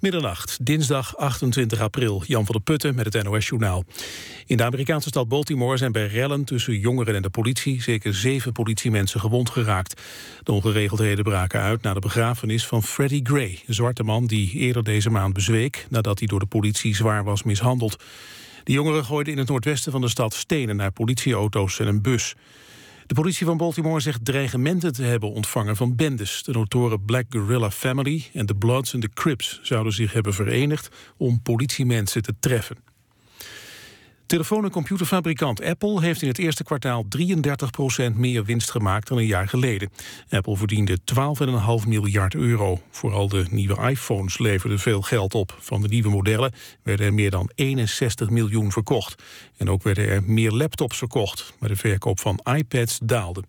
Middernacht, dinsdag 28 april. Jan van der Putten met het NOS-journaal. In de Amerikaanse stad Baltimore zijn bij rellen tussen jongeren en de politie... zeker zeven politiemensen gewond geraakt. De ongeregeldheden braken uit na de begrafenis van Freddie Gray... een zwarte man die eerder deze maand bezweek... nadat hij door de politie zwaar was mishandeld. De jongeren gooiden in het noordwesten van de stad stenen naar politieauto's en een bus. De politie van Baltimore zegt dreigementen te hebben ontvangen van bendes. De notoren Black Guerrilla Family en de Bloods en de Crips zouden zich hebben verenigd om politiemensen te treffen. Telefoon- en computerfabrikant Apple heeft in het eerste kwartaal 33% meer winst gemaakt dan een jaar geleden. Apple verdiende 12,5 miljard euro. Vooral de nieuwe iPhones leverden veel geld op. Van de nieuwe modellen werden er meer dan 61 miljoen verkocht. En ook werden er meer laptops verkocht, maar de verkoop van iPads daalde.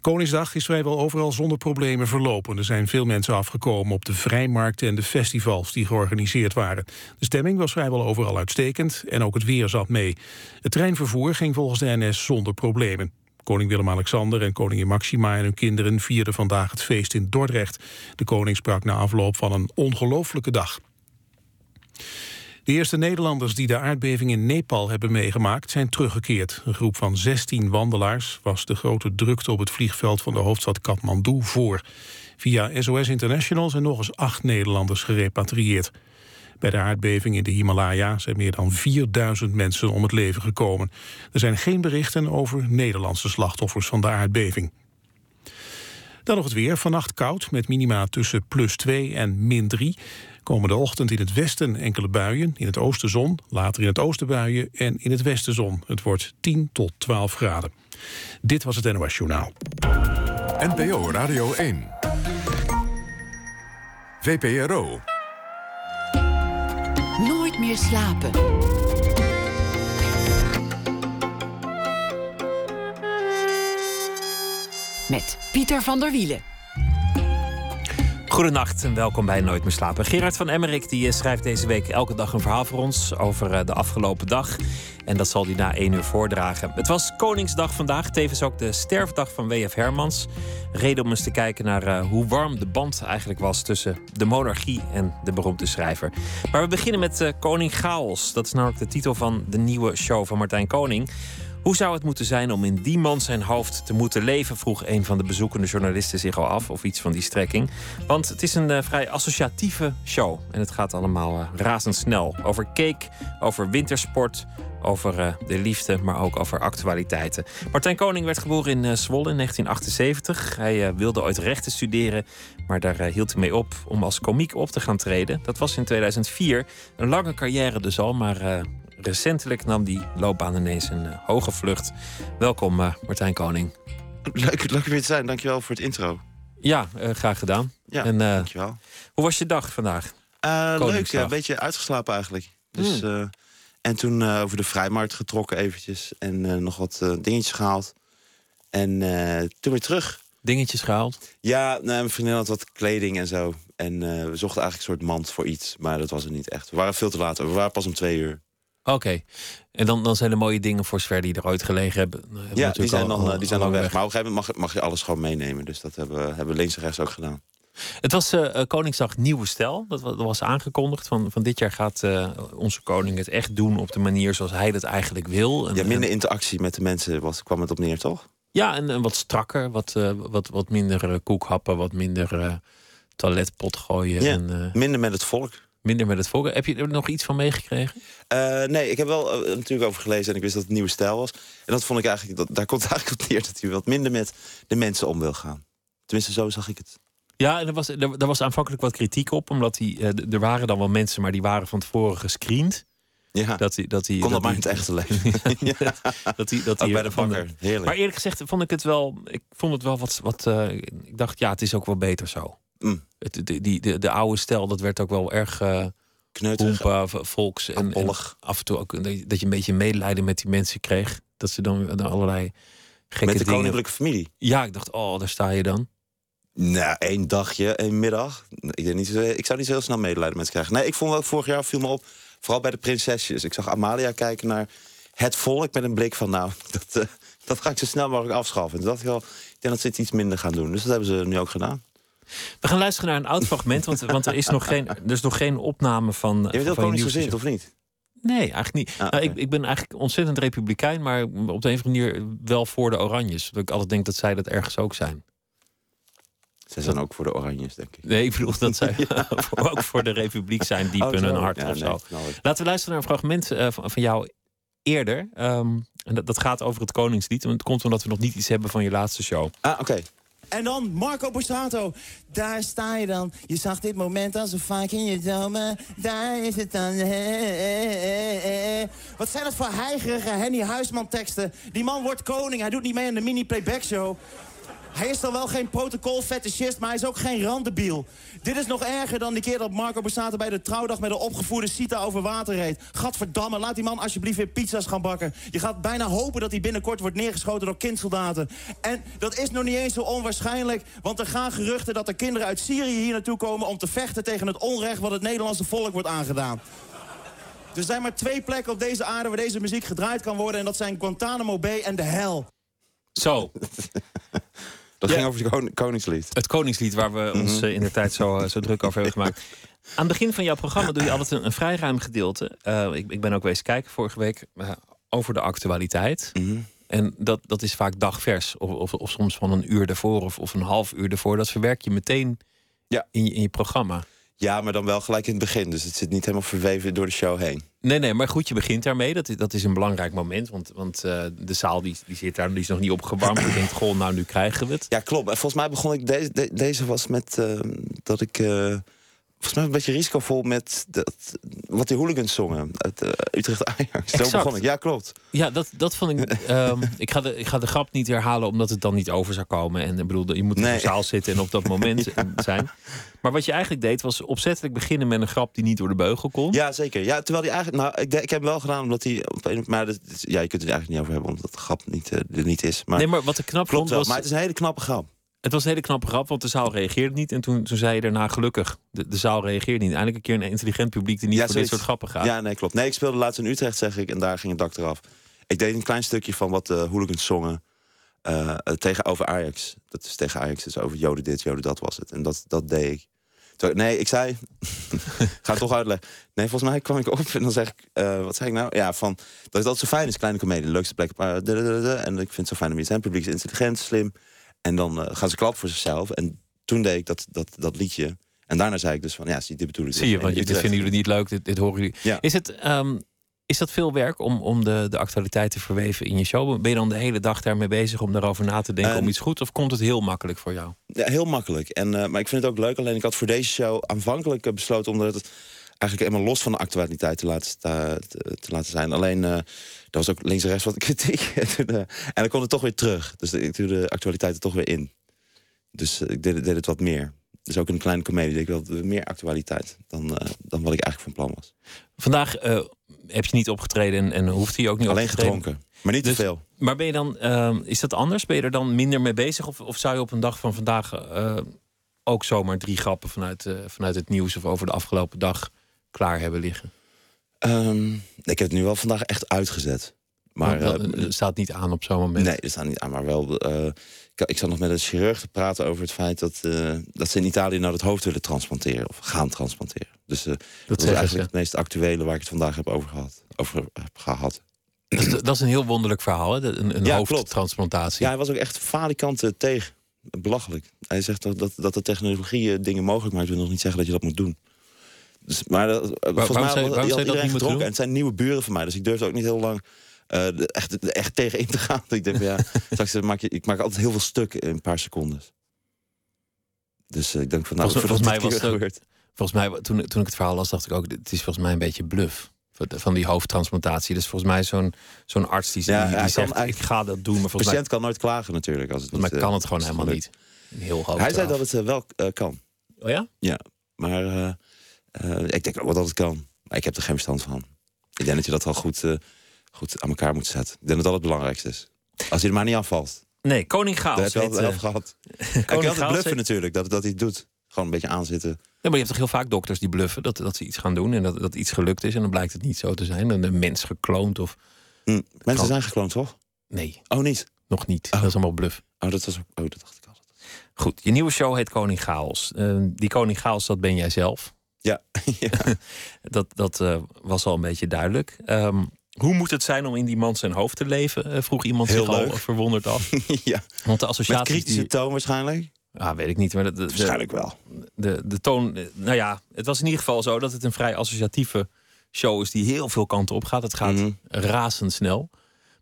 Koningsdag is vrijwel overal zonder problemen verlopen. Er zijn veel mensen afgekomen op de vrijmarkten en de festivals die georganiseerd waren. De stemming was vrijwel overal uitstekend en ook het weer zat mee. Het treinvervoer ging volgens de NS zonder problemen. Koning Willem-Alexander en koningin Maxima en hun kinderen vierden vandaag het feest in Dordrecht. De koning sprak na afloop van een ongelooflijke dag. De eerste Nederlanders die de aardbeving in Nepal hebben meegemaakt zijn teruggekeerd. Een groep van 16 wandelaars was de grote drukte op het vliegveld van de hoofdstad Kathmandu voor. Via SOS International zijn nog eens acht Nederlanders gerepatrieerd. Bij de aardbeving in de Himalaya zijn meer dan 4000 mensen om het leven gekomen. Er zijn geen berichten over Nederlandse slachtoffers van de aardbeving. Dan nog het weer. Vannacht koud met minima tussen plus 2 en min 3. Komende ochtend in het westen enkele buien, in het oosten zon, later in het oosten buien en in het westen zon. Het wordt 10 tot 12 graden. Dit was het NOS Journaal. NPO Radio 1. VPRO. Nooit meer slapen. Met Pieter van der Wielen. Goedenacht en welkom bij Nooit meer slapen. Gerard van Emmerik die eh, schrijft deze week elke dag een verhaal voor ons over eh, de afgelopen dag. En dat zal hij na één uur voordragen. Het was Koningsdag vandaag, tevens ook de sterfdag van W.F. Hermans. Reden om eens te kijken naar uh, hoe warm de band eigenlijk was tussen de monarchie en de beroemde schrijver. Maar we beginnen met Koning Chaos. Dat is namelijk de titel van de nieuwe show van Martijn Koning. Hoe zou het moeten zijn om in die man zijn hoofd te moeten leven? vroeg een van de bezoekende journalisten zich al af, of iets van die strekking. Want het is een uh, vrij associatieve show. En het gaat allemaal uh, razendsnel. Over cake, over wintersport, over uh, de liefde, maar ook over actualiteiten. Martijn Koning werd geboren in Zwolle in 1978. Hij wilde ooit rechten studeren, maar daar hield hij mee op om als komiek op te gaan treden. Dat was in 2004. Een lange carrière dus al, maar recentelijk nam die loopbaan ineens een uh, hoge vlucht. Welkom, uh, Martijn Koning. Leuk, leuk weer te zijn. Dankjewel voor het intro. Ja, uh, graag gedaan. Ja, en, dankjewel. Hoe was je dag vandaag? leuk, een beetje uitgeslapen eigenlijk. Dus, hmm. en toen over de vrijmarkt getrokken eventjes. En nog wat dingetjes gehaald. En toen weer terug. Dingetjes gehaald? Ja, nou, mijn vriendin had wat kleding en zo. En we zochten eigenlijk een soort mand voor iets. Maar dat was het niet echt. We waren veel te laat. We waren pas om twee uur. Oké. En dan, dan zijn er mooie dingen voor zover die er ooit gelegen hebben. hebben ja, die zijn, dan, al, die zijn al weg. weg. Maar op een gegeven moment mag, mag je alles gewoon meenemen. Dus dat hebben, hebben we links en rechts ook gedaan. Het was uh, Koningsdag Nieuwe Stijl. Dat, dat, was aangekondigd. Van, van dit jaar gaat uh, onze koning het echt doen op de manier zoals hij dat eigenlijk wil. En, ja, minder interactie met de mensen was, kwam het op neer, toch? Ja, en, en wat strakker. Wat, uh, wat, wat minder koekhappen, wat minder toiletpot gooien. Ja, en, minder met het volk minder met het volk. Heb je er nog iets van meegekregen? Uh, nee, ik heb wel uh, natuurlijk over gelezen en ik wist dat het nieuwe stijl was. En dat vond ik eigenlijk, dat, daar komt eigenlijk op neer dat hij wat minder met de mensen om wil gaan. Tenminste, zo zag ik het. Ja, en er was, er, was aanvankelijk wat kritiek op, omdat hij, uh, er waren dan wel mensen, maar die waren van tevoren gescreend. Ja, dat hij, dat hij, Kon dat maar in het echte leven. ja. dat hij, dat hij bij de bakker, heerlijk. Maar eerlijk gezegd vond ik het wel, ik vond het wel wat, wat ik dacht, ja, het is ook wel beter zo. Mm. Het, de, die, de, de oude stijl, dat werd ook wel erg kneuterig, volks en, en, af en toe ook dat je een beetje medelijden met die mensen kreeg. Dat ze dan, dan allerlei gekke Met de dingen... koninklijke familie? Ja, ik dacht, oh, daar sta je dan. Nou, één dagje, één middag. Ik, denk niet, ik zou niet zo heel snel medelijden met ze krijgen. Nee, ik vond wel vorig jaar viel me op, vooral bij de prinsesjes. Ik zag Amalia kijken naar het volk met een blik van, nou, dat, uh, dat ga ik zo snel mogelijk afschaffen. En toen dacht ik wel, ik denk dat ze het iets minder gaan doen. Dus dat hebben ze nu ook gedaan. We gaan luisteren naar een oud fragment, want, want er, is nog geen, er is nog geen opname van. Je bent heel koningsgezind, of niet? Nee, eigenlijk niet. Ah, nou, ik, ik ben eigenlijk ontzettend republikein, maar op de een of andere manier wel voor de Oranjes. Dat ik altijd denk dat zij dat ergens ook zijn. Zij zijn ook voor de Oranjes, denk ik. Nee, ik bedoel dat zij ook voor de Republiek zijn, diep Oh, in hun hart Ja, of nee, zo. ik. Laten we luisteren naar een fragment eh, van, van jou eerder. Ehm, en dat, dat gaat over het Koningslied. En het komt omdat we nog niet iets hebben van je laatste show. Ah, oké. En dan Marco Borsato. Daar sta je dan. Je zag dit moment al zo vaak in je dromen. Daar is het dan. Wat zijn dat voor heigerige Henny Huisman teksten? Die man wordt koning. Hij doet niet mee aan de mini-playback show. Hij is dan wel geen protocol-fetischist, maar hij is ook geen randebiel. Dit is nog erger dan die keer dat Marco Borsato bij de trouwdag... met een opgevoerde Sita over water reed. Gadverdamme, laat die man alsjeblieft weer pizza's gaan bakken. Je gaat bijna hopen dat hij binnenkort wordt neergeschoten door kindsoldaten. En dat is nog niet eens zo onwaarschijnlijk... want er gaan geruchten dat er kinderen uit Syrië hier naartoe komen... om te vechten tegen het onrecht wat het Nederlandse volk wordt aangedaan. Er zijn maar twee plekken op deze aarde waar deze muziek gedraaid kan worden... en dat zijn Guantanamo Bay en de hel. Zo, Dat Ja. ging over het kon- Koningslied. het Koningslied waar we ons eh, in de tijd zo, eh, zo druk over hebben gemaakt. Aan het begin van jouw programma doe je altijd een, een vrij ruim gedeelte. Eh, ik, ik ben ook wezen kijken vorige week over de actualiteit. Mhm. En dat, dat is vaak dagvers. Of, of, of soms van een uur ervoor of, of een half uur ervoor. Dat verwerk je meteen Ja. in, je, in je programma. Ja, maar dan wel gelijk in het begin. Dus het zit niet helemaal verweven door de show heen. Nee, nee, maar goed, je begint daarmee. Dat is, dat is een belangrijk moment. Want, want eh, de zaal die, die zit daar, die is nog niet opgewarmd. Je denkt, goh, nou nu krijgen we het. Ja, klopt. En volgens mij begon ik... Deze, de- deze was met... eh, dat ik... eh, volgens mij een beetje risicovol met... Dat, wat die hooligans zongen. Uit eh, Utrecht Ajax. Zo begon ik. Ja, klopt. Ja, dat, dat vond ik. ehm, ik, ga de, ik ga de grap niet herhalen omdat het dan niet over zou komen. En ik bedoel, je moet in Nee. de zaal zitten en op dat moment zijn. Maar wat je eigenlijk deed was opzettelijk beginnen met een grap die niet door de beugel kon. Ja, zeker. Ja, terwijl die eigenlijk... Nou, ik, ik heb hem wel gedaan omdat hij... Maar dat, ja, je kunt het er eigenlijk niet over hebben. Omdat de grap niet, eh, er niet is. Maar, nee, maar wat ik knap klopt vond wel. was. Maar het is een hele knappe grap. Het was een hele knappe grap, want de zaal reageerde niet. En toen, toen zei je daarna gelukkig, de, de zaal reageert niet. Eindelijk een keer een intelligent publiek die niet Ja, voor dit soort grappen gaat. Ja, nee, klopt. Nee, ik speelde laatst in Utrecht, zeg ik. En daar ging het dak eraf. Ik deed een klein stukje van wat de hooligans zongen. eh, eh, tegen over Ajax. Dat is tegen Ajax. Dus over Joden dit, Joden dat was het. En dat, dat deed ik. Toen- nee, ik zei... ga het toch uitleggen. Nee, volgens mij kwam ik op en dan zeg ik... eh, wat zei ik nou? Ja, van... Dat het altijd zo fijn is, kleine comedie. De leukste plek. En ik vind het zo fijn om hier te zijn. Publiek is intelligent, slim. En dan eh, gaan ze klappen voor zichzelf. En toen deed ik dat, dat, dat liedje. En daarna zei ik dus van... Ja, zie, dit bedoel ik. Zie je, dus. want dit vinden jullie niet leuk, dit, dit horen jullie. Ja. Is, het, ehm, is dat veel werk om, om de, de actualiteit te verweven in je show? Ben je dan de hele dag daarmee bezig om daarover na te denken om iets goed? Of komt het heel makkelijk voor jou? Ja, heel makkelijk. En, eh, maar ik vind het ook leuk. Alleen ik had voor deze show aanvankelijk eh, besloten... omdat het eigenlijk helemaal los van de actualiteit te laten, te, te laten zijn. Alleen, eh er was ook links en rechts wat kritiek. en, eh, en dan kwam het toch weer terug. Dus ik doe de actualiteit er toch weer in. Dus eh, ik deed, deed het wat meer. Dus ook een kleine comedie ik wel meer actualiteit... dan, dan wat ik eigenlijk van plan was. Vandaag heb je niet opgetreden en, en hoeft hij ook niet Alleen gedronken. Maar niet Dus- te veel. Maar ben je dan, is dat anders? Ben je er dan minder mee bezig? Of, of zou je op een dag van vandaag ook zomaar drie grappen vanuit, vanuit het nieuws of over de afgelopen dag klaar hebben liggen? Ehm, ik heb het nu wel vandaag echt uitgezet. Maar Maar dat eh, staat niet aan op zo'n moment. Nee, dat staat niet aan. Maar wel. eh, ik, ik zat nog met een chirurg te praten over het feit dat, eh, dat ze in Italië nou het hoofd willen transplanteren. Of gaan transplanteren. Dus eh, dat, is eigenlijk het meest actuele waar ik het vandaag heb over gehad. Over heb gehad. Dat, is- dat is een heel wonderlijk verhaal, hè? Een, een Ja, hoofdtransplantatie. Ja, hij was ook echt falikant tegen. Belachelijk. Hij zegt dat, dat, dat de technologie dingen mogelijk maakt. wil nog niet zeggen dat je dat moet doen. Dus, maar dat, eh, volgens mij je- had dat iedereen niet moeten gedronken. En het zijn nieuwe buren van mij. Dus ik durfde ook niet heel lang eh, echt, echt tegen in te gaan. ik denk ja, straks eh, maak je, ik maak altijd heel veel stuk in een paar seconden. Dus ik denk van nou, Volgens- volgens mij was het gebeurt. Volgens mij, toen, toen ik het verhaal las, dacht ik ook... het is volgens mij een beetje bluff van- die hoofdtransplantatie. Dus volgens mij zo'n zo'n arts die, Ja, die, kan zegt... ik ga dat doen, maar De mij, patiënt kan nooit klagen natuurlijk. Als het mij kan het gewoon helemaal niet. Heel hoofd Hij zei dat het wel kan. Oh ja? Ja, maar eh, ik denk ook wel dat het kan. Maar ik heb er geen verstand van. Ik denk dat je dat wel goed, eh, goed aan elkaar moet zetten. Ik denk dat dat het belangrijkste is. Als hij er maar niet afvalt. Nee, Koning Dat Chaos. heb je al heet, wel eh, gehad. Hij Koning kan altijd bluffen heet- natuurlijk, dat, dat hij het doet. Gewoon een beetje aanzitten. Ja, maar je hebt toch heel vaak dokters die bluffen dat, dat ze iets gaan doen en dat, dat iets gelukt is en dan blijkt het niet zo te zijn. Dan een mens gekloond of. Hm. Mensen Kan- zijn gekloond, toch? Nee, Oh, niet? nog niet. Oh. Dat is allemaal bluff. Oh, dat was ook... Oh, dat dacht ik altijd. Goed, je nieuwe show heet Koning Chaos. Uh, die Koning Chaos, dat ben jij zelf. Ja, ja. dat, dat uh, was al een beetje duidelijk. Um, hoe moet het zijn om in die man zijn hoofd te leven? Uh, vroeg iemand Heel zich leuk. al verwonderd af. ja. Want de associatie. Met kritische toon waarschijnlijk? Ah, weet ik niet. Maar de, de, waarschijnlijk wel. De, de toon. Nou ja, het was in ieder geval zo dat het een vrij associatieve show is die heel veel kanten op gaat. Het gaat Mhm. razendsnel.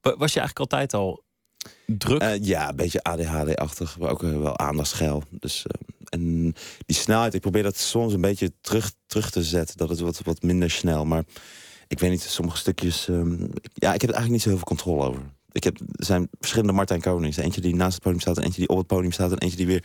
Was je eigenlijk altijd al druk? Uh, ja, een beetje ADHD-achtig, maar ook uh, wel aandachtsgeil. Dus, uh, en die snelheid, ik probeer dat soms een beetje terug, terug te zetten. Dat het wat, wat minder snel. Maar ik weet niet, sommige stukjes... Um, ja, ik heb er eigenlijk niet zo heel veel controle over. Ik heb, er zijn verschillende Martijn Konings. Eentje die naast het podium staat, eentje die op het podium staat... en eentje die weer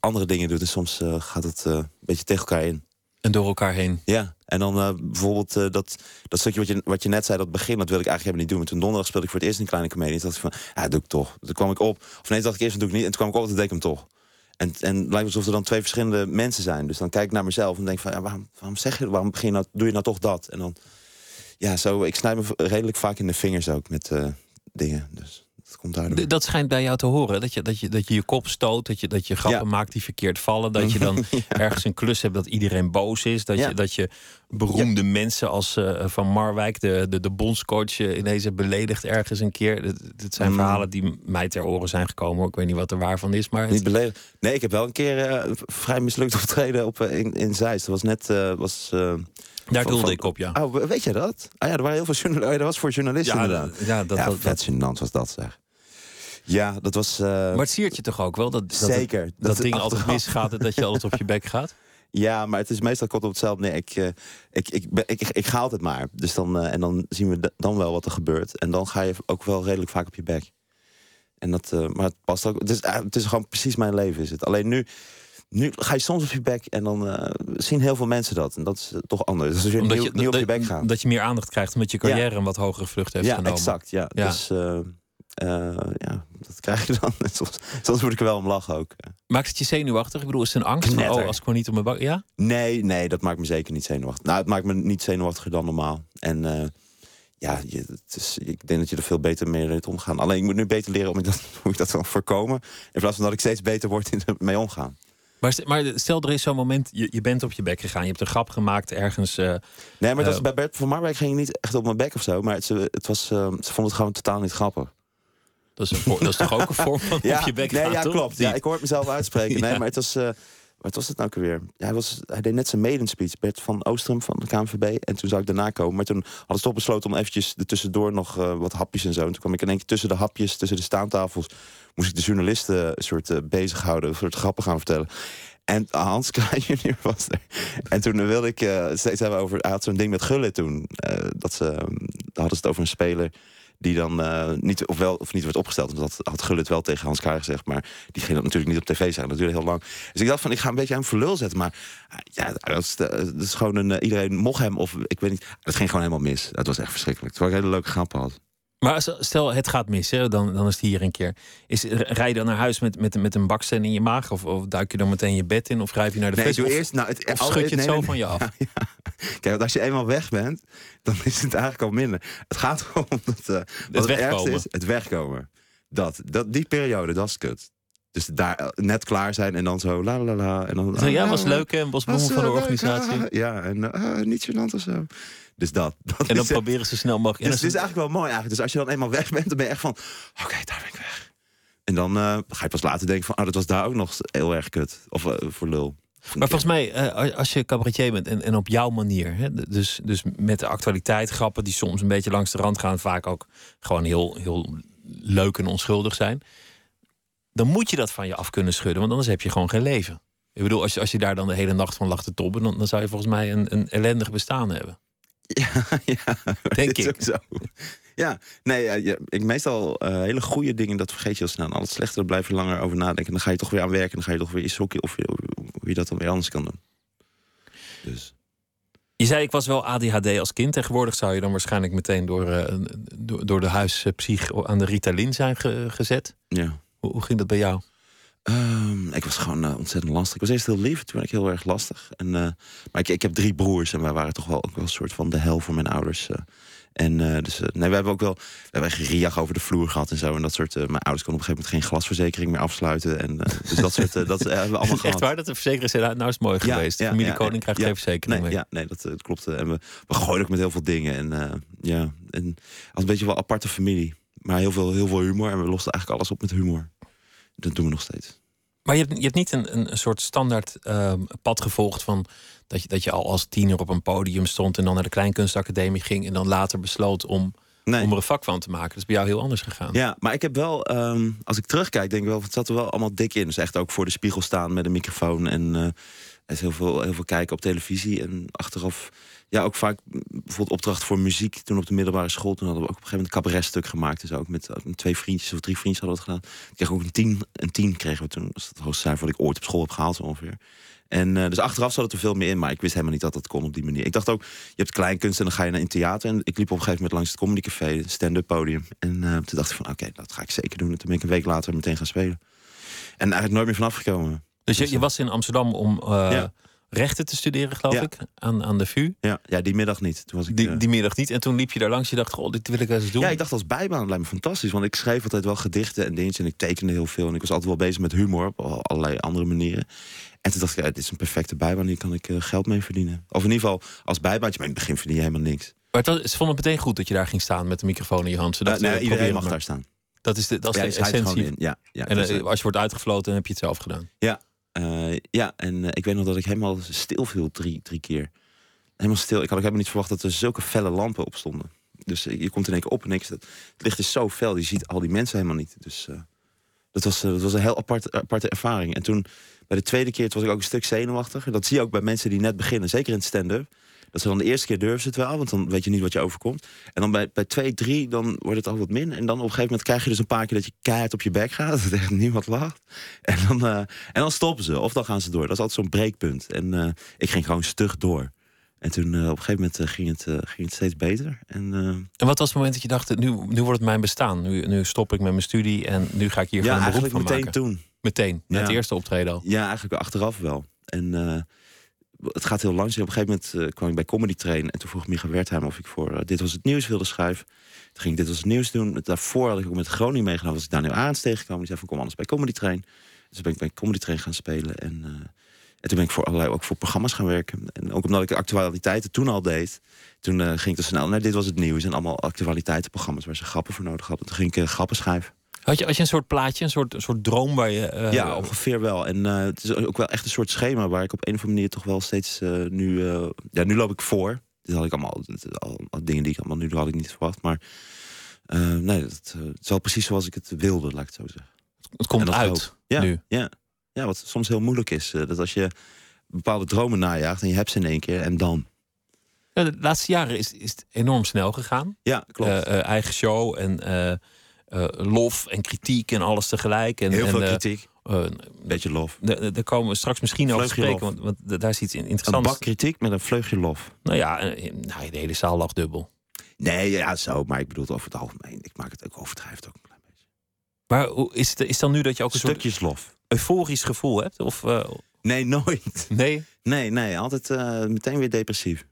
andere dingen doet. En soms gaat het een beetje tegen elkaar in. En door elkaar heen. Ja, en dan uh, bijvoorbeeld uh, dat, dat stukje wat je, wat je net zei, dat begin, dat wil ik eigenlijk helemaal niet doen. Maar toen donderdag speelde ik voor het eerst een kleine comedie. En toen dacht ik van, ja, doe ik toch. Toen kwam ik op. Of nee, dacht ik eerst, dat doe ik niet. En toen kwam ik op, dat deed hem toch. En, en het lijkt alsof er dan twee verschillende mensen zijn. Dus dan kijk ik naar mezelf en denk van, ja, waarom, waarom zeg je, waarom begin je nou, doe je nou toch dat? En dan, ja, zo, ik snijd me redelijk vaak in de vingers ook met uh, dingen. Dus dat komt daardoor. Dat schijnt bij jou te horen. Dat je dat je, dat je, je kop stoot. Dat je, dat je grappen Ja. maakt die verkeerd vallen. Dat je dan ergens een klus hebt dat iedereen boos is. Dat, Ja. je, dat je beroemde mensen als eh, Van Marwijk, de, de, de bondscoach, eh, ineens hebt beledigd ergens een keer. Dit zijn Mm. verhalen die mij ter oren zijn gekomen. Ik weet niet wat er waar van is. Maar het- Niet beledigd. Nee, ik heb wel een keer eh, vrij mislukt optreden op, in, in Zeist. Dat was net... was, daar van- doelde van- ik op, ja. Oh, weet je dat? Ah ja, er waren heel veel journalisten. Oh, ja, dat was voor journalisten Ja, inderdaad. dat- ja, dat- ja, dat- vet gênant was dat zeg. Ja, dat was... eh, Maar het siert je toch ook wel dat, dat, Zeker. dat, dingen altijd misgaat en dat je altijd op je bek gaat? Ja, maar het is meestal kort op hetzelfde. Nee, ik, eh, ik, ik, ik, ik, ga altijd maar. Dus dan, eh, en dan zien we dan wel wat er gebeurt. En dan ga je ook wel redelijk vaak op je bek. En dat, maar het past ook. Het is, het is gewoon precies mijn leven, is het. Alleen nu, nu ga je soms op je bek en dan eh, zien heel veel mensen dat. En dat is eh, toch anders. Dus als je Omdat nieuw, je, nieuw op je bek gaat. dat je meer aandacht krijgt omdat je Ja. carrière een wat hogere vlucht heeft ja, genomen. exact. Ja. Ja. Dus eh, eh, ja, dat krijg je dan. Soms, soms moet ik er wel om lachen ook. Maakt het je zenuwachtig? Ik bedoel, is het een angst? Van, oh, als ik maar niet op mijn bak... Ja? Nee, nee, dat maakt me zeker niet zenuwachtig. Nou, het maakt me niet zenuwachtiger dan normaal. En ja, je, het is, ik denk dat je er veel beter mee leert omgaan. Alleen ik moet nu beter leren om dat, hoe ik dat kan voorkomen. In plaats van dat ik steeds beter word in het mee omgaan. Maar, maar stel, er is zo'n moment, je, je bent op je bek gegaan. Je hebt een grap gemaakt ergens. eh, Nee, maar dat Eh, was, bij Bert van Marwijk ging je niet echt op mijn bek of zo. Maar het, ze- het was, eh, ze vonden het gewoon totaal niet grappig. dat, is een dat is toch ook een vorm van op je bek nee, gaan, ja, toch? klopt. Ja, ik hoor het mezelf uitspreken. Nee, Ja. maar het was... eh, wat was het nou weer? Hij, was, hij deed net zijn maiden speech, Bert van Oostrum van de KNVB. En toen zou ik daarna komen. Maar toen hadden ze toch besloten om eventjes er tussendoor nog eh, wat hapjes en zo. En toen kwam ik in één keer tussen de hapjes, tussen de staantafels... moest ik de journalisten een soort eh, bezighouden, een soort grappen gaan vertellen. En Hans Kraaij junior was er. En toen wilde ik eh, steeds hebben over... Had zo'n ding met Gullit toen. eh, dat ze, dan hadden ze het over een speler die dan niet, of wel of niet werd opgesteld. Want dat had Gullit wel tegen Hans Kraaij gezegd. Maar die ging dat natuurlijk niet op tv zeggen. Dat duurde heel lang. Dus ik dacht van, ik ga een beetje aan verlul zetten. Maar ja, dat is, dat is gewoon een... iedereen mocht hem of ik weet niet. Het ging gewoon helemaal mis. Het was echt verschrikkelijk. Terwijl ik hele leuke grappen had. Maar stel, het gaat mis, hè, dan, dan is het hier een keer. Is, rij je dan naar huis met, met, met een baksteen in je maag? Of, of duik je dan meteen je bed in? Of wrijf je naar de Nee, doe eerst... Nou, het, of schud je het zo van je af? Ja, ja. Kijk, want als je eenmaal weg bent, dan is het eigenlijk al minder. Het gaat gewoon om dat, wat het, ergste wegkomen. is, het wegkomen. Dat, dat, die periode, dat is kut. Dus daar eh, net klaar zijn en dan zo la la la. En dan, ja, ah, was leuk, hè? Een was, bosbloemen van de eh, leuk, organisatie. ah, ja, en eh, ah, niet gênant of zo. Dus dat. dat En dan is, proberen ze snel mogelijk. en dus dan het is eigenlijk wel mooi eigenlijk. Dus als je dan eenmaal weg bent, dan ben je echt van... Oké, daar ben ik weg. En dan ga je pas later denken van... Oh, dat was daar ook nog heel erg kut. Of voor lul. Maar volgens mij, als je cabaretier bent en, en op jouw manier, hè, dus, dus met de actualiteit, grappen die soms een beetje langs de rand gaan, vaak ook gewoon heel, heel leuk en onschuldig zijn, dan moet je dat van je af kunnen schudden, want anders heb je gewoon geen leven. Ik bedoel, als je, als je daar dan de hele nacht van lag te tobben, dan, dan zou je volgens mij een, een ellendig bestaan hebben. Ja, ja. Denk ik. Zo. Ja, nee, ja, ja, ik meestal eh, hele goede dingen, dat vergeet je heel snel. Al het slechte, blijf je langer over nadenken. Dan ga je toch weer aan werken. Dan ga je toch weer iets zoeken of hoe je dat dan weer anders kan doen. Dus. Je zei, ik was wel ADHD als kind. Tegenwoordig zou je dan waarschijnlijk meteen door, eh, door, door de huispsych aan de Ritalin zijn ge- gezet. Ja. Hoe, hoe ging dat bij jou? Ehm, ik was gewoon eh, ontzettend lastig. Ik was eerst heel lief, toen werd ik heel erg lastig. En, eh, maar ik, ik heb drie broers en wij waren toch wel ook wel een soort van de hel voor mijn ouders. eh. En dus, nee, we hebben ook wel we hebben echt riach over de vloer gehad en zo. En dat soort. Mijn ouders konden op een gegeven moment geen glasverzekering meer afsluiten. En, dus dat soort. dat hebben we allemaal gehad. Echt waar dat de verzekering zei, nou is het mooi ja, geweest. De familie ja, Koning krijgt geen verzekering nee, mee. Ja, nee, dat, dat klopt. En we, we gooien ook met heel veel dingen. En ja, en als een beetje wel aparte familie. Maar heel veel, heel veel humor. En we losten eigenlijk alles op met humor. Dat doen we nog steeds. Maar je hebt, je hebt niet een, een soort standaard uh, pad gevolgd van dat je, dat je al als tiener op een podium stond en dan naar de Kleinkunstacademie ging en dan later besloot om, nee. om er een vak van te maken. Dat is bij jou heel anders gegaan. Ja, maar ik heb wel, um, als ik terugkijk, denk ik wel, het zat er wel allemaal dik in. Dus echt ook voor de spiegel staan met een microfoon en uh, heel veel, heel veel kijken op televisie. En achteraf, ja, ook vaak bijvoorbeeld opdracht voor muziek. Toen op de middelbare school, toen hadden we ook op een gegeven moment een cabaretstuk gemaakt. Dus ook met, met twee vriendjes of drie vriendjes hadden we het gedaan. Ik kreeg ook een tien, een tien kregen we toen. Dat is het hoogste cijfer wat ik ooit op school heb gehaald ongeveer. En uh, dus achteraf zat het er veel meer in, maar ik wist helemaal niet dat dat kon op die manier. Ik dacht ook, je hebt kleinkunst en dan ga je naar een theater. En ik liep op een gegeven moment langs het Comedy Café, stand-up podium. En uh, toen dacht ik van, oké, okay, dat ga ik zeker doen. En toen ben ik een week later meteen gaan spelen. En eigenlijk nooit meer vanaf gekomen. Dus je, je was in Amsterdam om uh, ja. Rechten te studeren, geloof ja. ik, aan, aan de VU? Ja, ja, die middag niet. Toen was ik, die, die middag niet. En toen liep je daar langs, je dacht, goh, dit wil ik eens doen. Ja, ik dacht als bijbaan, lijkt me fantastisch. Want ik schreef altijd wel gedichten en dingetjes en ik tekende heel veel. En ik was altijd wel bezig met humor op allerlei andere manieren. En toen dacht ik, ja, dit is een perfecte bijbaan, hier kan ik uh, geld mee verdienen. Of in ieder geval als bijbaantje, maar in het begin verdien je helemaal niks. Maar het, ze vonden het meteen goed dat je daar ging staan met de microfoon in je hand. Zodat uh, nee, iedereen mag maar. daar staan. Dat is de, dat is ja, de essentie. Ja, ja, en als je wordt uitgefloten, dan heb je het zelf gedaan. Ja, ja en ik weet nog dat ik helemaal stil viel drie, drie keer. Helemaal stil. Ik had ook helemaal niet verwacht dat er zulke felle lampen op stonden. Dus je komt in één keer op en niks. Het licht is zo fel, je ziet al die mensen helemaal niet. Dus dat, was, dat was een heel apart, aparte ervaring. En toen bij de tweede keer was ik ook een stuk zenuwachtig. Dat zie je ook bij mensen die net beginnen, zeker in stand-up. Dat ze dan de eerste keer durven ze het wel, want dan weet je niet wat je overkomt. En dan bij, bij twee, drie, dan wordt het al wat min. En dan op een gegeven moment krijg je dus een paar keer dat je keihard op je bek gaat. Dat echt niemand lacht. En dan, uh, en dan stoppen ze, of dan gaan ze door. Dat is altijd zo'n breekpunt. En uh, ik ging gewoon stug door. En toen uh, op een gegeven moment ging, het, ging het steeds beter. En, en wat was het moment dat je dacht, nu, nu wordt het mijn bestaan. Nu, nu stop ik met mijn studie en nu ga ik hier ja, gewoon een beroep van meteen maken. toen. Meteen, na Ja. het eerste optreden al. Ja, eigenlijk achteraf wel. En eh, het gaat heel langzaam. Op een gegeven moment eh, kwam ik bij Comedy Train. En toen vroeg Micha Wertheim of ik voor eh, Dit Was Het Nieuws wilde schrijven. Toen ging ik Dit Was Het Nieuws doen. Daarvoor had ik ook met Groningen meegenomen. Was ik Daniel Aans tegengekomen. Die zei van kom anders bij Comedy Train. Dus ben ik bij Comedy Train gaan spelen. En, eh, en toen ben ik voor allerlei ook voor programma's gaan werken. En ook omdat ik actualiteiten toen al deed. Toen ging ik dus snel naar Dit Was Het Nieuws. En allemaal actualiteitenprogramma's waar ze grappen voor nodig hadden. Toen ging ik grappen schrijven. Had je, had je een soort plaatje, een soort, een soort droom waar je... eh, Ja, ongeveer wel. En eh, het is ook wel echt een soort schema waar ik op een of andere manier toch wel steeds eh, nu. ja, nu loop ik voor. Dit had ik allemaal, al, dingen die ik allemaal nu had ik niet verwacht. Maar nee, dat, het is wel precies zoals ik het wilde, laat ik het zo zeggen. het komt uit. Ja, nu. ja. ja, wat soms heel moeilijk is. dat als je bepaalde dromen najaagt en je hebt ze in één keer en dan. Ja, De laatste jaren is, is het enorm snel gegaan. Ja, klopt. Eigen show en eh, lof en kritiek en alles tegelijk. En, heel veel eh, kritiek, eh, een beetje lof. Daar komen we straks misschien over spreken, want, want daar is iets in- Een interessants. bak kritiek met een vleugje lof. Nou ja, nou, de hele zaal lag dubbel. Nee, ja, zo. Maar ik bedoel het over het algemeen. Ik maak het ook overdrijft ook een klein beetje. Maar is het is dan nu dat je ook een soort Stukjes lof. euforisch gevoel hebt? Of Nee, nooit. nee? Nee, nee, altijd meteen weer depressief.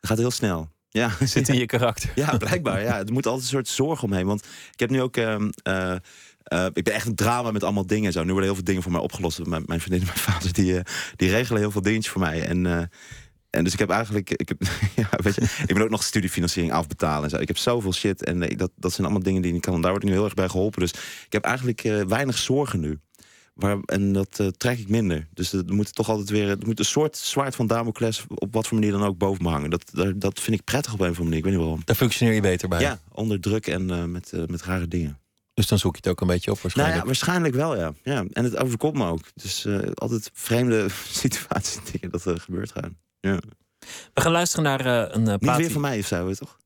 Het gaat heel snel. Ja, Zit in je karakter. ja, blijkbaar. Ja. Er moet altijd een soort zorg omheen. Want ik heb nu ook. ehm, eh, eh, ik ben echt een drama met allemaal dingen en zo. Nu worden heel veel dingen voor mij opgelost. Mijn, mijn vriendin en mijn vader die, eh, die regelen heel veel dingetjes voor mij. En, en dus ik heb eigenlijk. Ik, heb, ja, weet je, ik ben ook nog studiefinanciering afbetalen en zo. Ik heb zoveel shit. En dat, dat zijn allemaal dingen die ik kan. Daar word ik nu heel erg bij geholpen. Dus ik heb eigenlijk weinig zorgen nu. Maar, en dat eh, trek ik minder. Dus er moet toch altijd weer. Er moet een soort zwaard van Damocles op wat voor manier dan ook boven me hangen. Dat, dat, dat vind ik prettig op een of andere manier. Ik weet niet waarom. Daar functioneer je beter bij. Ja, onder druk en eh, met, eh, met rare dingen. Dus dan zoek je het ook een beetje op Nou waarschijnlijk. ja, waarschijnlijk wel, ja. ja. En het overkomt me ook. Dus eh, altijd vreemde situaties, dingen dat er gebeurt gaan. Ja. We gaan luisteren naar eh, een uh, Niet plaat. weer van mij of zo, toch?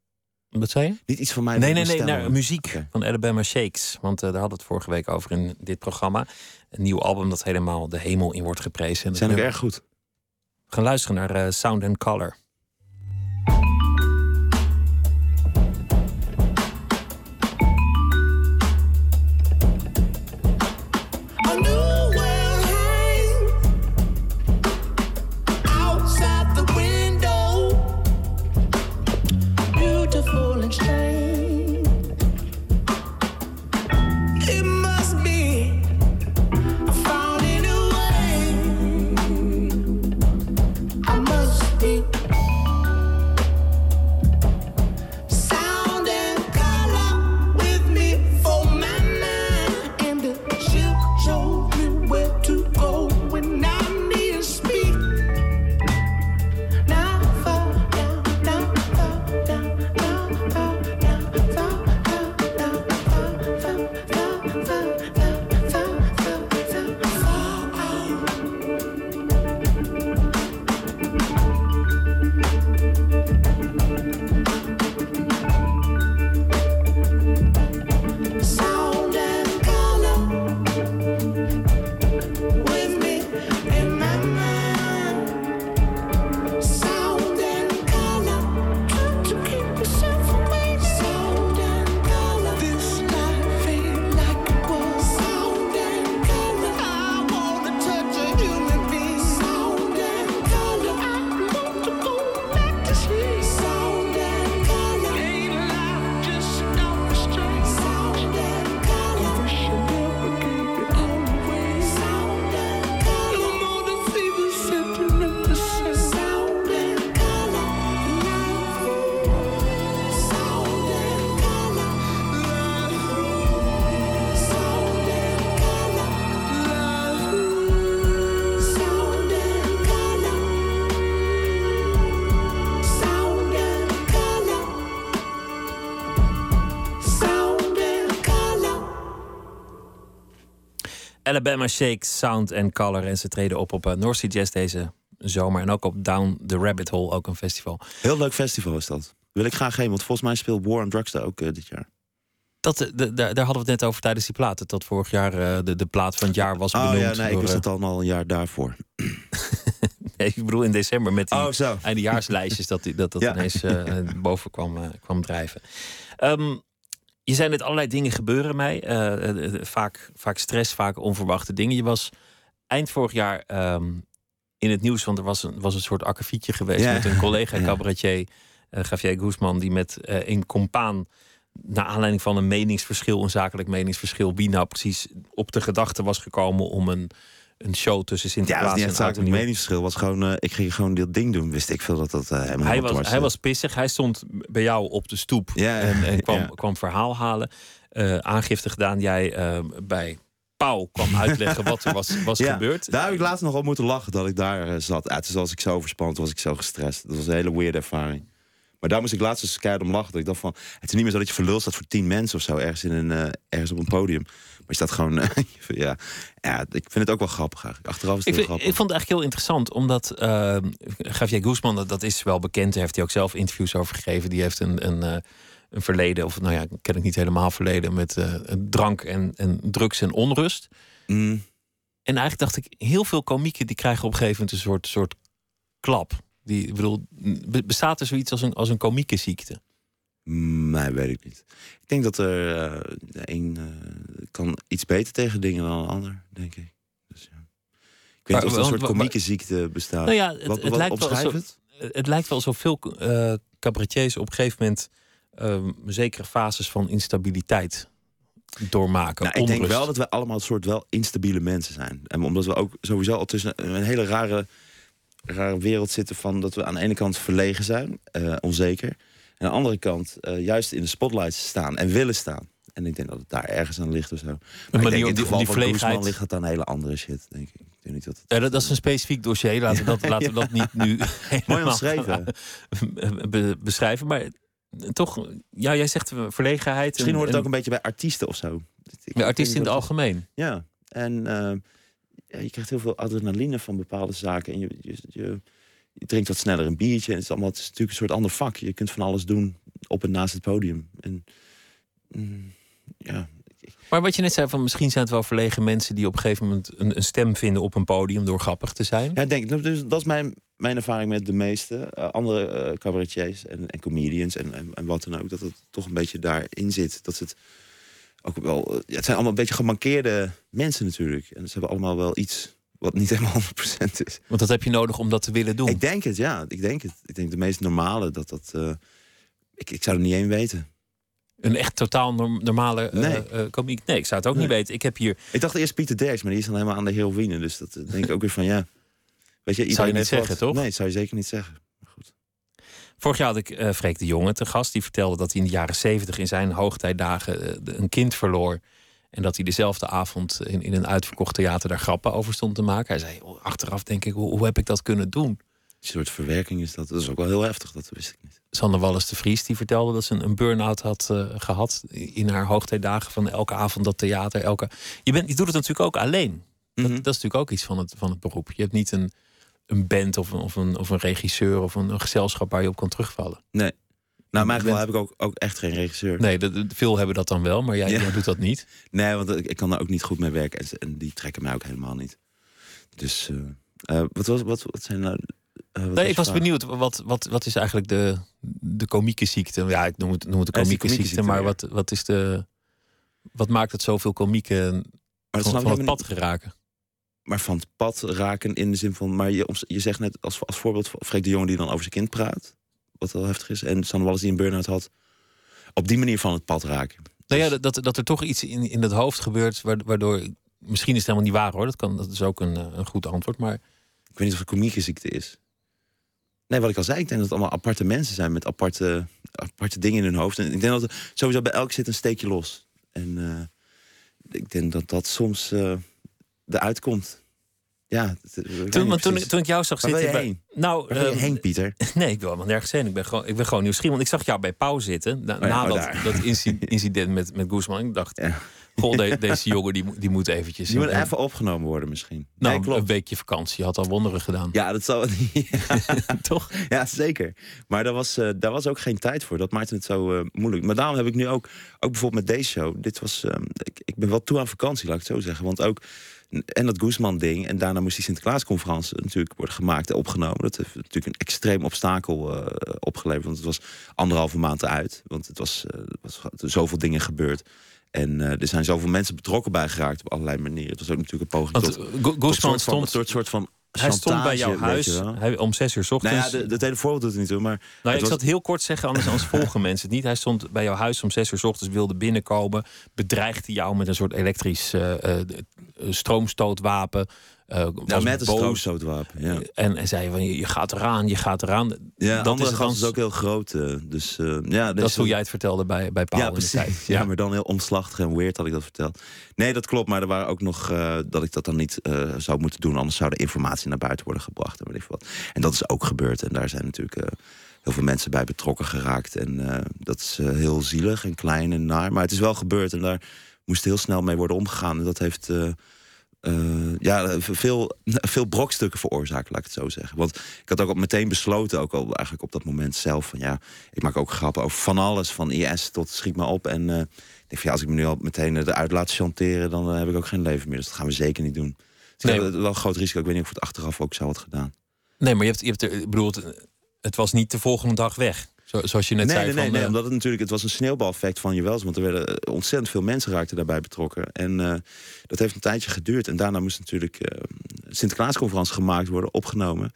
Wat zei je? Niet iets van mij. Nee, nee, nee, naar muziek van Alabama Shakes. Want eh, daar hadden we het vorige week over in dit programma. Een nieuw album dat helemaal de hemel in wordt geprezen. En Zijn ook erg goed. We gaan luisteren naar eh, Sound and Color. Alabama Shake, Sound and Color. En ze treden op op uh, North Sea Jazz deze zomer. En ook op Down the Rabbit Hole, ook een festival. Heel leuk festival is dat. Wil ik graag heen, want volgens mij speelt War on Drugs daar ook uh, dit jaar. Dat, de, de, daar hadden we het net over tijdens die platen. Dat vorig jaar uh, de, de plaat van het jaar was oh, benoemd. ja, nee, door, ik wist het al een jaar daarvoor. nee, ik bedoel in december met die oh, zo. eindejaarslijstjes... dat die, dat, dat Ja. ineens uh, boven kwam, kwam drijven. Um, je zei net allerlei dingen gebeuren mij. Uh, vaak, vaak stress, vaak onverwachte dingen. Je was eind vorig jaar um, in het nieuws... want er was een, was een soort akkefietje geweest... Ja. met een collega cabaretier, uh, Javier Guzman... die met uh, een compaan naar aanleiding van een meningsverschil... een zakelijk meningsverschil... wie nou precies op de gedachte was gekomen... om een, een show tussen Ja, Sinterklaas dat is niet en Oud en Nieuw- meningsverschil. Was gewoon, uh, ik ging gewoon dit ding doen. Wist ik veel dat dat uh, helemaal hij was, hij was pissig. Hij stond bij jou op de stoep Ja, en, en kwam, ja. kwam verhaal halen. Uh, aangifte gedaan. Jij uh, bij Pauw kwam uitleggen wat er was, was ja, gebeurd. Daar heb ik laatst nog op moeten lachen dat ik daar uh, zat. Ja, toen was ik zo overspand, was ik zo gestrest. Dat was een hele weird ervaring. Maar daar moest ik laatst eens keihard om lachen. Dat ik dacht van, het is niet meer zo dat je verlul staat voor tien mensen of zo ergens, in een, uh, ergens op een podium. Maar je staat gewoon, ja, ja, ik vind het ook wel grappig eigenlijk. Achteraf is het ik, vind, grappig. ik vond het eigenlijk heel interessant, omdat uh, Javier Guzman, dat, dat is wel bekend, daar heeft hij ook zelf interviews over gegeven. Die heeft een, een, uh, een verleden, of nou ja, ken ik niet helemaal verleden, met uh, drank en, en drugs en onrust. Mm. En eigenlijk dacht ik, heel veel komieken die krijgen op een gegeven moment een soort, soort klap. Die, ik bedoel, bestaat er zoiets als een, als een komieke ziekte? Mm, Nee, weet ik niet. Ik denk dat er uh, een uh, kan iets beter tegen dingen dan een ander, denk ik. Dus, ja. Ik weet niet of er een soort komieke ziekte bestaat. Nou ja, het, wat, het wat, lijkt wel alsof, het? het lijkt wel alsof veel uh, cabaretiers op een gegeven moment uh, zekere fases van instabiliteit doormaken. Nou, ik denk wel dat we allemaal een soort wel instabiele mensen zijn. En omdat we ook sowieso al tussen een hele rare, rare wereld zitten van dat we aan de ene kant verlegen zijn, uh, onzeker. Aan de andere kant uh, juist in de spotlight staan en willen staan. En ik denk dat het daar ergens aan ligt of zo. Maar ik denk in het geval die van ligt het aan hele andere shit, denk ik. ik niet dat, het... ja, dat, dat, is een specifiek dossier. Laten we dat, laten we dat niet nu Mooi omschreven. Be beschrijven. Maar toch, ja, jij zegt verlegenheid. Misschien en, hoort het en, ook een beetje bij artiesten of zo. Ik bij artiesten in het algemeen. Ja, en uh, je krijgt heel veel adrenaline van bepaalde zaken. En je, je, je, je drinkt wat sneller een biertje. En het is, allemaal, het is natuurlijk een soort ander vak. Je kunt van alles doen op en naast het podium. En, mm, ja. Maar wat je net zei, van misschien zijn het wel verlegen mensen die op een gegeven moment een, een stem vinden op een podium door grappig te zijn. Ja, denk. Dus dat is mijn, mijn ervaring met de meeste uh, andere uh, cabaretiers en, en comedians en, en, en, wat dan ook. Dat het toch een beetje daarin zit. Dat het ook wel. Ja, het zijn allemaal een beetje gemankeerde mensen natuurlijk. En ze hebben allemaal wel iets wat niet helemaal 100% is. Want dat heb je nodig om dat te willen doen. Ik denk het, ja. Ik denk het. Ik denk de meest normale dat dat. Uh, ik, ik zou er niet één weten. Een echt totaal normale nee. Uh, komiek? Nee, ik zou het ook nee. niet weten. Ik heb hier. Ik dacht eerst Pieter Derks, maar die is dan helemaal aan de heroïne. Dus dat denk ik ook weer van ja. Weet je, zou je niet zeggen, wat... toch? Nee, zou je zeker niet zeggen. Goed. Vorig jaar had ik uh, Freek de Jonge te gast. Die vertelde dat hij in de jaren zeventig in zijn hoogtijdagen uh, een kind verloor. En dat hij dezelfde avond in, in een uitverkocht theater daar grappen over stond te maken. Hij zei, oh, achteraf denk ik, hoe, hoe, heb ik dat kunnen doen? Een soort verwerking is dat. Dat is ook wel heel heftig, dat wist ik niet. Sander Wallis de Vries die vertelde dat ze een, een burn-out had uh, gehad. In haar hoogtijdagen van elke avond dat theater. Elke... Je, bent, je doet het natuurlijk ook alleen. Mm -hmm. dat, dat, is natuurlijk ook iets van het, van het beroep. Je hebt niet een, een band of een, of, een, of een regisseur of een, een gezelschap waar je op kan terugvallen. Nee. Nou, maar bent... heb ik ook, ook echt geen regisseur. Nee, veel hebben dat dan wel, maar jij, ja. jij doet dat niet. Nee, want ik, ik kan daar ook niet goed mee werken. En, en die trekken mij ook helemaal niet. Dus uh, uh, wat, was, wat, wat zijn nou... Uh, nee, ik was vraag? benieuwd, wat, wat, wat is eigenlijk de, de komieke ziekte? Ja, ik noem het, noem het de komieke, ziekte, ziekte, maar ja. wat, wat is de... Wat maakt het zoveel komieken van, van het pad geraken? Maar van het pad raken in de zin van... Maar je, je zegt net als, als voorbeeld Freek de Jonge die dan over zijn kind praat. Wat wel heftig is. En Sanne Wallis die een burn-out had. Op die manier van het pad raken. Nou ja, dat, dat er toch iets in, in het hoofd gebeurt... waardoor... Misschien is het helemaal niet waar hoor. Dat, kan, dat is ook een, een goed antwoord. Maar ik weet niet of het komieke ziekte is. Nee, wat ik al zei, ik denk dat het allemaal aparte mensen zijn met aparte, aparte dingen in hun hoofd. En ik denk dat er sowieso bij elk zit een steekje los. En uh, ik denk dat dat soms uh, eruit komt. Ja, Toen, toen, toen ik jou zag Waar wil zitten... bij- heen? Nou, Waar je eh, heen, Pieter? Nee, ik wil helemaal nergens heen. Ik ben gewoon, ik ben gewoon nieuwsgierig. Want ik zag jou bij Pauw zitten. Na, Oh ja, na oh, dat, dat inci- incident met, met Guzman. Ik dacht, Ja. goh, de- deze jongen die, moet- die moet eventjes... Die moet een- even opgenomen worden misschien. nou, nee, klopt. een weekje vakantie had al wonderen gedaan. Ja, dat zou Toch? Ja, zeker. Maar daar was, eh, daar was ook geen tijd voor. Dat maakte het zo eh, moeilijk. Maar daarom heb ik nu ook, ook bijvoorbeeld met deze show. Dit was, eh, ik, ik ben wel toe aan vakantie, laat ik het zo zeggen. Want ook, en dat Guzman-ding. En daarna moest die Sinterklaasconferentie natuurlijk worden gemaakt en opgenomen. Dat heeft natuurlijk een extreem obstakel eh, opgeleverd. Want het was anderhalve maand uit. Want het was, er was zoveel dingen gebeurd. En eh, er zijn zoveel mensen betrokken bij geraakt op allerlei manieren. Het was ook natuurlijk een poging Want tot, soort van, stond, soort, soort van hij stond bij jouw huis hij, om zes uur 's Nou ochtends. ja, de, het hele voorbeeld doet het niet toe, maar... Nou, ik was- zal het heel kort zeggen, anders, anders volgen mensen het niet. Hij stond bij jouw huis om zes uur 's ochtends, wilde binnenkomen. Bedreigde jou met een soort elektrisch eh, eh, stroomstootwapen. Nou, met een boos. stroomstootwapen, ja. En, en zei van, je, je gaat eraan, je gaat eraan. Ja, dat is, gas dan, is ook heel groot. eh, dus eh, ja, dat is hoe jij het vertelde bij, bij Paul Ja, in de tijd. Ja. maar dan heel omslachtig en weird had ik dat verteld. Nee, dat klopt. Maar er waren ook nog eh, dat ik dat dan niet zou moeten doen. Anders zou de informatie naar buiten worden gebracht. En, weet ik veel wat. en dat is ook gebeurd. En daar zijn natuurlijk heel veel mensen bij betrokken geraakt. En dat is heel zielig en klein en naar. Maar het is wel gebeurd. En daar moest heel snel mee worden omgegaan. En dat heeft... eh, eh, ja, veel, veel brokstukken veroorzaakt, laat ik het zo zeggen. Want ik had ook al meteen besloten, ook al eigenlijk op dat moment zelf, van ja, ik maak ook grappen over van alles, van IS tot schiet me op. En eh, ik denk van ja, als ik me nu al meteen eruit laat chanteren, dan eh, heb ik ook geen leven meer. Dus dat gaan we zeker niet doen. Dus Nee. wel een groot risico. Ik weet niet of ik het achteraf ook zou had gedaan. Nee, maar je hebt, je hebt er, ik bedoel, het, het was niet de volgende dag weg. Zo, zoals je net nee, zei. nee, nee, van, nee, eh, omdat het natuurlijk, het was een sneeuwbaleffect van je welzijn. Want er werden eh, ontzettend veel mensen raakten daarbij betrokken. En eh, dat heeft een tijdje geduurd. En daarna moest natuurlijk eh Sinterklaasconferentie gemaakt worden, opgenomen.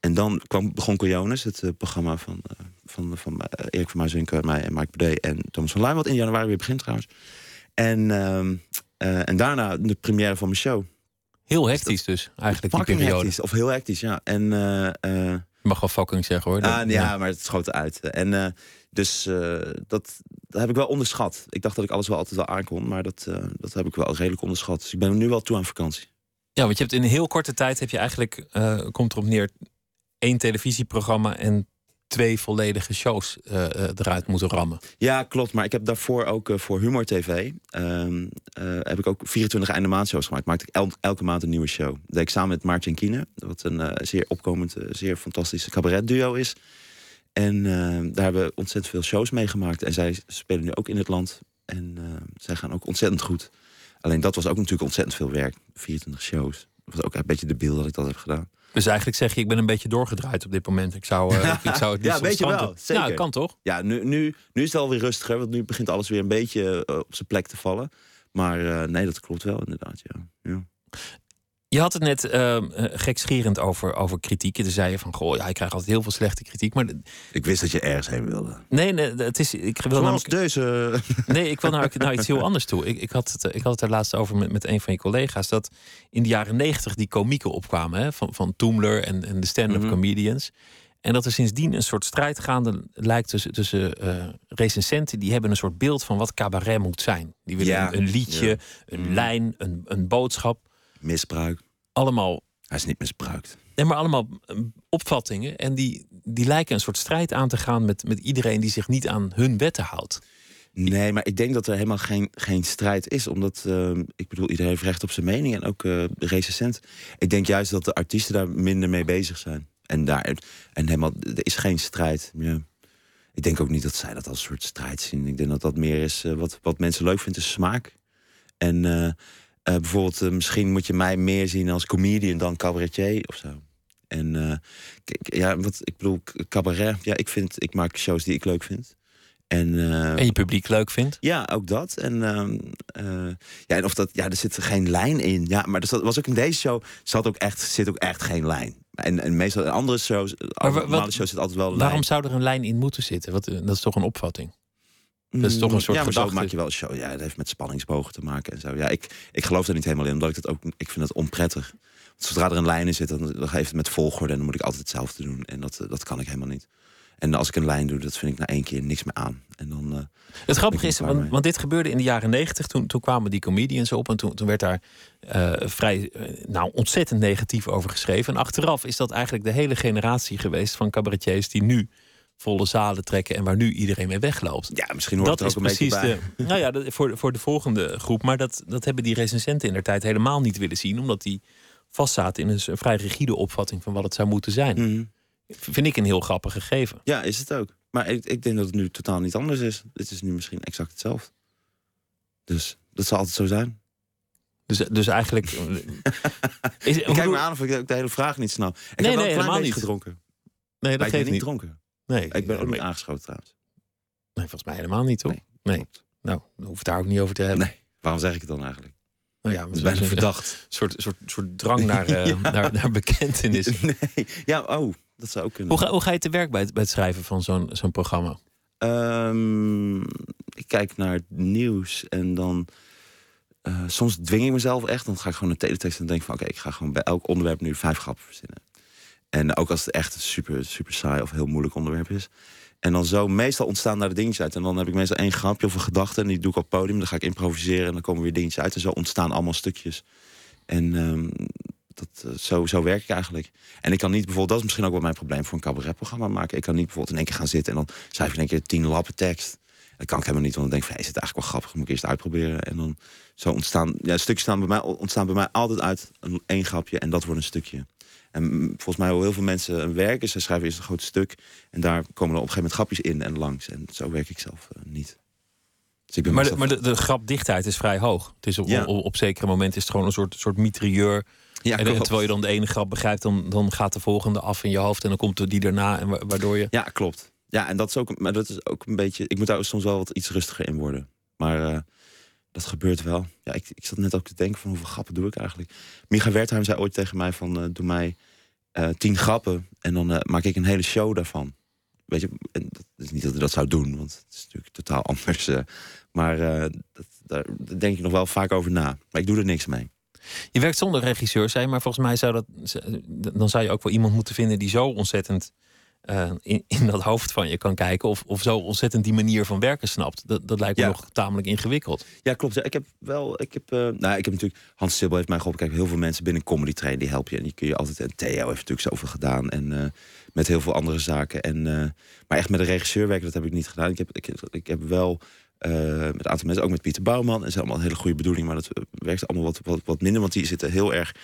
En dan kwam, begon Cojones, het programma van, eh, van, van Erik van Muizinken, mij en Mike Bede en Thomas van Luijn. Wat in januari weer begint trouwens. En, ehm, eh, en daarna de première van mijn show. heel hectisch dus, eigenlijk die periode. hectisch, of heel hectisch, ja. En Je mag wel fucking zeggen hoor. Ah, Dat- ja, maar het schoot eruit. En eh, dus eh, dat, dat heb ik wel onderschat. Ik dacht dat ik alles wel altijd wel aankon, maar dat, eh, dat heb ik wel redelijk onderschat. Dus ik ben nu wel toe aan vakantie. Ja, want je hebt in een heel korte tijd heb je eigenlijk, eh, komt erop neer, één televisieprogramma en twee volledige shows eh, eh, eruit moeten rammen. Ja, klopt. Maar ik heb daarvoor ook eh, voor Humor TV... ehm, eh, heb ik ook 24 einde maandshows gemaakt. Maakte ik el- elke maand een nieuwe show. Dat ik samen met Maartje Kiene. Wat een zeer opkomend, zeer fantastische cabaretduo is. En daar hebben we ontzettend veel shows meegemaakt. En zij spelen nu ook in het land. En zij gaan ook ontzettend goed. Alleen dat was ook natuurlijk ontzettend veel werk. 24 shows. Dat was ook een beetje de beeld dat ik dat heb gedaan. Dus eigenlijk zeg je, ik ben een beetje doorgedraaid op dit moment. Ik zou, eh, ik zou het niet Ja, weet je wel, zeker. Nou, kan toch? Ja, nu, nu, nu is het alweer rustiger. Want nu begint alles weer een beetje eh, op zijn plek te vallen. Maar eh, nee, dat klopt wel inderdaad, ja. ja. Je had het net eh, gekscherend over, over kritiek. En toen zei je van, goh, ja, ik krijg altijd heel veel slechte kritiek. Maar Ik wist dat je ergens heen wilde. nee, nee het is, ik wil Zoals namelijk, deze. nee, ik wil nou, nou iets heel anders toe. Ik, ik, had het, ik had het er laatst over met, met een van je collega's. Dat in de jaren negentig die komieken opkwamen. Hè, van, van Toomler en, en de stand-up Mhm. comedians. En dat er sindsdien een soort strijd gaande lijkt tussen, tussen eh, recensenten. Die hebben een soort beeld van wat cabaret moet zijn. Die willen Ja, een, een liedje, ja. een Mhm. lijn, een, een boodschap. Misbruik. Allemaal Hij is niet misbruikt. Nee, maar allemaal eh, opvattingen. En die, die lijken een soort strijd aan te gaan met, met iedereen die zich niet aan hun wetten houdt. Nee, maar ik denk dat er helemaal geen, geen strijd is. Omdat, eh, ik bedoel, iedereen heeft recht op zijn mening. En ook eh, de recensent. Ik denk juist dat de artiesten daar minder mee bezig zijn. En, daar, en helemaal, er is geen strijd. Ja. Ik denk ook niet dat zij dat als soort strijd zien. Ik denk dat dat meer is eh, wat, wat mensen leuk vinden, is smaak. En eh, eh, bijvoorbeeld, eh, misschien moet je mij meer zien als comedian dan cabaretier of zo. En eh, kijk, ja, wat ik bedoel, cabaret. Ja, ik vind, ik maak shows die ik leuk vind. En, eh, En je publiek leuk vindt. ja, ook dat. En, ehm, eh, ja, en of dat, ja, er zit geen lijn in. Ja, maar er zat- was ook in deze show zat ook echt, zit ook echt geen lijn. En, en meestal in andere shows, wat- shows zit altijd wel een Waarom lijn. zou er een lijn in moeten zitten? Wat, eh, dat is toch een opvatting? Dat is toch een soort ja, maar maak je wel een show. Ja, het heeft met spanningsbogen te maken en zo. Ja, ik, ik geloof er niet helemaal in, omdat ik dat ook, ik vind dat onprettig. Want zodra er een lijn in zit, dan, dan geeft het met volgorde en dan moet ik altijd hetzelfde doen. En dat, eh, dat kan ik helemaal niet. En als ik een lijn doe, dat vind ik na één keer niks meer aan. En dan, eh, Het grappige is, want, want dit gebeurde in de jaren negentig. Toen, toen kwamen die comedians op en toen, toen werd daar eh, vrij nou, ontzettend negatief over geschreven. En achteraf is dat eigenlijk de hele generatie geweest van cabaretiers die nu volle zalen trekken en waar nu iedereen mee wegloopt. ja, misschien hoort dat het is ook een beetje precies bij. de. Nou ja, de- voor, de- voor de volgende groep. Maar dat, dat hebben die recensenten in der tijd helemaal niet willen zien, omdat die vastzaten in een, vrij rigide opvatting van wat het zou moeten zijn. Mhm. Vind ik een heel grappig gegeven. Ja, is het ook. Maar ik, ik denk dat het nu totaal niet anders is. Dit is nu misschien exact hetzelfde. Dus dat zal altijd zo zijn. Dus, dus eigenlijk. eh, is, Ik kijk me aan of ik de hele vraag niet snap. Ik Nee, heb wel nee, een klein helemaal beetje niet. gedronken. Nee, dat geeft niet niet. dronken. Nee, Ik ben ook niet aangeschoten trouwens. nee, volgens mij helemaal niet, toch? Nee. Nou, dan hoef het daar ook niet over te hebben. Nee. Waarom zeg ik het dan eigenlijk? Nou ja, Dat is bijna een verdacht. soort, soort, soort drang naar, eh, naar, naar bekentenis. Nee. Ja, oh, dat zou ook kunnen. Hoe ga, hoe ga je te werk bij het, bij het schrijven van zo'n zo'n programma? Ehm, ik kijk naar het nieuws en dan... eh, soms dwing ik mezelf echt. Dan ga ik gewoon een teletext en denk van... oké, ik ga gewoon bij elk onderwerp nu vijf grappen verzinnen. En ook als het echt super, super saai of heel moeilijk onderwerp is. En dan zo, meestal ontstaan daar de dingetjes uit. En dan heb ik meestal één grapje of een gedachte... en die doe ik op het podium. Dan ga ik improviseren en dan komen weer dingetjes uit. En zo ontstaan allemaal stukjes. En ehm, dat, eh, zo, zo werk ik eigenlijk. En ik kan niet bijvoorbeeld, dat is misschien ook wel mijn probleem voor een cabaretprogramma maken. Ik kan niet bijvoorbeeld in één keer gaan zitten en dan schrijf ik in één keer tien lappen tekst. Dat kan ik helemaal niet, want dan denk ik, van, is het eigenlijk wel grappig, moet ik eerst uitproberen. En dan zo ontstaan, ja, stukjes staan bij mij, ontstaan bij mij altijd uit één grapje en dat wordt een stukje. En volgens mij hoe heel veel mensen werken, ze schrijven eerst een groot stuk en daar komen er op een gegeven moment grapjes in en langs. En zo werk ik zelf eh, niet. Dus ik ben Maar, de, maar de, de grapdichtheid is vrij hoog. Het is op, Ja. op, op zekere momenten is het gewoon een soort, soort mitrailleur. ja, en, klopt. terwijl je dan de ene grap begrijpt, dan, dan gaat de volgende af in je hoofd. En dan komt er die daarna. En wa- waardoor je. Ja, klopt. Ja, en dat is ook, maar dat is ook een beetje. Ik moet daar soms wel wat iets rustiger in worden. Maar eh, dat gebeurt wel. Ja, ik, ik zat net ook te denken van hoeveel grappen doe ik eigenlijk. Micha Wertheim zei ooit tegen mij van eh, doe mij eh, tien grappen en dan eh, maak ik een hele show daarvan. Weet je, en dat is niet dat dat zou doen, want het is natuurlijk totaal anders. maar dat, daar, daar denk ik nog wel vaak over na. Maar ik doe er niks mee. Je werkt zonder regisseur zijn, maar volgens mij zou dat. Dan zou je ook wel iemand moeten vinden die zo ontzettend. Eh, in, in dat hoofd van je kan kijken. Of, of zo ontzettend die manier van werken snapt. Dat, dat lijkt me Ja. nog tamelijk ingewikkeld. Ja, klopt. Ja, ik heb wel, ik heb, eh, nou, ik heb natuurlijk, Hans Sibbel heeft mij geholpen. Kijk, heel veel mensen binnen Comedy Train, die helpen je. En die kun je altijd, en Theo heeft natuurlijk zoveel gedaan. En eh, met heel veel andere zaken. En, maar echt met een regisseur werken, dat heb ik niet gedaan. Ik heb, ik, ik heb wel met een aantal mensen, ook met Pieter Bouwman. En ze allemaal een hele goede bedoeling, maar dat werkt allemaal wat, wat, wat minder. Want die zitten heel erg,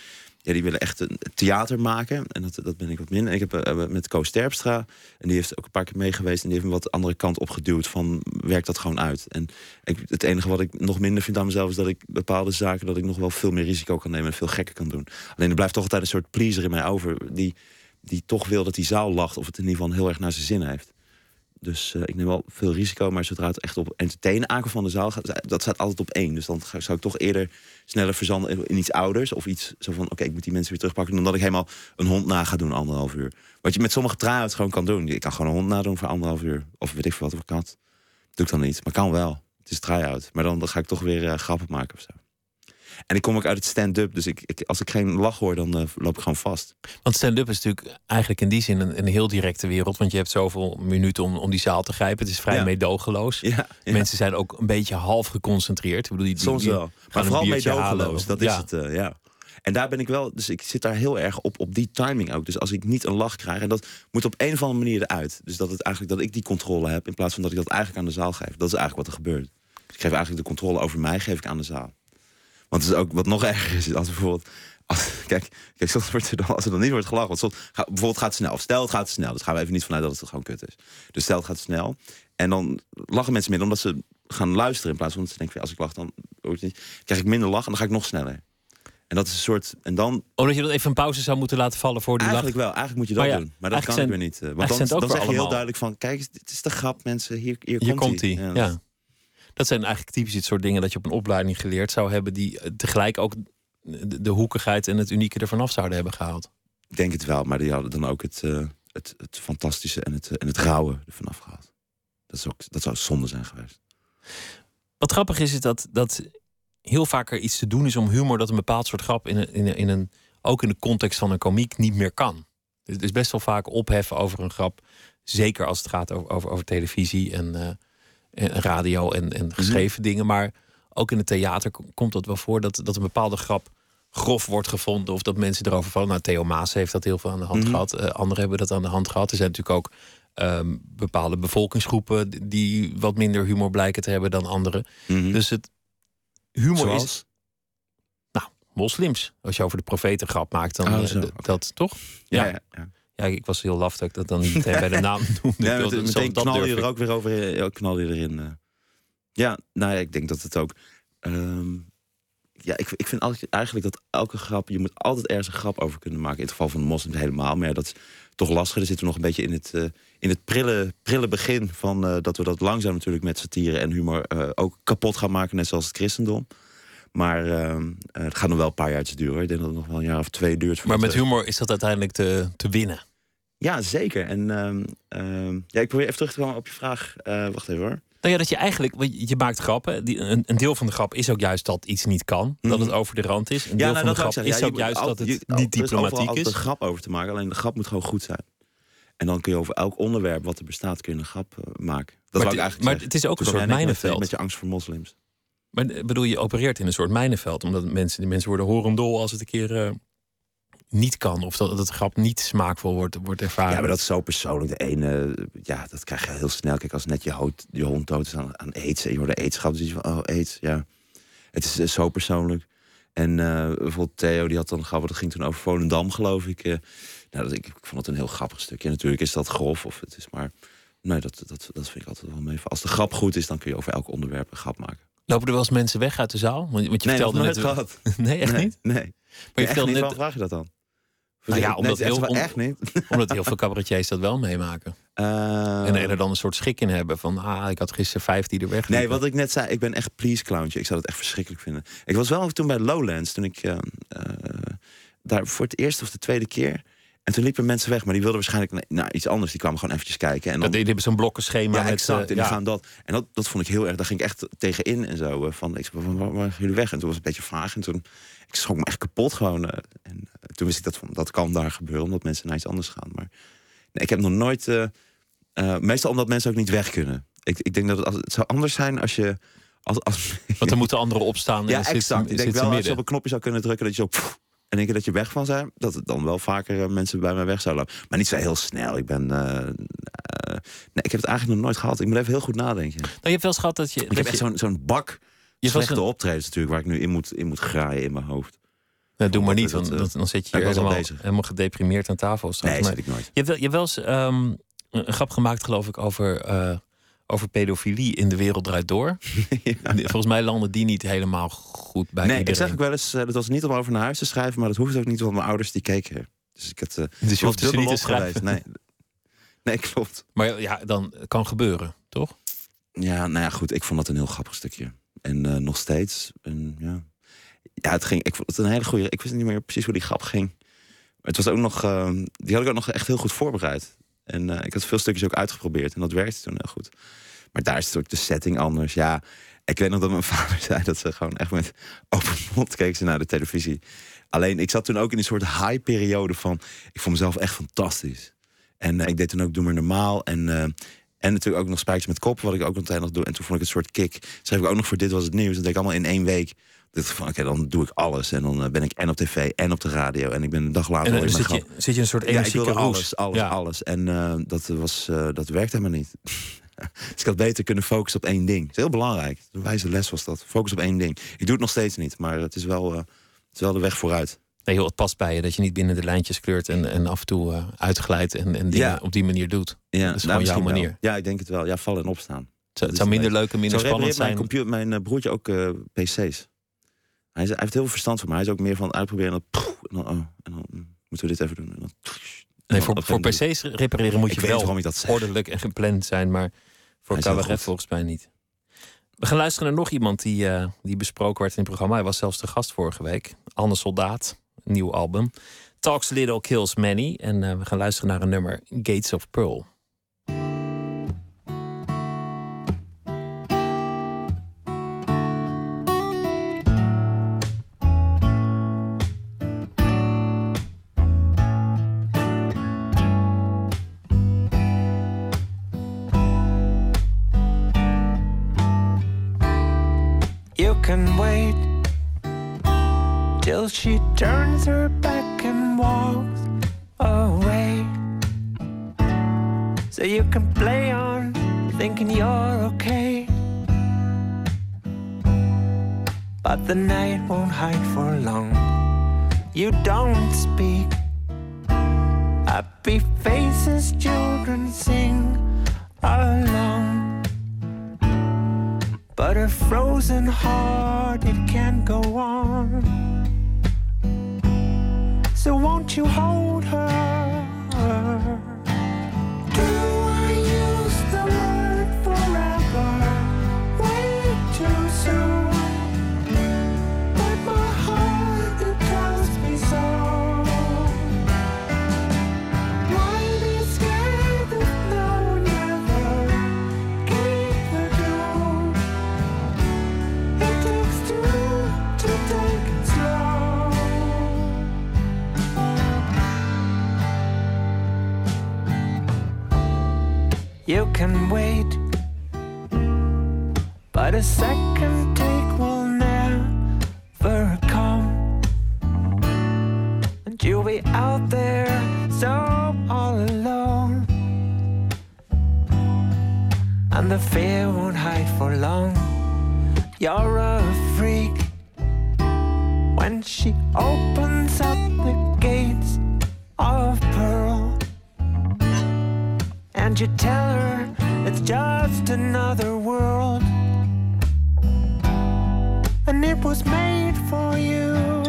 ja, die willen echt een theater maken. En dat, dat ben ik wat minder. Ik heb eh, met Koos Terpstra, en die heeft ook een paar keer meegeweest. En die heeft me wat andere kant opgeduwd van, werk dat gewoon uit. En ik, het enige wat ik nog minder vind aan mezelf is dat ik bepaalde zaken dat ik nog wel veel meer risico kan nemen en veel gekker kan doen. Alleen er blijft toch altijd een soort pleaser in mij over die, die toch wil dat die zaal lacht of het in ieder geval heel erg naar zijn zin heeft. Dus eh, ik neem wel veel risico, maar zodra het echt op entertainen aankomen van de zaal gaat, dat staat altijd op één. Dus dan zou ik toch eerder sneller verzanden in, iets ouders of iets zo van: oké, ik moet die mensen weer terugpakken, dan dat ik helemaal een hond na ga doen anderhalf uur. Wat je met sommige try-outs gewoon kan doen. Ik kan gewoon een hond nadoen voor anderhalf uur, of weet ik veel wat, of kat. Doe ik dan niet, maar kan wel. Het is try-out. Maar dan, ga ik toch weer eh, grappen maken of zo. En ik kom ook uit het stand-up, dus ik, ik, als ik geen lach hoor, dan eh, loop ik gewoon vast. Want stand-up is natuurlijk eigenlijk in die zin een, een heel directe wereld. Want je hebt zoveel minuten om, om die zaal te grijpen. Het is vrij Ja. meedogenloos. Ja, ja. Mensen zijn ook een beetje half geconcentreerd. Ik bedoel, die, die- Soms wel. Maar vooral meedogenloos. of- Dat is het, eh, ja. En daar ben ik wel, dus ik zit daar heel erg op, op die timing ook. Dus als ik niet een lach krijg, en dat moet op een of andere manier eruit. Dus dat het eigenlijk dat ik die controle heb, in plaats van dat ik dat eigenlijk aan de zaal geef. Dat is eigenlijk wat er gebeurt. Dus ik geef eigenlijk de controle over mij, geef ik aan de zaal. Want het is ook wat nog erger is, als bijvoorbeeld. Als, kijk, kijk, soms wordt er dan, als er dan niet wordt gelachen. Want soms, ga- bijvoorbeeld gaat het snel. Of stel het gaat snel. Dus gaan we even niet vanuit dat het gewoon kut is. Dus stel het gaat snel. En dan lachen mensen minder omdat ze gaan luisteren. In plaats van dat ze denken, als ik lach, dan krijg ik minder lach en dan ga ik nog sneller. En dat is een soort. En dan. Omdat je dat even een pauze zou moeten laten vallen voor die Eigenlijk lach. wel, eigenlijk moet je dat ja, doen. Maar dat kan eigenlijk ik weer niet. eh, Want eigenlijk dan, dan zeg je heel duidelijk van: kijk, dit is de grap, mensen. Hier, hier, Hier komt hij. Ja, Dat zijn eigenlijk typisch het soort dingen dat je op een opleiding geleerd zou hebben. die eh, tegelijk ook de, de hoekigheid en het unieke ervan af zouden hebben gehaald. Ik denk het wel, maar die hadden dan ook het, eh, het, het fantastische en het, eh, en het rauwe ervan afgehaald. Dat, is ook, dat zou zonde zijn geweest. Wat grappig is, is dat, dat heel vaak er iets te doen is om humor dat een bepaald soort grap in een, in een, in een ook in de context van een komiek niet meer kan. Dus het is best wel vaak opheffen over een grap. Zeker als het gaat over, over, over televisie en, en radio en, en geschreven dingen. Maar ook in het theater komt dat wel voor dat, dat een bepaalde grap grof wordt gevonden. Of dat mensen erover vallen. Nou, Theo Maas heeft dat heel veel aan de hand Mhm. gehad. Eh, anderen hebben dat aan de hand gehad. Er zijn natuurlijk ook ehm, bepaalde bevolkingsgroepen die- wat minder humor blijken te hebben dan anderen. Mhm. Dus het humor is Zoals? moslims. Als je over de profeten grap maakt, dan Oh, eh, dat toch? Ja, Ja. ja, ja. Ik was heel laf dat ik dat dan niet meteen bij de naam noemde. Ja, wilde- meteen, knal je er ook weer over. Ja, knal je erin. eh. Ja, nou ja, ik denk dat het ook. ehm, ja, ik, ik vind altijd- eigenlijk dat elke grap. Je moet altijd ergens een grap over kunnen maken. In het geval van de moslims helemaal. Maar ja, dat is toch lastig. Dan zitten we nog een beetje in het, eh, in het prille, prille begin. van eh, dat we dat langzaam natuurlijk met satire en humor. eh, ook kapot gaan maken. Net zoals het christendom. Maar ehm, eh, het gaat nog wel een paar jaar duren. Ik denk dat het nog wel een jaar of twee duurt. Maar met humor is dat uiteindelijk te, te winnen. Ja, zeker. En ehm, ehm, ja, ik probeer even terug te komen op je vraag. Eh, wacht even hoor. Nou ja, dat je eigenlijk, want je maakt grappen. Die, een, een deel van de grap is ook juist dat iets niet kan. Dat Mhm. het over de rand is. Een Ja, deel nou, van de dat grap is. Ja, ook juist dat het je- niet er is diplomatiek altijd is. een grap over te maken. Alleen de grap moet gewoon goed zijn. En dan kun je over elk onderwerp wat er bestaat, kun je een grap eh, maken. Dat ik eigenlijk maar het is ook een soort met, mijnenveld. Met je angst voor moslims. Maar eh, bedoel, je opereert in een soort mijnenveld. Omdat mensen, die mensen worden horendol als het een keer niet kan. Of dat, dat de grap niet smaakvol wordt, wordt ervaren. Ja, maar dat is zo persoonlijk. De ene, ja, dat krijg je heel snel. Kijk, als net je, hoofd, je hond dood is aan, aan aids... en je hoort de aidsgrap, zie je van, oh, aids, ja. Het is eh, zo persoonlijk. En eh, bijvoorbeeld Theo, die had dan een grap... dat ging toen over Volendam, geloof ik. eh. nou, dat, ik, ik vond het een heel grappig stukje. Natuurlijk is dat grof, of het is maar... Nee, dat, dat, dat vind ik altijd wel mee. Als de grap goed is, dan kun je over elk onderwerp een grap maken. Lopen er wel eens mensen weg uit de zaal? Want, je nee, vertelde net... gehad. Nee, echt nee, niet? Nee. Maar je echt vertelde niet, net, waarom vraag je dat dan? Nou ja, Nee, omdat het heel echt niet. omdat heel veel cabaretiers dat wel meemaken. Eh, En er dan een soort schik in hebben van... ah, ik had gisteren vijf die er weg Nee, wat ik net zei, ik ben echt please clowntje. Ik zou dat echt verschrikkelijk vinden. Ik was wel toen bij Lowlands, toen ik eh, eh, daar voor het eerst of de tweede keer. En toen liepen mensen weg, maar die wilden waarschijnlijk naar, iets anders. Die kwamen gewoon eventjes kijken. En Dat dan, die hebben zo'n blokkenschema ja, met... exact. eh, en ja. die gaan dat. En dat, dat vond ik heel erg. Daar ging ik echt tegenin en zo. eh, Van, ik zei, waar, waar gaan jullie weg? En toen was het een beetje vaag. En toen ik schrok me echt kapot gewoon. eh, en toen wist ik dat van, dat kan daar gebeuren, omdat mensen naar iets anders gaan. Maar nee, ik heb nog nooit. meestal omdat mensen ook niet weg kunnen. Ik, ik denk dat het, zou anders zijn als je. Als, als, Want dan moeten anderen opstaan en ja, zit, exact. Ik denk wel als je op een knopje zou kunnen drukken dat je zo. En denk je dat je weg van zijn, dat het dan wel vaker eh, mensen bij mij weg zouden lopen. Maar niet zo heel snel. Ik ben. eh, eh, nee, ik heb het eigenlijk nog nooit gehad. Ik moet even heel goed nadenken. Nou, je hebt wel eens gehad dat je... Ik dat heb echt je- zo'n zo'n bak je slechte een- optredens natuurlijk, waar ik nu in moet, in moet graaien in mijn hoofd. Nou, doe maar niet, dat, want dat- dan zit je hier helemaal, helemaal gedeprimeerd aan tafel straks. Nee, Maar zit ik nooit. je, hebt wel, je hebt wel eens ehm, een grap gemaakt, geloof ik, over, eh, over pedofilie in de wereld draait door. Volgens mij landen die niet helemaal goed bij nee, ik zeg ook wel eens, eh, dat was niet om over naar huis te schrijven, maar dat hoeft ook niet, want mijn ouders die keken. Dus ik had. eh Dus je hoeft dus niet te schrijven. Nee. nee, klopt. Maar ja, dan kan gebeuren, toch? Ja, nou ja, goed. Ik vond dat een heel grappig stukje. En eh, nog steeds. En, ja. ja, het ging. Ik vond het een hele goede. Ik wist niet meer precies hoe die grap ging. Maar het was ook nog. die had ik ook nog echt heel goed voorbereid. En eh, ik had veel stukjes ook uitgeprobeerd. En dat werkte toen heel goed. Maar daar is natuurlijk de setting anders. Ja, ik weet nog dat mijn vader zei dat ze gewoon echt met open mond keken ze naar de televisie. Alleen ik zat toen ook in een soort high-periode van. Ik vond mezelf echt fantastisch. En eh, ik deed toen ook Doe maar normaal. En, eh, en natuurlijk ook nog Spijkers met Kop, wat ik ook nog doe. En toen vond ik het soort kick. Schreef ik ook nog voor Dit Was Het Nieuws. Dat deed ik allemaal in één week. Ik van, oké, dan doe ik alles. En dan eh, ben ik en op tv en op de radio. En ik ben een dag later En dan in mijn zit je, zit je een soort Ja, wilde roes. alles, alles, Ja. alles. En eh, dat, was, eh, dat werkte helemaal niet. dus ik had beter kunnen focussen op één ding. Dat is heel belangrijk. Een wijze les was dat. Focus op één ding. Ik doe het nog steeds niet, maar het is wel, het is wel de weg vooruit. Nee, joh, het past bij je dat je niet binnen de lijntjes kleurt en, en af en toe uitglijdt en, en dingen Ja. op die manier doet. Ja, dat is nou, gewoon jouw wel. manier. Ja, ik denk het wel. Ja, vallen en opstaan. Het, zou minder leuk en minder Zo spannend repareert mijn, zijn. computer, mijn broertje ook PC's. Hij, is, hij heeft heel veel verstand van, maar hij is ook meer van het uitproberen. En dan, en dan, oh, en dan moeten we dit even doen. En dan, Nee, en voor. PC's repareren moet je wel ordelijk en gepland zijn, maar voor Hij cabaret volgens mij niet. We gaan luisteren naar nog iemand die, eh, die besproken werd in het programma. Hij was zelfs de gast vorige week. Anne Soldaat, nieuw album. Talks Little Kills Many. En eh, we gaan luisteren naar een nummer Gates of Pearl. Can wait till she turns her back and walks away. So you can play on thinking you're okay. But the night won't hide for long. You don't speak. Happy faces, children sing along. But a frozen heart, it can't go on. So won't you hold her? Can wait, but a second take will never come. And you'll be out there so all alone. And the fear won't hide for long. You're a freak when she opens up the gates of pearl. And you tell her just another world. And it was made for you.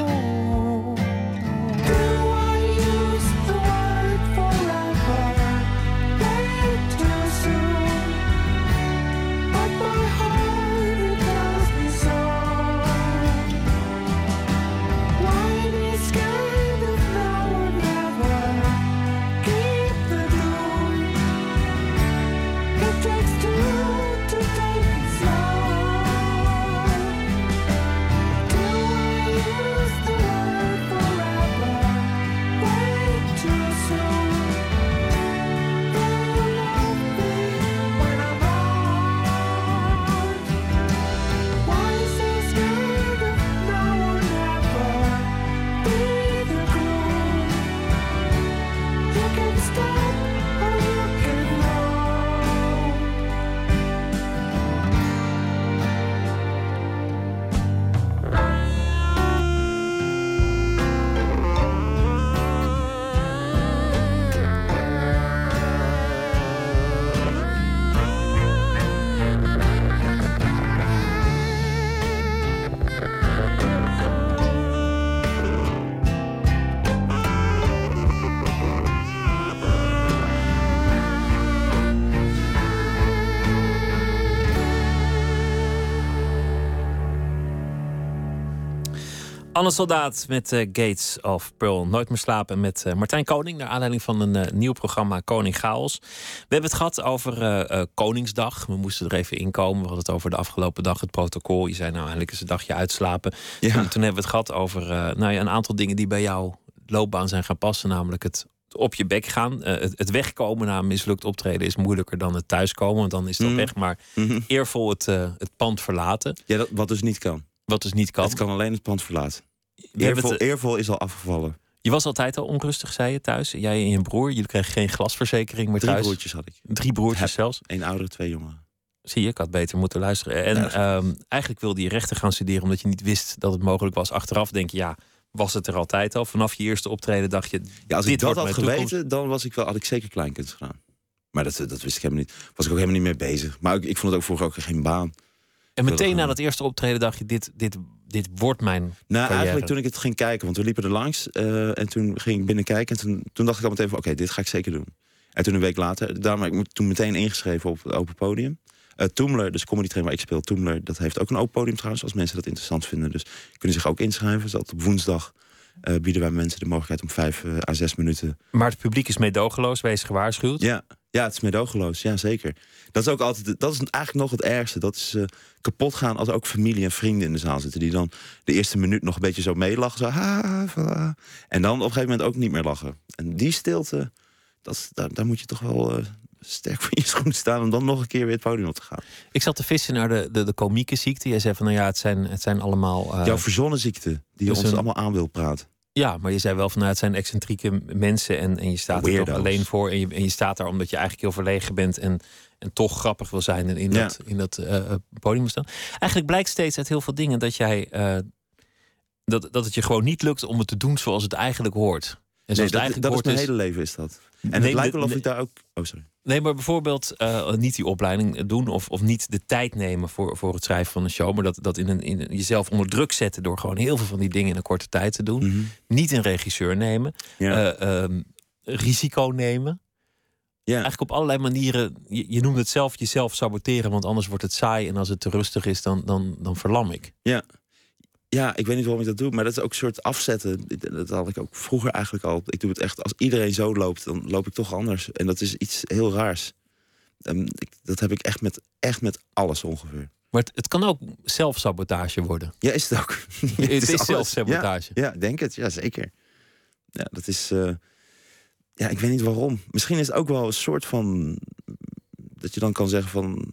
Anne Soldaat met eh, Gates of Pearl. Nooit meer slapen met eh, Martijn Koning. Naar aanleiding van een eh, nieuw programma Koning Chaos. We hebben het gehad over Koningsdag. We moesten er even inkomen. We hadden het over de afgelopen dag, het protocol. Je zei nou eigenlijk eens een dagje uitslapen. Ja. Toen, toen hebben we het gehad over nou ja, een aantal dingen die bij jouw loopbaan zijn gaan passen. Namelijk het op je bek gaan. Het, het wegkomen na een mislukt optreden is moeilijker dan het thuiskomen. Want dan is al Mhm. weg. Maar Mhm. eervol het, het pand verlaten. Ja, dat, wat dus niet kan. Wat dus niet kan. Het kan alleen het pand verlaten. Eervol, het, eervol is al afgevallen. Je was altijd al onrustig, zei je thuis. Jij en je broer. Jullie kregen geen glasverzekering meer Drie thuis. broertjes had ik. Drie broertjes Heb. zelfs. Eén oudere, twee jongeren. Zie je, ik had beter moeten luisteren. En Ja, ehm, eigenlijk wilde je rechten gaan studeren omdat je niet wist dat het mogelijk was. Achteraf denk je, ja, was het er altijd al. Vanaf je eerste optreden dacht je, Ja, als dit ik dat had geweten, toekomst. dan was ik wel, had ik zeker kleinkunst gedaan. Maar dat, dat wist ik helemaal niet. Was ik ook helemaal niet mee bezig. Maar ik, ik vond het ook vroeger ook geen baan. En meteen na gewoon- dat eerste optreden dacht je, dit, dit, dit wordt mijn Nou, carrière. eigenlijk toen ik het ging kijken, want we liepen er langs. eh, en toen ging ik binnen kijken. En toen, toen dacht ik al meteen oké, dit ga ik zeker doen. En toen een week later, daarom heb ik me toen meteen ingeschreven op het open podium. Eh Toomler, dus comedy train waar ik speel, Toomler, dat heeft ook een open podium trouwens, als mensen dat interessant vinden. Dus kunnen zich ook inschrijven. Dat op woensdag eh, bieden wij mensen de mogelijkheid om vijf eh, à zes minuten Maar het publiek is meedogenloos, wees gewaarschuwd. Ja, ja het is meedogenloos. Ja, zeker. Dat is ook altijd, dat is eigenlijk nog het ergste. Dat is eh, kapot gaan als ook familie en vrienden in de zaal zitten. Die dan de eerste minuut nog een beetje zo meelachen. Zo, ha, en dan op een gegeven moment ook niet meer lachen. En die stilte, dat, daar, daar moet je toch wel sterk voor je schoen staan om dan nog een keer weer het podium op te gaan. Ik zat te vissen naar de, de, de komieke ziekte. Jij zei van, nou ja, het zijn, het zijn allemaal... eh, Jouw verzonnen ziekte, die dus ons een- allemaal aan wil praten. Ja, maar je zei wel van, nou, het zijn excentrieke mensen en, en je staat er toch alleen voor. En je, en je staat daar omdat je eigenlijk heel verlegen bent en, en toch grappig wil zijn en in Ja. dat, in dat eh, podium staan. Eigenlijk blijkt steeds uit heel veel dingen dat jij... eh, dat, dat het je gewoon niet lukt om het te doen zoals het eigenlijk hoort. En Nee, dat dat is hoort mijn is- hele leven is dat. En het lijkt wel of ik daar ook... Oh, sorry. Nee, maar bijvoorbeeld eh, niet die opleiding doen of, of niet de tijd nemen voor, voor het schrijven van een show, maar dat, dat in een, in een- jezelf onder druk zetten door gewoon heel veel van die dingen in een korte tijd te doen. Niet een regisseur nemen, Mhm. Ja. eh, ehm, risico nemen. Ja. Eigenlijk op allerlei manieren. Je, je noemt het zelf jezelf saboteren, want anders wordt het saai en als het te rustig is, dan, dan, dan verlam ik. Ja. Ja, ik weet niet waarom ik dat doe, maar dat is ook een soort afzetten. Dat had ik ook vroeger eigenlijk al. Ik doe het echt, als iedereen zo loopt, dan loop ik toch anders. En dat is iets heel raars. Ehm, ik, dat heb ik echt met, echt met alles ongeveer. Maar het, het kan ook zelfsabotage worden. Ja, is het ook. Het is zelfsabotage. Ja, ja, denk het. Ja, zeker. Ja, dat is... eh, ja, ik weet niet waarom. Misschien is het ook wel een soort van... Dat je dan kan zeggen van...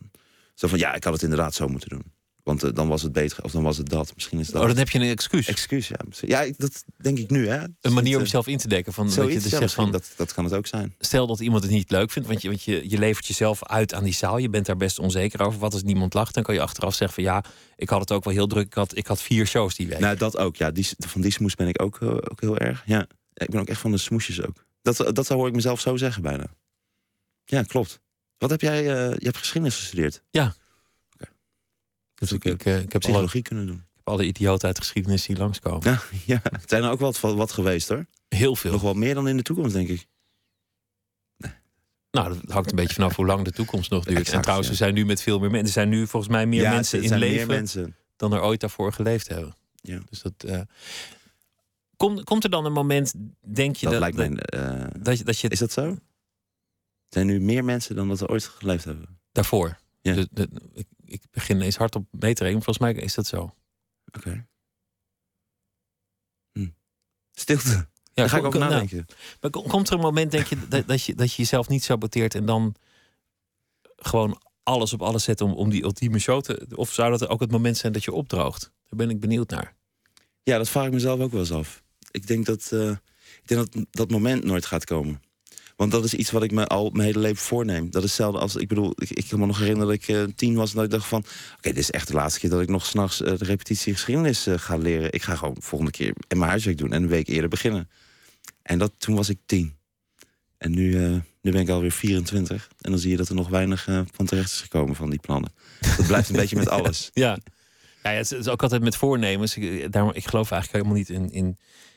Zo van, ja, ik had het inderdaad zo moeten doen. Want eh, dan was het beter, of dan was het dat. Misschien is dat... Oh, dan heb je een excuus. Excuus, ja. Ja, dat denk ik nu, hè. Een manier om eh, jezelf in te dekken. Van, dat je Zoiets, dus ja, van, dat, dat kan het ook zijn. stel dat iemand het niet leuk vindt, want je, want je, je levert jezelf uit aan die zaal. Je bent daar best onzeker over. Wat als niemand lacht? Dan kan je achteraf zeggen van ja, ik had het ook wel heel druk. Ik had, ik had vier shows die week. Nou, dat ook. Ja, die, van die smoes ben ik ook, eh, ook heel erg. Ja. Ja, ik ben ook echt van de smoesjes ook. Dat, dat hoor ik mezelf zo zeggen bijna. Ja, klopt. Wat heb jij... eh, je hebt geschiedenis gestudeerd. Dus ik, ook, ik, eh, ik heb alle, Psychologie kunnen doen. ik heb alle idioten uit de geschiedenis die langskomen. Ja, ja, het zijn er ook wat, wat geweest hoor. Heel veel. Nog wel meer dan in de toekomst, denk ik. Nou, dat hangt een beetje vanaf hoe lang de toekomst nog duurt. en Exact, trouwens, ja. we zijn nu met veel meer mensen. Er zijn nu volgens mij meer ja, mensen in leven mensen. dan er ooit daarvoor geleefd hebben. Ja. Dus dat. eh, komt, komt er dan een moment, denk je Dat, dat, lijkt dat, mij... eh, dat, je, dat je is dat zo? Er zijn nu meer mensen dan dat er ooit geleefd hebben. daarvoor. Ja. De, de- ik, ik begin ineens hardop mee te rekenen. Volgens mij is dat zo. Oké. Hm. Stilte. Ja, Daar ga ik kom- nou, nadenken. maar kom- komt er een moment, denk je, dat, dat je, dat je jezelf niet saboteert en dan gewoon alles op alles zet om, om die ultieme show te. Of zou dat ook het moment zijn dat je opdroogt? Daar ben ik benieuwd naar. Ja, dat vraag ik mezelf ook wel eens af. Ik denk dat, eh, ik denk dat dat moment nooit gaat komen. Want dat is iets wat ik me al mijn hele leven voorneem. Dat is hetzelfde als, ik bedoel, ik, ik kan me nog herinneren dat ik eh, tien was... en dat ik dacht van, oké, dit is echt de laatste keer dat ik nog s'nachts eh de repetitie geschiedenis eh, ga leren. Ik ga gewoon volgende keer in mijn huiswerk doen en een week eerder beginnen. En dat, toen was ik tien. En nu, nu ben ik alweer 24. En dan zie je dat er nog weinig van terecht is gekomen van die plannen. Dat blijft een beetje met alles. Ja, ja het, is, ook altijd met voornemens. Ik, daarom, ik geloof eigenlijk helemaal niet in,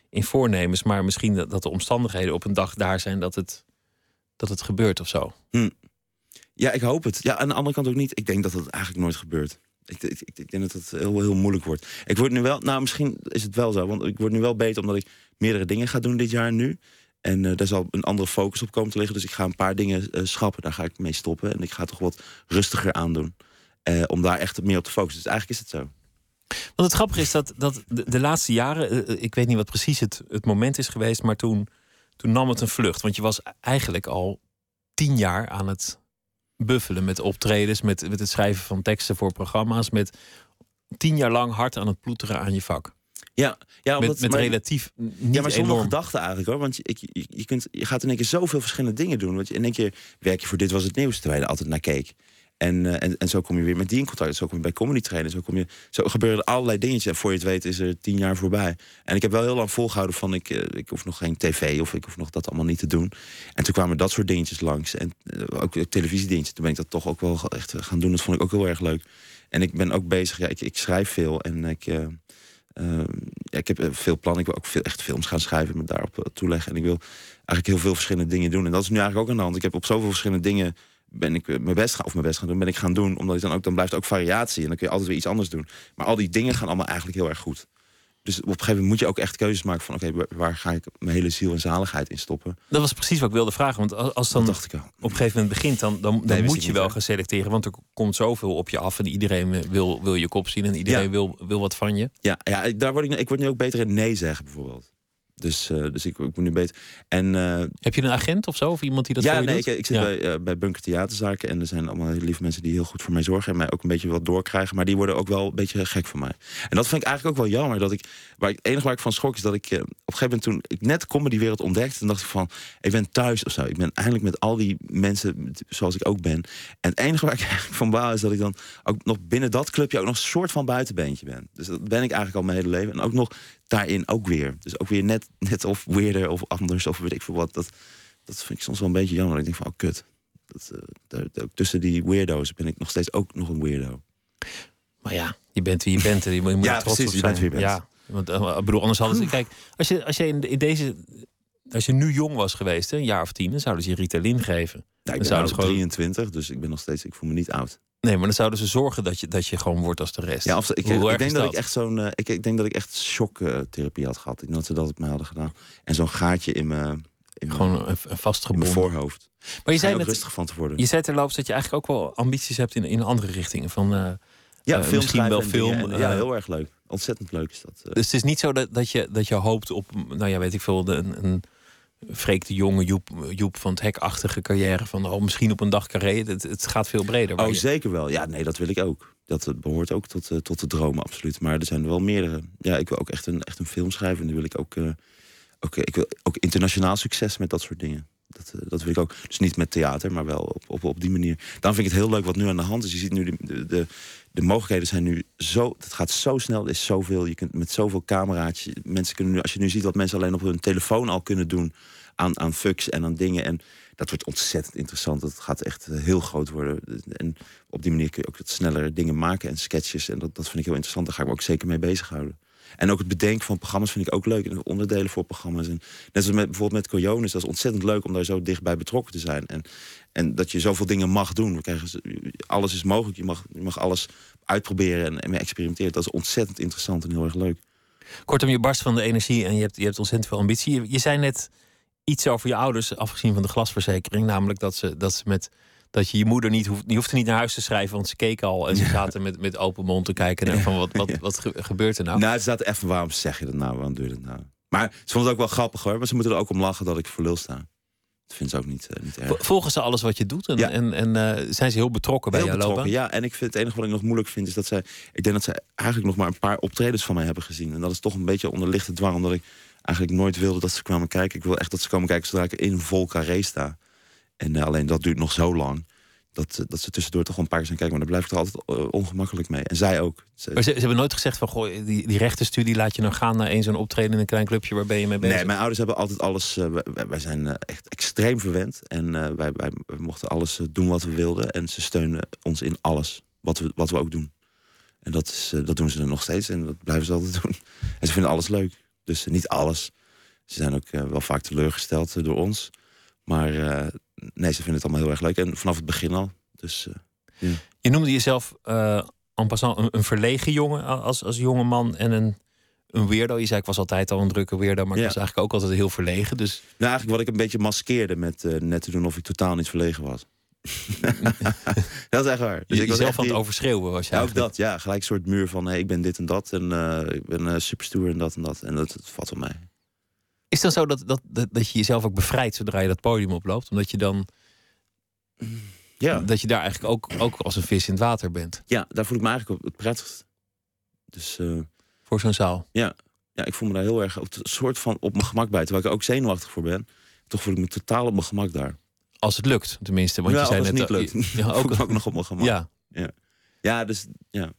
in, voornemens. Maar misschien dat de omstandigheden op een dag daar zijn dat het, dat het gebeurt of zo. Ja, ik hoop het. Ja, aan de andere kant ook niet. Ik denk dat dat eigenlijk nooit gebeurt. Ik, ik, ik, denk dat het heel, heel moeilijk wordt. Ik word nu wel, nou misschien is het wel zo, want ik word nu wel beter omdat ik meerdere dingen ga doen dit jaar nu. En eh, daar zal een andere focus op komen te liggen. Dus ik ga een paar dingen eh, schrappen, daar ga ik mee stoppen. En ik ga toch wat rustiger aandoen. Eh, om daar echt meer op te focussen. Dus eigenlijk is het zo. Want het grappige is dat, dat de, de laatste jaren, ik weet niet wat precies het, het moment is geweest, maar toen, toen nam het een vlucht. Want je was eigenlijk al tien jaar aan het buffelen met optredens, met, met het schrijven van teksten voor programma's, met tien jaar lang hard aan het ploeteren aan je vak. Ja, ja Met, omdat, met maar- relatief niet ja, maar zonder enorm. gedachten eigenlijk hoor. Want je, ik, je, je, kunt, je gaat in één keer zoveel verschillende dingen doen. Want je, in één keer werk je voor Dit Was Het Nieuws, terwijl je er altijd naar keek. En, eh, en, en zo kom je weer met die in contact. Zo kom je bij comedy trainen. Zo, kom je, zo gebeuren er allerlei dingetjes. En voor je het weet is er tien jaar voorbij. En ik heb wel heel lang volgehouden van... ik, eh, ik hoef nog geen tv of ik hoef nog dat allemaal niet te doen. En toen kwamen dat soort dingetjes langs. En eh, ook televisiedingetjes. Toen ben ik dat toch ook wel echt gaan doen. Dat vond ik ook heel erg leuk. En ik ben ook bezig. Ja, ik, ik schrijf veel. En ik... eh, eh, ja, ik heb veel plannen. Ik wil ook veel, echt films gaan schrijven. Me daarop toeleggen. En ik wil eigenlijk heel veel verschillende dingen doen. En dat is nu eigenlijk ook aan de hand. Ik heb op zoveel verschillende dingen ben ik eh, mijn best gaan, of mijn best gaan doen, ben ik gaan doen. Omdat ik dan ook, dan blijft ook variatie. En dan kun je altijd weer iets anders doen. Maar al die dingen gaan allemaal eigenlijk heel erg goed. Dus op een gegeven moment moet je ook echt keuzes maken van... oké, waar- waar ga ik mijn hele ziel en zaligheid in stoppen? Dat was precies wat ik wilde vragen. Want als, dan dacht ik op een gegeven moment begint, dan, dan, dan moet je niet, wel hè? gaan selecteren. Want er komt zoveel op je af en iedereen eh, wil, wil je kop zien en iedereen Ja. wil, wil wat van je. Ja, ja daar word ik, ik word nu ook beter in nee zeggen bijvoorbeeld. Dus, eh, dus ik, ik moet nu beter. En, eh, Heb je een agent of zo? Of iemand die dat ja, voor je nee, ik, doet? ik zit Ja. bij, eh, bij Bunker Theaterzaken. En er zijn allemaal hele lieve mensen die heel goed voor mij zorgen. En mij ook een beetje wat doorkrijgen. Maar die worden ook wel een beetje gek van mij. En dat vind ik eigenlijk ook wel jammer. Dat ik, waar ik, het enige waar ik van schrok is dat ik op een gegeven moment toen ik net comedywereld ontdekte. Toen dacht ik van, ik ben thuis of zo. Ik ben eigenlijk met al die mensen zoals ik ook ben. En het enige waar ik eigenlijk van baal is dat ik dan ook nog binnen dat clubje ook nog een soort van buitenbeentje ben. Dus dat ben ik eigenlijk al mijn hele leven. En ook nog daarin ook weer. Dus ook weer net, net of weerder of anders of weet ik veel wat. Dat, dat vind ik soms wel een beetje jammer. Ik denk van, oh kut. Dat, eh, daar, daar- tussen die weirdo's ben ik nog steeds ook nog een weirdo. Maar ja, je bent wie je bent. en Je moet, Ja, trots precies, op je bent zijn. wie je bent. Ja, want ik bedoel, anders hadden ze... Kijk, als je, als je in, in deze... Als je nu jong was geweest, hè, een jaar of tien, dan zouden ze je Ritalin geven. Ja, ik Dan ben zouden gewoon- 23, dus ik ben nog steeds, ik voel me niet oud. Nee, maar dan zouden ze zorgen dat je, dat je gewoon wordt als de rest. Ja, of, ik, ik denk dat, ik echt zo'n, eh, ik, ik denk dat ik echt shocktherapie had gehad. Ik denk dat ze dat op mij hadden gedaan. En zo'n gaatje in mijn, in mijn, Gewoon een, vastgebonden. voorhoofd. Maar je zei, net, rustig van te worden. je zei terloops dat je eigenlijk ook wel ambities hebt in, in andere richtingen. Van, eh, ja, eh, film misschien wel film, dingen. Ja, heel erg leuk. Ontzettend leuk is dat. Dus het is niet zo dat, dat, je, dat je hoopt op, nou ja, weet ik veel, de, een, een Freek de Jonge, Joep, Joep van het Hek-achtige carrière. Van oh, misschien op een dag carré. Het, het gaat veel breder. Oh, je- zeker wel. Ja, nee, dat wil ik ook. Dat eh, behoort ook tot, eh, tot de droom, absoluut. Maar er zijn er wel meerdere. Ja, ik wil ook echt een, echt een film schrijven. En dan wil ik ook, ook, eh, ik wil ook internationaal succes met dat soort dingen. Dat, eh, dat wil ik ook. Dus niet met theater, maar wel op, op, op die manier. Dan vind ik het heel leuk wat nu aan de hand is. Je ziet nu de, de, de, de mogelijkheden zijn nu zo. Het gaat zo snel. Er is zoveel. Je kunt met zoveel camera's. Mensen kunnen nu, als je nu ziet wat mensen alleen op hun telefoon al kunnen doen. Aan, aan fucks en aan dingen. En dat wordt ontzettend interessant. Dat gaat echt eh, heel groot worden. En op die manier kun je ook wat snellere dingen maken en sketches. En dat, dat vind ik heel interessant. Daar ga ik me ook zeker mee bezighouden. En ook het bedenken van programma's vind ik ook leuk. En onderdelen voor programma's. En net zoals met, bijvoorbeeld met Coyones. Dat is ontzettend leuk om daar zo dichtbij betrokken te zijn. En, en dat je zoveel dingen mag doen. We krijgen, alles is mogelijk. Je mag, je mag alles uitproberen en, en experimenteren. Dat is ontzettend interessant en heel erg leuk. Kortom, je barst van de energie en je hebt, je hebt ontzettend veel ambitie. Je, je zei net iets over je ouders, afgezien van de glasverzekering. Namelijk dat ze, dat ze met. Dat je je moeder niet hoeft, die hoefde niet naar huis te schrijven, want ze keken al en ze zaten met, met open mond te kijken naar van wat, wat, wat ge- gebeurt er nou? Nou, het staat even, waarom zeg je dat nou? Waarom doe je dat nou? Maar ze vonden het ook wel grappig hoor. Maar ze moeten er ook om lachen dat ik voor lul sta. Dat vinden ze ook niet, eh, niet erg. Volgen ze alles wat je doet en, Ja. en, en eh, zijn ze heel betrokken bij Heel betrokken, loopbaan? ja. En ik vind het enige wat ik nog moeilijk vind is dat zij... Ik denk dat zij eigenlijk nog maar een paar optredens van mij hebben gezien. En dat is toch een beetje onder lichte dwang. Omdat ik eigenlijk nooit wilde dat ze kwamen kijken. Ik wil echt dat ze komen kijken zodra ik in vol carré sta. En eh, alleen dat duurt nog zo lang. Dat, eh, dat ze tussendoor toch een paar keer zijn kijken. Maar daar blijf ik er altijd eh, ongemakkelijk mee. En zij ook. Ze- Maar ze, ze hebben nooit gezegd van, goh, die, die rechtenstudie laat je nou gaan naar één zo'n optreden in een klein clubje, waar ben je mee bezig? Nee, mijn ouders hebben altijd alles. wij, zijn echt extreem verwend. En wij, wij, mochten alles doen wat we wilden. En ze steunen ons in alles wat we, wat we ook doen. En dat, is, dat doen ze nog steeds. En dat blijven ze altijd doen. En ze vinden alles leuk. Dus niet alles. Ze zijn ook wel vaak teleurgesteld door ons. Maar nee, ze vinden het allemaal heel erg leuk. En vanaf het begin al. Dus eh, Je noemde jezelf eh en passant een, een verlegen jongen als, als jonge man en een, een weirdo. Je zei ik was altijd al een drukke weirdo, maar ik was eigenlijk ook altijd heel verlegen. Dus nou, eigenlijk wat ik een beetje maskeerde met eh, net te doen of ik totaal niet verlegen was. dat is echt waar. Dus je, ik was echt aan het overschreeuwen was je Ja, ook dat. Ja, gelijk een soort muur van hey, ik ben dit en dat. En ik ben eh superstoer en dat en dat. En dat, dat valt wel mij. Is het dan zo dat, dat, dat, dat je jezelf ook bevrijdt zodra je dat podium oploopt? Omdat je dan Ja. dat je daar eigenlijk ook, ook als een vis in het water bent ja, daar voel ik me eigenlijk op het prettigst. Dus eh, voor zo'n zaal. ja. ja, ik voel me daar heel erg op, een soort van op mijn gemak bij. Terwijl ik er ook zenuwachtig voor ben. Toch voel ik me totaal op mijn gemak daar. Als het lukt, tenminste. Want ja, je zei als het net niet al- lukt. Ja, ook, ook nog op mijn gemak. ja, ja dus ja.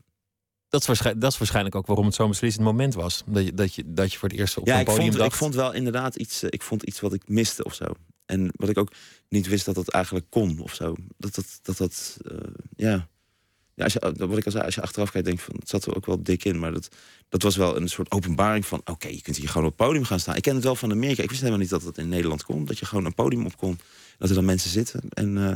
Dat is, waarschijn- dat is waarschijnlijk ook waarom het zo'n beslissend moment was. Dat je, dat je, dat je voor het eerst op ja, een ik podium vond, dacht. ik vond wel inderdaad iets, eh, ik vond iets wat ik miste of zo. En wat ik ook niet wist dat dat eigenlijk kon of zo. Dat dat, dat, dat eh, ja. ja als je, wat ik al zei, als je achteraf kijkt, denk van, het zat er ook wel dik in. Maar dat, dat was wel een soort openbaring van, oké, je kunt hier gewoon op het podium gaan staan. Ik ken het wel van Amerika. Ik wist helemaal niet dat het in Nederland kon. Dat je gewoon een podium op kon. Dat er dan mensen zitten. En, eh,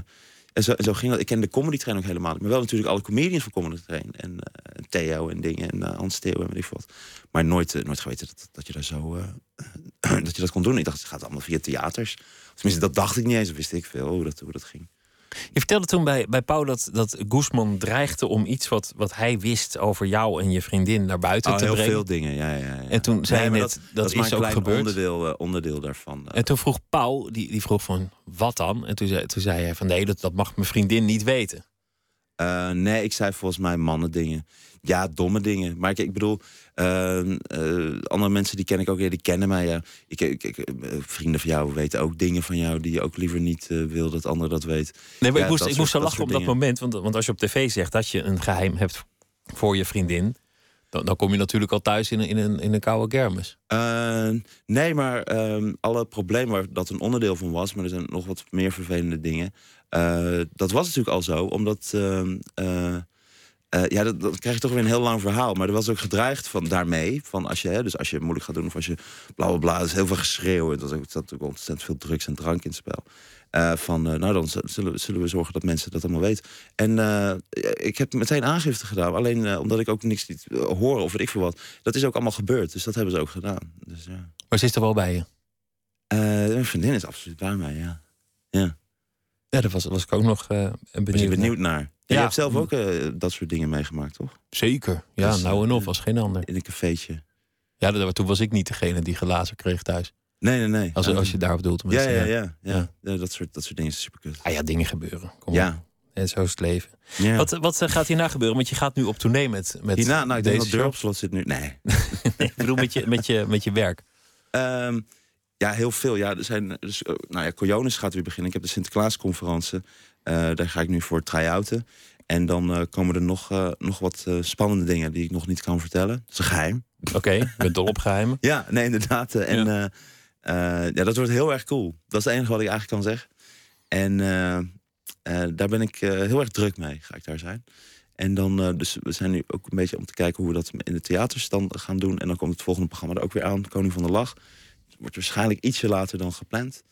en, zo, ging dat. Ik ken de comedy train ook helemaal niet. Maar wel natuurlijk alle comedians van comedy train. En eh, Theo en dingen. En eh, Hans Theo en weet ik wat. Maar nooit, eh, nooit geweten dat, dat je daar zo... dat je dat kon doen. Ik dacht, het gaat allemaal via theaters. Tenminste, dat dacht ik niet eens. Dat wist ik veel hoe dat, hoe dat ging. Je vertelde toen bij, bij Pauw dat, dat Guzman dreigde om iets wat, wat hij wist over jou en je vriendin naar buiten Oh, te heel brengen. veel dingen, ja, ja, ja. En toen zei maar net, dat, dat is maar een ook klein gebeurd. onderdeel, eh, onderdeel daarvan. En toen vroeg Paul, die, die vroeg van, wat dan? En toen zei, toen zei hij van, nee, dat, dat mag mijn vriendin niet weten. Eh, nee, ik zei volgens mij mannen dingen. Ja, domme dingen. Maar ik, ik bedoel, eh, eh, andere mensen die ken ik ook, ja, die kennen mij. Ja. Ik, ik, ik, eh, vrienden van jou weten ook dingen van jou die je ook liever niet eh, wil dat anderen dat weten. Nee, maar Ja, ik moest, ik soort- moest zo lachen op dat moment. Want, want als je op tv zegt dat je een geheim hebt voor je vriendin... dan, dan kom je natuurlijk al thuis in, een- in, een, in een koude kermis. Eh, nee, maar ehm, alle problemen waar dat een onderdeel van was, maar er zijn nog wat meer vervelende dingen. eh, dat was natuurlijk al zo, omdat. ehm, eh, ja, dat, dan krijg je toch weer een heel lang verhaal. Maar er was ook gedreigd van daarmee. Van als je, hè, dus als je moeilijk gaat doen of als je bla bla bla. Er is heel veel geschreeuw. Er zat ook ontzettend veel drugs en drank in het spel. Eh, van, eh, nou dan zullen, we- zullen we zorgen dat mensen dat allemaal weten. En ik heb meteen aangifte gedaan. Alleen omdat ik ook niks horen of weet ik veel wat. Dat is ook allemaal gebeurd. Dus dat hebben ze ook gedaan. Dus ja. Maar ze is er wel bij je. Mijn vriendin is absoluut bij mij, ja. Ja, Ja, daar was, was ik ook nog eh benieuwd, ben je naar. benieuwd naar? Ja. Je hebt zelf ook eh, dat soort dingen meegemaakt, toch? Zeker. Ja, Dus, nou en eh, of, was geen ander. In een cafeetje. Ja, dat- toen was ik niet degene die glazen kreeg thuis. Nee, nee, nee. Als, Eh, als je daarop doelt. ja, ja, ja, ja, Ja. Dat, soort, dat soort dingen is super kut. Ah ja, dingen gebeuren. Kom op. Ja. En zo is het leven. ja. Wat, wat eh, gaat hierna gebeuren? Want je gaat nu op tournee met, met Hierna, nou, ik denk dat deze de deur op slot zit nu. Nee. Nee, ik bedoel met je, met je, met je werk. Ehm, ja, heel veel. Ja, er zijn, dus, eh, nou ja, Coyones gaat weer beginnen. Ik heb de Sinterklaasconferentie. Eh daar ga ik nu voor try-outen. En dan eh, komen er nog, nog wat spannende dingen die ik nog niet kan vertellen. Dat is een geheim. Oké, je bent dol op geheimen. Ja, nee, inderdaad. En Ja. ja. ja, dat wordt heel erg cool. Dat is het enige wat ik eigenlijk kan zeggen. En daar ben ik heel erg druk mee, ga ik daar zijn. En dan, dus we zijn nu ook een beetje om te kijken hoe we dat in de theaters dan gaan doen. En dan komt het volgende programma er ook weer aan, Koning van de Lach. Wordt waarschijnlijk ietsje later dan gepland.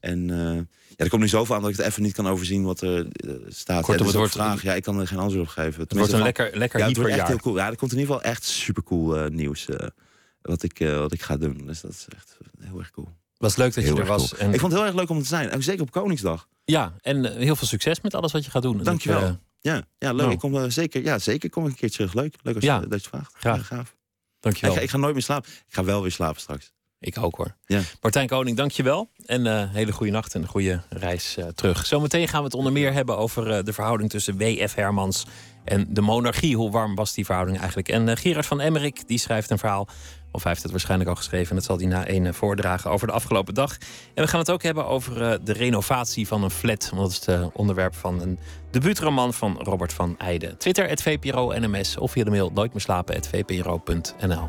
En eh, ja, er komt nu zoveel aan dat ik het even niet kan overzien wat er eh, staat. Kortom, ja, het het wordt- vraag. Ja, ik kan er geen antwoord op geven. Het wordt een lekker, lekker ja, het wordt echt heel cool. Ja, er komt in ieder geval echt supercool eh nieuws wat, ik, wat ik ga doen. Dus dat is echt heel erg cool. was leuk dat je er was. cool. En, Ik vond het heel erg leuk om te zijn. Ook zeker op Koningsdag. Ja, en heel veel succes met alles wat je gaat doen. En Dankjewel. eh, Ja, ja leuk. Nou. Ik kom, zeker, ja, zeker kom ik een keer terug. Leuk, leuk als je dat je vraagt. Graag. Gaaf. dankjewel. Ik, ik ga nooit meer slapen. Ik ga wel weer slapen straks. Ik ook hoor. Ja. Martijn Koning, dankjewel. En eh hele goede nacht en een goede reis eh, terug. Zometeen gaan we het onder meer hebben over eh, de verhouding tussen W.F. Hermans en de monarchie. Hoe warm was die verhouding eigenlijk? En Gerard van Emmerik die schrijft een verhaal. Of hij heeft het waarschijnlijk al geschreven. En dat zal hij na één eh, voordragen over de afgelopen dag. En we gaan het ook hebben over de renovatie van een flat. Want dat is het onderwerp van een debuutroman van Robert van Eijden. Twitter, het VPRO NMS. Of via de mail nooit meer slapen, VPRO.nl.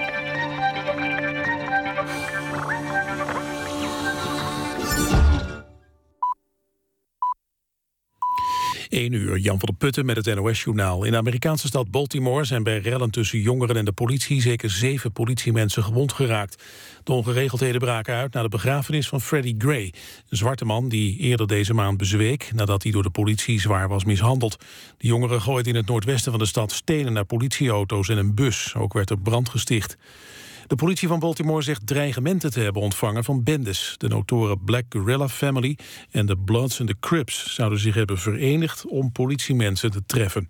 1 uur, Jan van der Putten met het NOS-journaal. In de Amerikaanse stad Baltimore zijn bij rellen tussen jongeren en de politie... zeker zeven politiemensen gewond geraakt. De ongeregeldheden braken uit na de begrafenis van Freddie Gray. Een zwarte man die eerder deze maand bezweek... nadat hij door de politie zwaar was mishandeld. De jongeren gooiden in het noordwesten van de stad stenen naar politieauto's en een bus. Ook werd er brand gesticht. De politie van Baltimore zegt dreigementen te hebben ontvangen van bendes. De notoren Black Guerrilla Family en de Bloods en de Crips zouden zich hebben verenigd om politiemensen te treffen.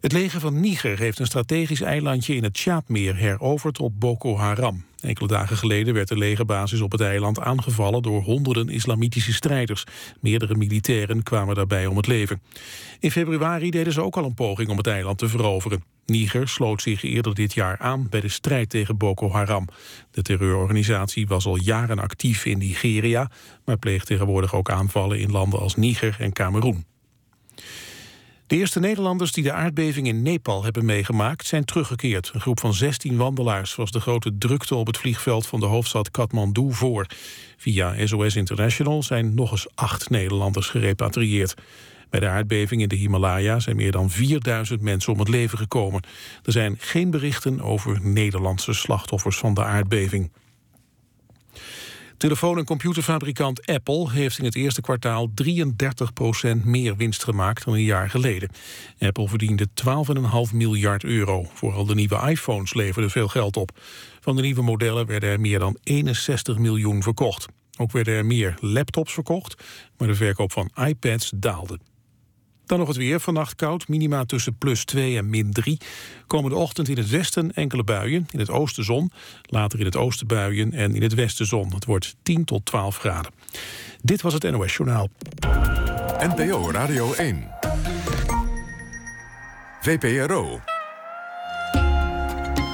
Het leger van Niger heeft een strategisch eilandje in het Tjaadmeer heroverd op Boko Haram. Enkele dagen geleden werd de legerbasis op het eiland aangevallen door honderden islamitische strijders. Meerdere militairen kwamen daarbij om het leven. In februari deden ze ook al een poging om het eiland te veroveren. Niger sloot zich eerder dit jaar aan bij de strijd tegen Boko Haram. De terreurorganisatie was al jaren actief in Nigeria, maar pleegt tegenwoordig ook aanvallen in landen als Niger en Kameroen. De eerste Nederlanders die de aardbeving in Nepal hebben meegemaakt zijn teruggekeerd. Een groep van 16 wandelaars was de grote drukte op het vliegveld van de hoofdstad Kathmandu voor. Via SOS International zijn nog eens acht Nederlanders gerepatrieerd. Bij de aardbeving in de Himalaya zijn meer dan 4000 mensen om het leven gekomen. Er zijn geen berichten over Nederlandse slachtoffers van de aardbeving. Telefoon- en computerfabrikant Apple heeft in het eerste kwartaal 33% meer winst gemaakt dan een jaar geleden. Apple verdiende 12,5 miljard euro. Vooral de nieuwe iPhones leverden veel geld op. Van de nieuwe modellen werden er meer dan 61 miljoen verkocht. Ook werden er meer laptops verkocht, maar de verkoop van iPads daalde. Dan nog het weer. Vannacht koud, minima tussen plus 2 en min 3. Komende ochtend in het westen enkele buien. In het oosten zon, later in het oosten buien en in het westen zon. Het wordt 10 tot 12 graden. Dit was het NOS Journaal. NPO Radio 1. VPRO.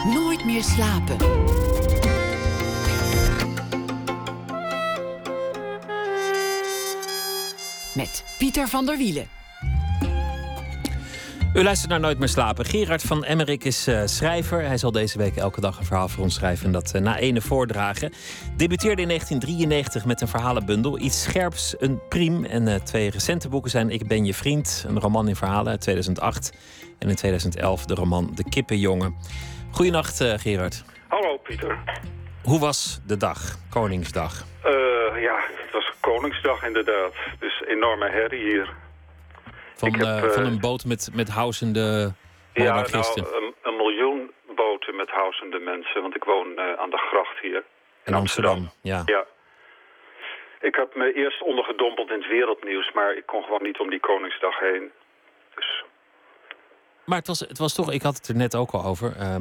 Nooit meer slapen. Met Pieter van der Wielen. U luistert naar Nooit meer slapen. Gerard van Emmerik is eh, schrijver. Hij zal deze week elke dag een verhaal voor ons schrijven en dat eh, na ene voordragen. Debuteerde in 1993 met een verhalenbundel. Iets scherps, een priem. En eh, twee recente boeken zijn Ik ben je vriend, een roman in verhalen uit 2008. En in 2011 de roman De Kippenjongen. Goedenacht Gerard. Hallo Pieter. Hoe was de dag, Koningsdag? Ja, het was Koningsdag inderdaad. Dus enorme herrie hier. Van, heb, eh, eh, van een boot met, met housende Ja, nou, een, een miljoen boten met housende mensen. Want ik woon eh, aan de gracht hier. in Amsterdam. Ja. Ja. Ik heb me eerst ondergedompeld in het wereldnieuws, maar ik kon gewoon niet om die Koningsdag heen. Dus Maar het was, het was toch, ik had het er net ook al over eh,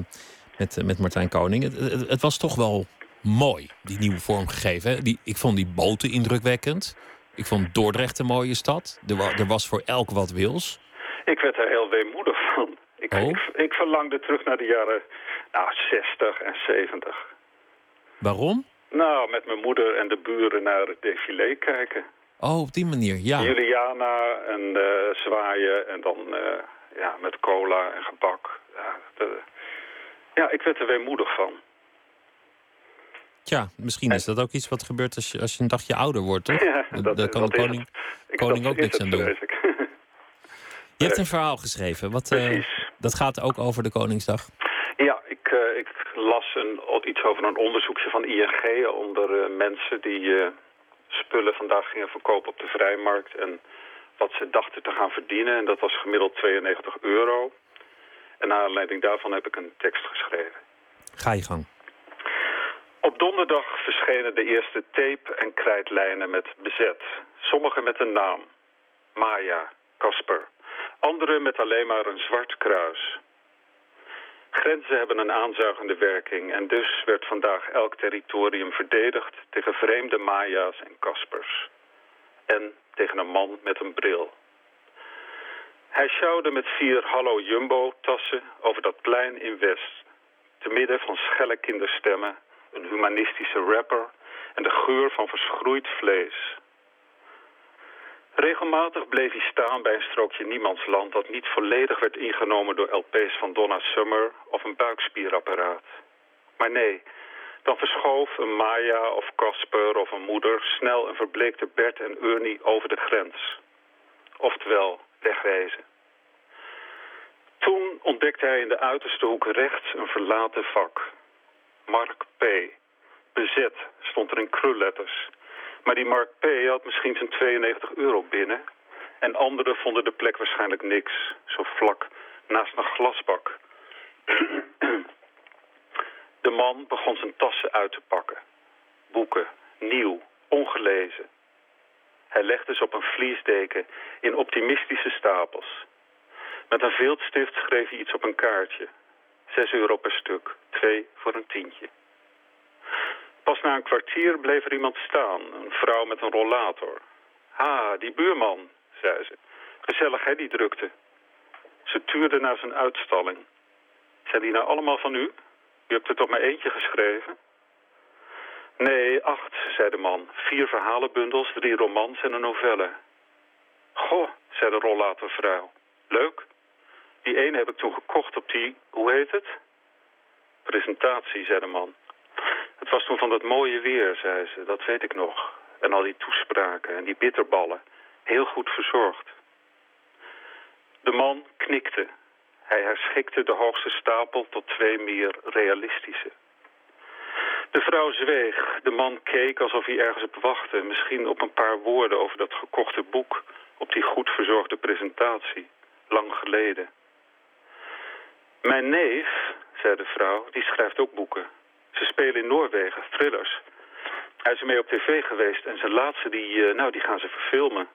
met, eh, met Martijn Koning. Het, het, het was toch wel mooi, die nieuwe vormgegeven. Die, ik vond die boten indrukwekkend. Ik vond Dordrecht een mooie stad. Er, wa- er was voor elk wat wils. ik werd er heel weemoedig van. Ik, Oh? ik, ik verlangde terug naar de jaren nou, 60 en 70. Waarom? Nou, met mijn moeder en de buren naar het défilé kijken. Oh, op die manier, ja. Juliana en eh, zwaaien en dan eh, ja, met cola en gebak. Ja, de- ja, ik werd er weemoedig van. Tja, misschien is dat ook iets wat gebeurt als je, als je een dagje ouder wordt, toch? Ja, Daar- dat- Daar kan dat de koning, Ik- koning dat ook niks aan doen. ik. Je hebt een verhaal geschreven. Wat, Precies. dat gaat ook over de Koningsdag. Ja, ik, eh, ik las een, iets over een onderzoekje van ING onder eh, mensen die spullen vandaag gingen verkopen op de vrijmarkt en wat ze dachten te gaan verdienen. En dat was gemiddeld 92 euro. En naar aanleiding daarvan heb ik een tekst geschreven. Ga je gang. Op donderdag verschenen de eerste tape- en krijtlijnen met bezet. Sommige met een naam. Maya, Casper. Andere met alleen maar een zwart kruis. Grenzen hebben een aanzuigende werking en dus werd vandaag elk territorium verdedigd tegen vreemde Maya's en Caspers. En tegen een man met een bril. Hij sjouwde met vier Hallo Jumbo-tassen over dat plein in West. Te midden van schelle kinderstemmen, een humanistische rapper en de geur van verschroeid vlees. Regelmatig bleef hij staan bij een strookje niemandsland dat niet volledig werd ingenomen door LP's van Donna Summer of een buikspierapparaat. Maar nee, dan verschoof een Maya of Casper of een moeder snel een verbleekte Bert en Ernie over de grens. Oftewel, wegwezen. Toen ontdekte hij in de uiterste hoek rechts een verlaten vak. Mark P. Bezet stond er in krulletters. Maar die Mark P. had misschien zijn 92 euro binnen. En anderen vonden de plek waarschijnlijk niks. Zo vlak naast een glasbak. De man begon zijn tassen uit te pakken. Boeken, nieuw, ongelezen. Hij legde ze op een vliesdeken in optimistische stapels. Met een viltstift schreef hij iets op een kaartje. Zes euro per stuk, twee voor een tientje. Pas na een kwartier bleef er iemand staan, een vrouw met een rollator. Ha, die buurman, zei ze. Gezellig, hè, die drukte. Ze tuurde naar zijn uitstalling. Zijn die nou allemaal van u? U hebt er toch maar eentje geschreven? Nee, acht, zei de man. Vier verhalenbundels, drie romans en een novelle. Goh, zei de rollatorvrouw. Leuk. Die ene heb ik toen gekocht op die, hoe heet het? Presentatie, zei de man. Het was toen van dat mooie weer, zei ze, dat weet ik nog. En al die toespraken en die bitterballen. Heel goed verzorgd. De man knikte. Hij herschikte de hoogste stapel tot twee meer realistische. De vrouw zweeg. De man keek alsof hij ergens op wachtte. Misschien op een paar woorden over dat gekochte boek. Op die goed verzorgde presentatie. Lang geleden. Mijn neef, zei de vrouw, die schrijft ook boeken. Ze spelen in Noorwegen, thrillers. Hij is ermee op tv geweest en zijn laatste, die, eh, nou, die gaan ze verfilmen.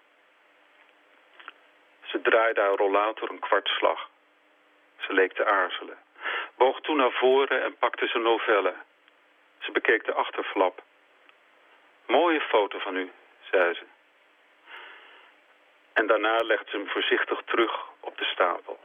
Ze draaide haar rollator een kwartslag. Ze leek te aarzelen. Boog toen naar voren en pakte zijn novelle. Ze bekeek de achterflap. Mooie foto van u, zei ze. En daarna legde ze hem voorzichtig terug op de stapel.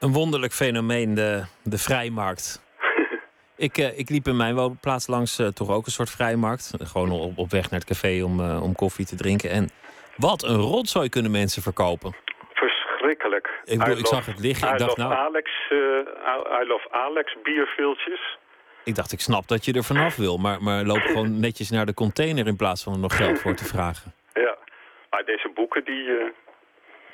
Een wonderlijk fenomeen, de, de vrijmarkt. ik, eh, ik liep in mijn woonplaats langs eh, toch ook een soort vrijmarkt. Gewoon op, op weg naar het café om, eh, om koffie te drinken. En wat een rotzooi kunnen mensen verkopen. Verschrikkelijk. Ik bedoel, ik zag het liggen. I Ik dacht, nou, Alex, I, I love Alex bierviltjes. ik dacht, ik snap dat je er vanaf wil. Maar, maar loop gewoon netjes naar de container in plaats van er nog geld voor te vragen. Ja, maar deze boeken die...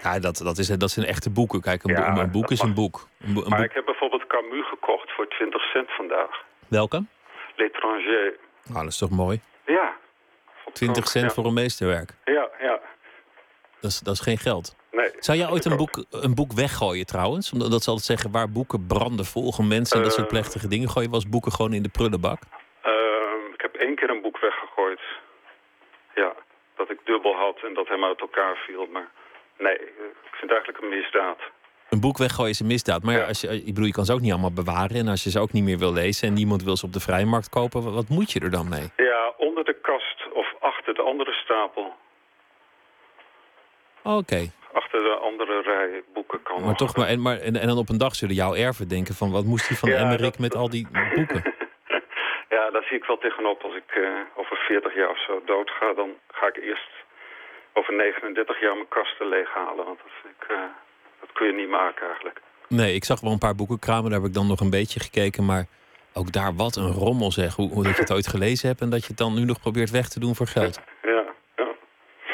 Ja, dat, dat, is, dat zijn echte boeken. Kijk, een, Ja, boek, een boek dat is een boek. Een, bo- een maar boek- ik heb bijvoorbeeld Camus gekocht voor 20 cent vandaag. Welke? L'étranger. Nou, dat is toch mooi? Ja. 20 cent ja. voor een meesterwerk. Ja, ja. Dat is, dat is geen geld. Nee. Zou jij ooit een boek, een boek weggooien trouwens? Omdat dat ze altijd zeggen waar boeken branden volgen mensen en dat soort Eh. plechtige dingen. Gooi je wel eens boeken gewoon in de prullenbak? Ehm, ik heb één keer een boek weggegooid. Ja, dat ik dubbel had en dat helemaal uit elkaar viel. Maar nee, ik vind het eigenlijk een misdaad. Een boek weggooien is een misdaad. Maar ja, als je, ik bedoel, je kan ze ook niet allemaal bewaren. En als je ze ook niet meer wil lezen en niemand wil ze op de vrijmarkt kopen, wat, moet je er dan mee? Ja, onder de kast of achter de andere stapel. Oké, Achter de andere rij boeken kan maar toch maar en, maar en, en dan op een dag zullen jouw erven denken van wat moest die van Ja, Emmerik dat- met al die boeken? Ja, daar zie ik wel tegenop. Als ik eh, over 40 jaar of zo dood ga, dan ga ik eerst over 39 jaar mijn kasten leeghalen. Want dat, ik, eh, dat kun je niet maken eigenlijk. Nee, ik zag wel een paar boekenkramen, daar heb ik dan nog een beetje gekeken, maar ook daar wat een rommel zeg. Hoe, hoe dat je het ooit gelezen hebt en dat je het dan nu nog probeert weg te doen voor geld. Ja, ja.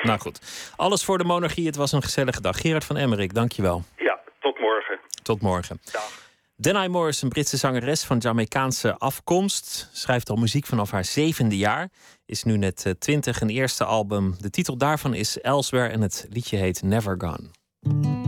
Nou goed, alles voor de monarchie. Het was een gezellige dag. Gerard van Emmerik, dankjewel. ja, tot morgen. Tot morgen. Dag. Denai Morris, een Britse zangeres van Jamaicaanse afkomst, schrijft al muziek vanaf haar zevende jaar. Is nu net eh, twintig, een eerste album. De titel daarvan is Elsewhere en het liedje heet Never Gone.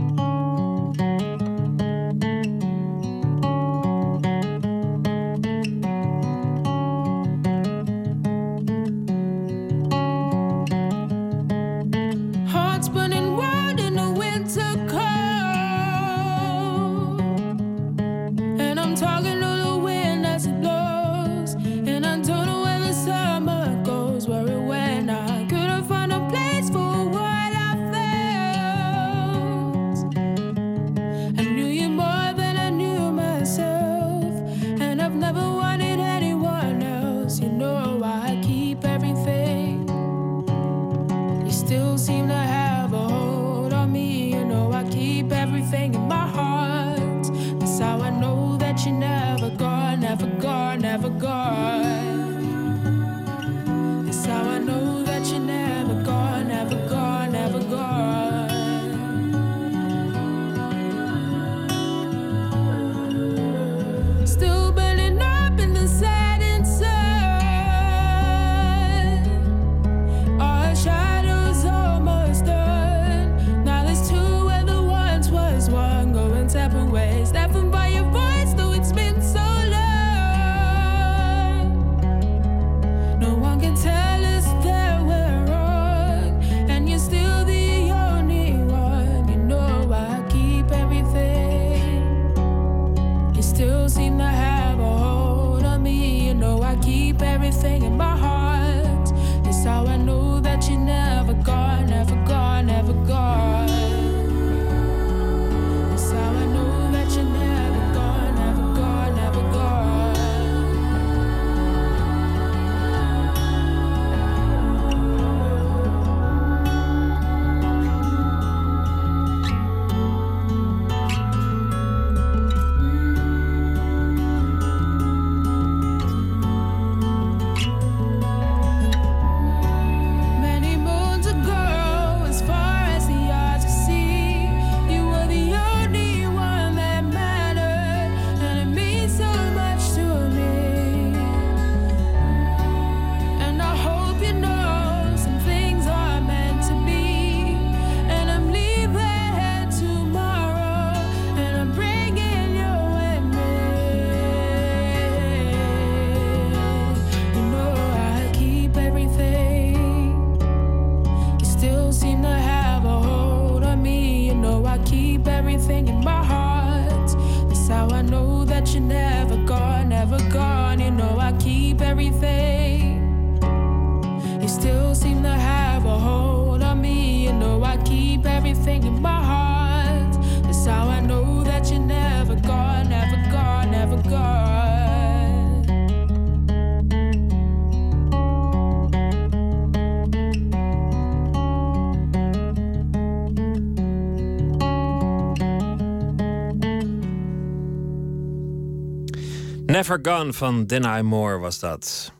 Never Gone van Denai Moore was dat.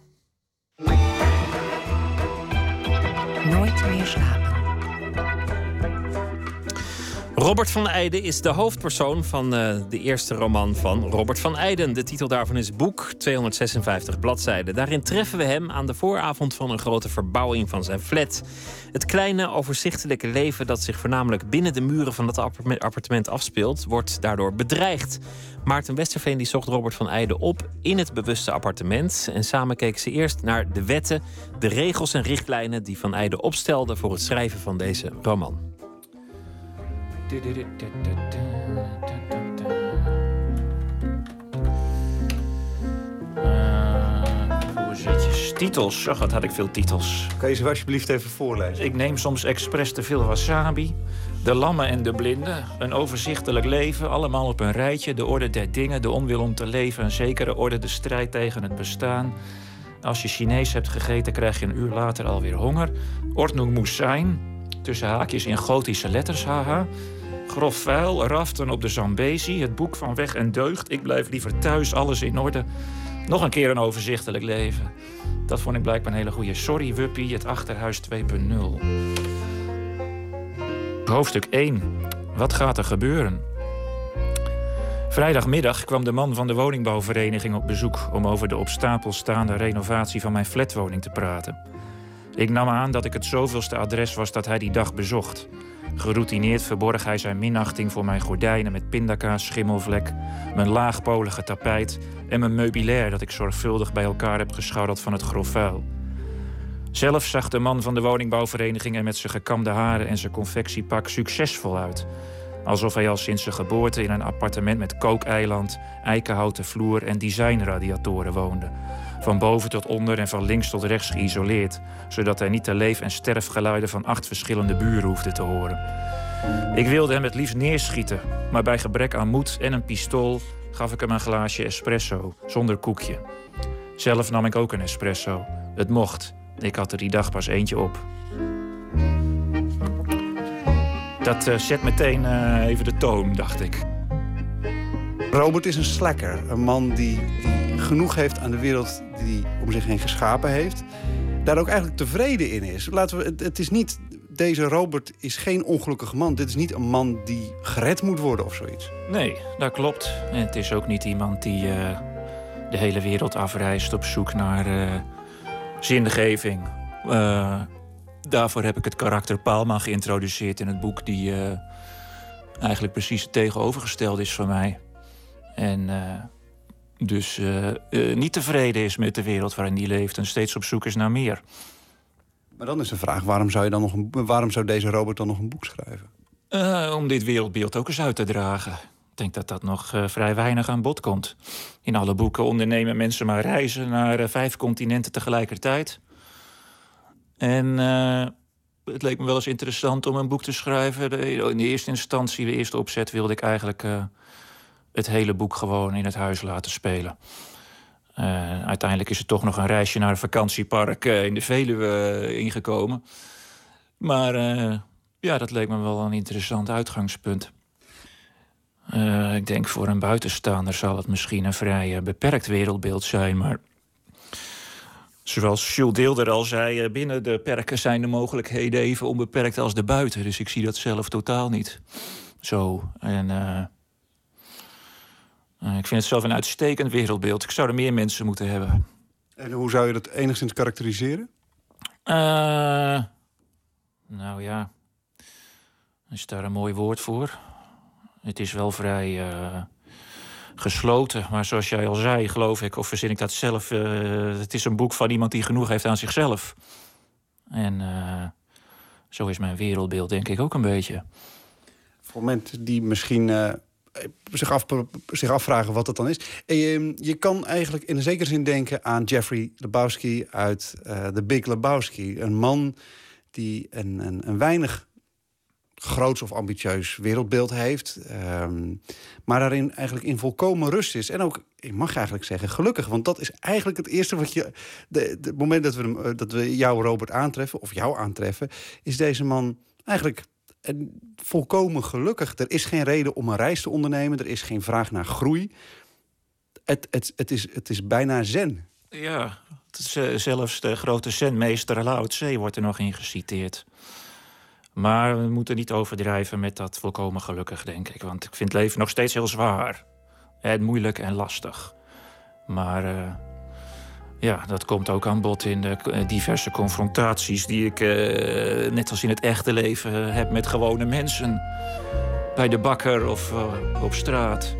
Robert van Eyden is de hoofdpersoon van eh, de eerste roman van Robert van Eyden. De titel daarvan is Boek, 256 bladzijden. Daarin treffen we hem aan de vooravond van een grote verbouwing van zijn flat. Het kleine, overzichtelijke leven dat zich voornamelijk binnen de muren van dat appartement- afspeelt, wordt daardoor bedreigd. Maarten Westerveen die zocht Robert van Eyden op in het bewuste appartement. En samen keken ze eerst naar de wetten, de regels en richtlijnen die Van Eyden opstelde voor het schrijven van deze roman. Voorzetjes. Titels. Ach, wat had ik veel titels. Kan je ze alsjeblieft even voorlezen? Ik neem soms expres te veel wasabi. De lammen en de blinden. Een overzichtelijk leven. Allemaal op een rijtje. De orde der dingen. De onwil om te leven. Een zekere orde. De strijd tegen het bestaan. Als je Chinees hebt gegeten, krijg je een uur later alweer honger. Ordnung moest zijn. Tussen haakjes in gotische letters, haha. Grof vuil, raften op de Zambezi. Het boek van weg en deugd. Ik blijf liever thuis, alles in orde. Nog een keer een overzichtelijk leven. Dat vond ik blijkbaar een hele goede. Sorry, Wuppie, het achterhuis 2.0. Hoofdstuk 1. Wat gaat er gebeuren? Vrijdagmiddag kwam de man van de woningbouwvereniging op bezoek om over de op stapel staande renovatie van mijn flatwoning te praten. Ik nam aan dat ik het zoveelste adres was dat hij die dag bezocht. Geroutineerd verborg hij zijn minachting voor mijn gordijnen met pindakaas, schimmelvlek, mijn laagpolige tapijt en mijn meubilair dat ik zorgvuldig bij elkaar heb gescharreld van het grof vuil. Zelf zag de man van de woningbouwvereniging er met zijn gekamde haren en zijn confectiepak succesvol uit. Alsof hij al sinds zijn geboorte in een appartement met kookeiland, eikenhouten vloer en designradiatoren woonde. Van boven tot onder en van links tot rechts geïsoleerd, zodat hij niet de leef- en sterfgeluiden van acht verschillende buren hoefde te horen. Ik wilde hem het liefst neerschieten, maar bij gebrek aan moed en een pistool gaf ik hem een glaasje espresso, zonder koekje. Zelf nam ik ook een espresso. Het mocht. Ik had er die dag pas eentje op. Dat eh, zet meteen eh, even de toon, dacht ik. Robert is een slacker. Een man die, die genoeg heeft aan de wereld die om zich heen geschapen heeft. Daar ook eigenlijk tevreden in is. Laten we, het, het is niet, deze Robert is geen ongelukkige man. Dit is niet een man die gered moet worden of zoiets. Nee, dat klopt. En het is ook niet iemand die eh, de hele wereld afreist op zoek naar eh, zingeving. Eh, daarvoor heb ik het karakter Palma geïntroduceerd in het boek, die eigenlijk precies het tegenovergestelde is van mij. En dus eh, eh, niet tevreden is met de wereld waarin hij leeft en steeds op zoek is naar meer. Maar dan is de vraag, waarom zou, je dan nog een, waarom zou deze Robert dan nog een boek schrijven? Eh, om dit wereldbeeld ook eens uit te dragen. Ik denk dat dat nog vrij weinig aan bod komt. In alle boeken ondernemen mensen maar reizen naar vijf continenten tegelijkertijd. En het leek me wel eens interessant om een boek te schrijven. In de eerste instantie, de eerste opzet, wilde ik eigenlijk het hele boek gewoon in het huis laten spelen. Eh, uiteindelijk is er toch nog een reisje naar een vakantiepark eh, in de Veluwe eh, ingekomen. Maar ja, dat leek me wel een interessant uitgangspunt. Ik denk voor een buitenstaander zal het misschien een vrij beperkt wereldbeeld zijn, maar zoals Jules Deelder al zei, binnen de perken zijn de mogelijkheden even onbeperkt als de buiten. Dus ik zie dat zelf totaal niet zo. En ik vind het zelf een uitstekend wereldbeeld. Ik zou er meer mensen moeten hebben. En hoe zou je dat enigszins karakteriseren? Eh, nou ja, is daar een mooi woord voor? Het is wel vrij eh, gesloten, maar zoals jij al zei, geloof ik, of verzin ik dat zelf, eh, het is een boek van iemand die genoeg heeft aan zichzelf. En eh, zo is mijn wereldbeeld, denk ik, ook een beetje. Voor mensen die misschien eh, zich, af, zich afvragen wat dat dan is. Je, je kan eigenlijk in een zekere zin denken aan Jeffrey Lebowski uit eh The Big Lebowski. Een man die een, een, een weinig groots of ambitieus wereldbeeld heeft. ehm, maar daarin eigenlijk in volkomen rust is. En ook, ik mag eigenlijk zeggen, gelukkig. Want dat is eigenlijk het eerste wat je... Het moment dat we, eh, dat we jou, Robert, aantreffen, of jou aantreffen... is deze man eigenlijk eh, volkomen gelukkig. Er is geen reden om een reis te ondernemen. Er is geen vraag naar groei. Het, het, het, is, het is bijna zen. Ja, is, eh, zelfs de grote zenmeester Lao Tse wordt er nog in geciteerd. Maar we moeten niet overdrijven met dat volkomen gelukkig, denk ik. Want ik vind leven nog steeds heel zwaar. En moeilijk en lastig. Maar eh, ja, dat komt ook aan bod in de eh, diverse confrontaties... die ik, eh, net als in het echte leven, heb met gewone mensen. Bij de bakker of eh, op straat.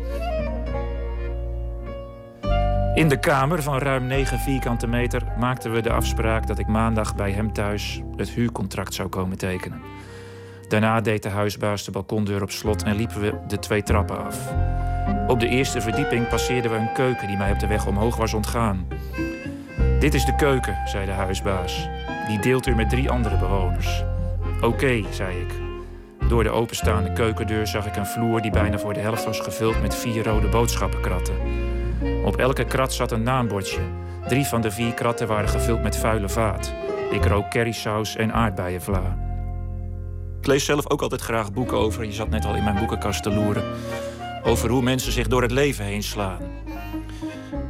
In de kamer van ruim 9 vierkante meter maakten we de afspraak dat ik maandag bij hem thuis het huurcontract zou komen tekenen. Daarna deed de huisbaas de balkondeur op slot en liepen we de twee trappen af. Op de eerste verdieping passeerden we een keuken die mij op de weg omhoog was ontgaan. Dit is de keuken, zei de huisbaas. Die deelt u met drie andere bewoners. Oké, zei ik. Door de openstaande keukendeur zag ik een vloer die bijna voor de helft was gevuld met vier rode boodschappenkratten. Op elke krat zat een naambordje. Drie van de vier kratten waren gevuld met vuile vaat. Ik rook currysaus en aardbeienvla. Ik lees zelf ook altijd graag boeken over. Je zat net al in mijn boekenkast te loeren. Over hoe mensen zich door het leven heen slaan.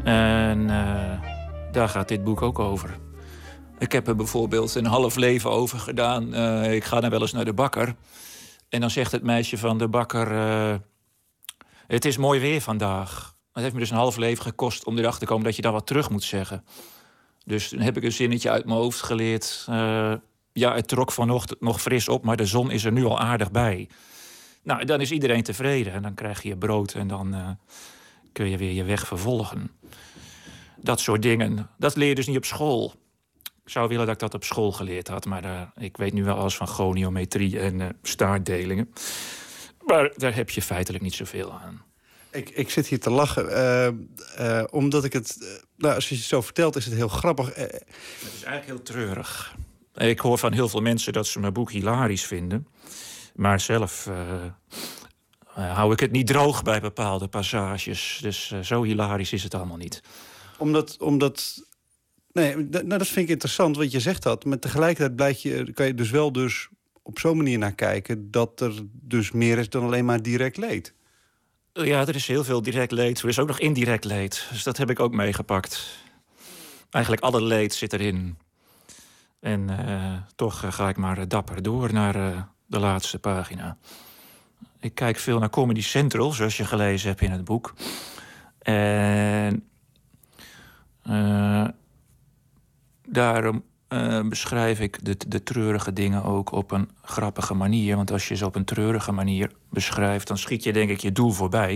En eh, daar gaat dit boek ook over. Ik heb er bijvoorbeeld een half leven over gedaan. Eh, ik ga dan wel eens naar de bakker. En dan zegt het meisje van de bakker... eh, het is mooi weer vandaag. Het heeft me dus een half leven gekost om erachter te komen dat je daar wat terug moet zeggen. Dus toen heb ik een zinnetje uit mijn hoofd geleerd. eh, ja, het trok vanochtend nog fris op, maar de zon is er nu al aardig bij. Nou, dan is iedereen tevreden en dan krijg je je brood en dan kun je weer je weg vervolgen. Dat soort dingen. Dat leer je dus niet op school. Ik zou willen dat ik dat op school geleerd had, maar eh, ik weet nu wel alles van goniometrie en eh, staartdelingen. Maar daar heb je feitelijk niet zoveel aan. Ik, ik zit hier te lachen, eh, omdat ik het... nou, als je het zo vertelt, is het heel grappig. Het is eigenlijk heel treurig. Ik hoor van heel veel mensen dat ze mijn boek hilarisch vinden. Maar zelf hou ik het niet droog bij bepaalde passages. Dus zo hilarisch is het allemaal niet. Omdat, omdat nee, nou, dat vind ik interessant, want je zegt dat. Maar tegelijkertijd blijkt je, kan je dus wel dus op zo'n manier naar kijken... dat er dus meer is dan alleen maar direct leed. Ja, er is heel veel direct leed. Er is ook nog indirect leed. Dus dat heb ik ook meegepakt. Eigenlijk alle leed zit erin. En eh, toch eh, ga ik maar eh, dapper door naar eh, de laatste pagina. Ik kijk veel naar Comedy Central, zoals je gelezen hebt in het boek. En eh, daarom eh, beschrijf ik de, de treurige dingen ook op een grappige manier. Want als je ze op een treurige manier beschrijft, dan schiet je denk ik je doel voorbij.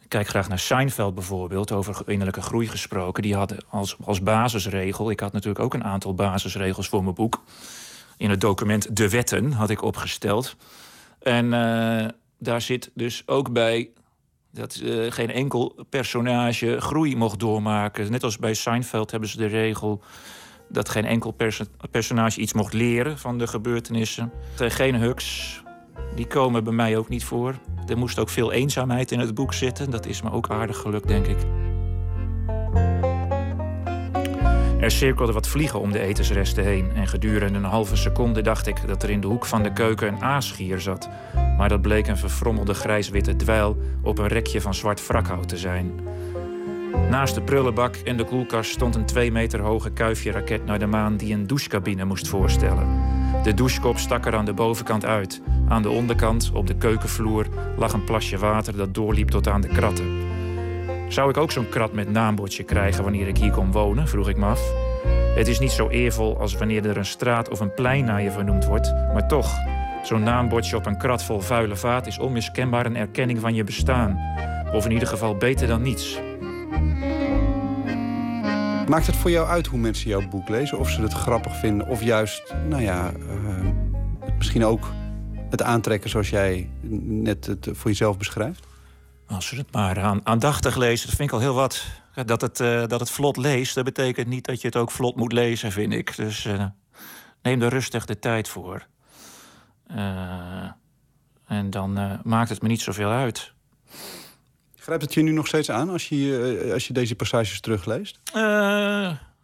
Ik kijk graag naar Seinfeld bijvoorbeeld, over innerlijke groei gesproken. Die hadden als, als basisregel, ik had natuurlijk ook een aantal basisregels voor mijn boek. In het document De Wetten had ik opgesteld. En eh, daar zit dus ook bij dat eh, geen enkel personage groei mocht doormaken. Net als bij Seinfeld hebben ze de regel dat geen enkel perso- personage iets mocht leren van de gebeurtenissen. Eh, Geen hugs, die komen bij mij ook niet voor. Er moest ook veel eenzaamheid in het boek zitten. Dat is me ook aardig gelukt, denk ik. Er cirkelden wat vliegen om de etensresten heen. En gedurende een halve seconde dacht ik dat er in de hoek van de keuken een aasgier zat. Maar dat bleek een verfrommelde grijs-witte dweil op een rekje van zwart wrakhout te zijn. Naast de prullenbak en de koelkast stond een twee meter hoge kuifje-raket naar de maan die een douchecabine moest voorstellen. De douchekop stak er aan de bovenkant uit. Aan de onderkant, op de keukenvloer, lag een plasje water dat doorliep tot aan de kratten. Zou ik ook zo'n krat met naambordje krijgen wanneer ik hier kom wonen? vroeg ik me af. Het is niet zo eervol als wanneer er een straat of een plein naar je vernoemd wordt, maar toch, zo'n naambordje op een krat vol vuile vaat is onmiskenbaar een erkenning van je bestaan. Of in ieder geval beter dan niets. Maakt het voor jou uit hoe mensen jouw boek lezen? Of ze het grappig vinden? Of juist, nou ja, eh, misschien ook het aantrekken zoals jij net het voor jezelf beschrijft? Als je het maar aan, aandachtig leest, dat vind ik al heel wat. Dat het, eh, dat het vlot leest, dat betekent niet dat je het ook vlot moet lezen, vind ik. Dus eh, neem er rustig de tijd voor. Eh, en dan maakt het me niet zoveel uit. Grijpt het je nu nog steeds aan als je, als je deze passages terugleest?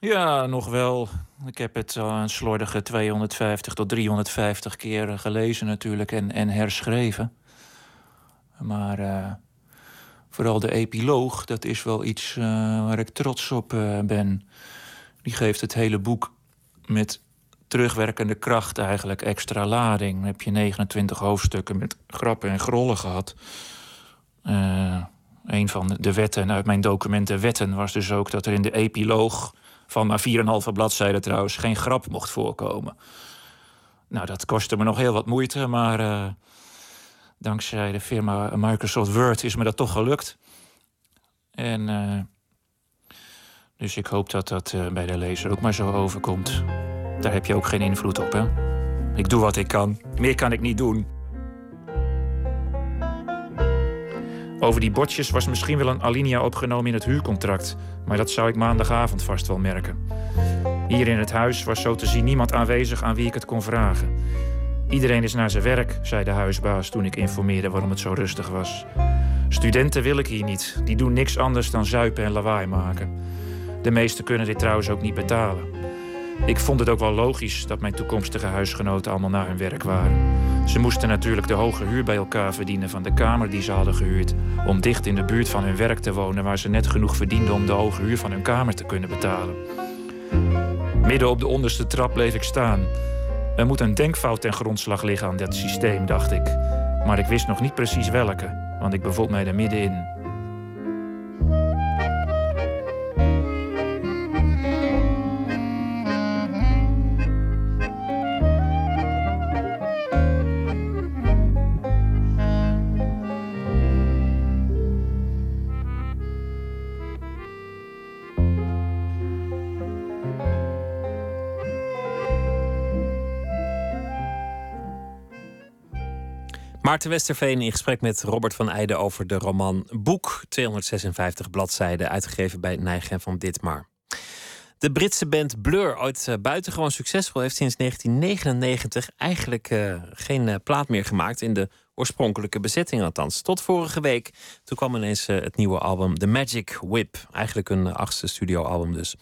Ja, nog wel. Ik heb het al een slordige 250 tot 350 keer gelezen natuurlijk en, en herschreven. Maar vooral de epiloog, dat is wel iets eh, waar ik trots op eh, ben. Die geeft het hele boek met terugwerkende kracht eigenlijk extra lading. Dan heb je 29 hoofdstukken met grappen en grollen gehad. Eh, een van de wetten uit mijn documenten wetten was dus ook dat er in de epiloog van maar 4,5 bladzijden trouwens geen grap mocht voorkomen. Nou, dat kostte me nog heel wat moeite, maar dankzij de firma Microsoft Word is me dat toch gelukt. En eh, dus ik hoop dat dat eh, bij de lezer ook maar zo overkomt. Daar heb je ook geen invloed op, hè? Ik doe wat ik kan. Meer kan ik niet doen. Over die bordjes was misschien wel een alinea opgenomen in het huurcontract, maar dat zou ik maandagavond vast wel merken. Hier in het huis was zo te zien niemand aanwezig aan wie ik het kon vragen. Iedereen is naar zijn werk, zei de huisbaas toen ik informeerde waarom het zo rustig was. Studenten wil ik hier niet. Die doen niks anders dan zuipen en lawaai maken. De meesten kunnen dit trouwens ook niet betalen. Ik vond het ook wel logisch dat mijn toekomstige huisgenoten allemaal naar hun werk waren. Ze moesten natuurlijk de hoge huur bij elkaar verdienen van de kamer die ze hadden gehuurd. Om dicht in de buurt van hun werk te wonen waar ze net genoeg verdienden om de hoge huur van hun kamer te kunnen betalen. Midden op de onderste trap bleef ik staan. Er moet een denkfout ten grondslag liggen aan dat systeem, dacht ik. Maar ik wist nog niet precies welke, want ik bevond mij er middenin. Maarten Westerveen in gesprek met Robert van Eijden over de roman Boek, 256 bladzijden, uitgegeven bij Nijgen van Ditmar. De Britse band Blur, ooit eh, buitengewoon succesvol, heeft sinds 1999 eigenlijk eh, geen eh, plaat meer gemaakt. In de oorspronkelijke bezetting althans. Tot vorige week. Toen kwam ineens het nieuwe album The Magic Whip. Eigenlijk een achtste studioalbum dus.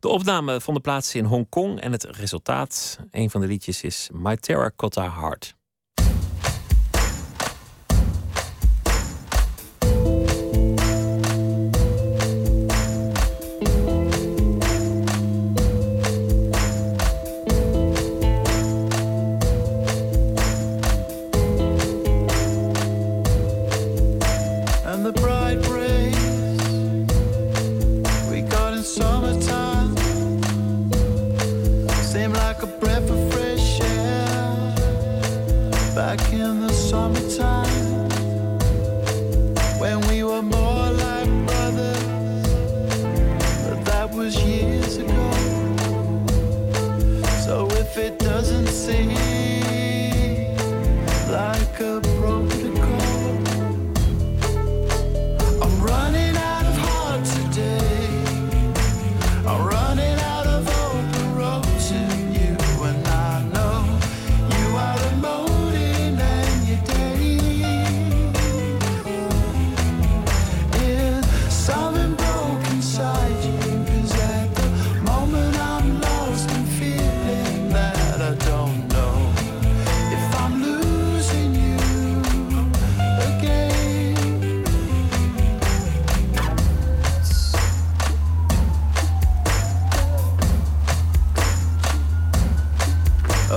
De opname vonden plaats in Hongkong. En het resultaat, een van de liedjes, is My Terracotta Heart.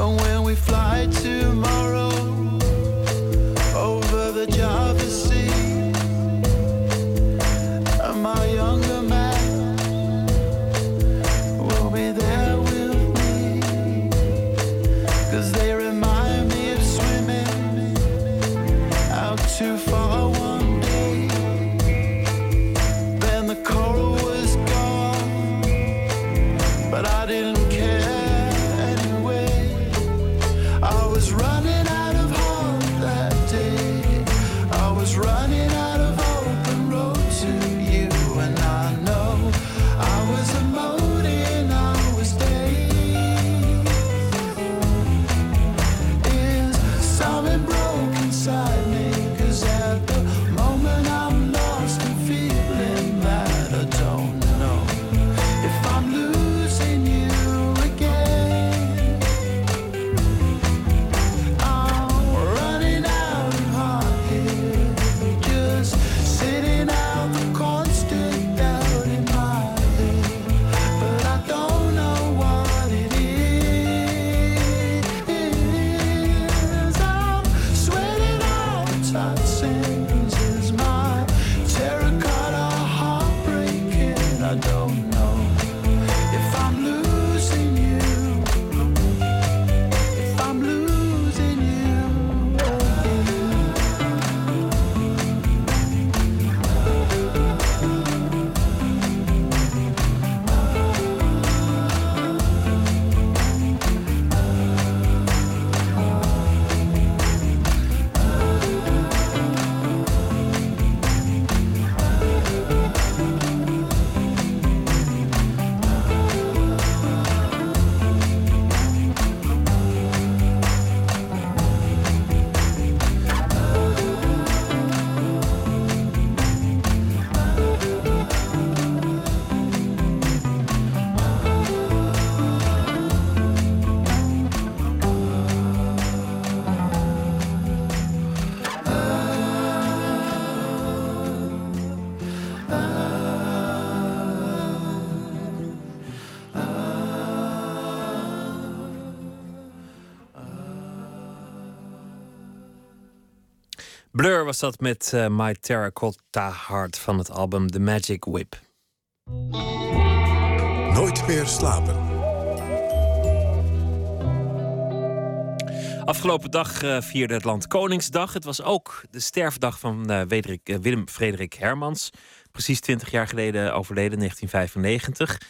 When we fly tomorrow was dat met eh, My Terracotta Heart van het album The Magic Whip. Nooit meer slapen. Afgelopen dag eh, vierde het land Koningsdag. Het was ook de sterfdag van Wederik, eh, Willem Frederik Hermans. Precies 20 jaar geleden overleden, 1995.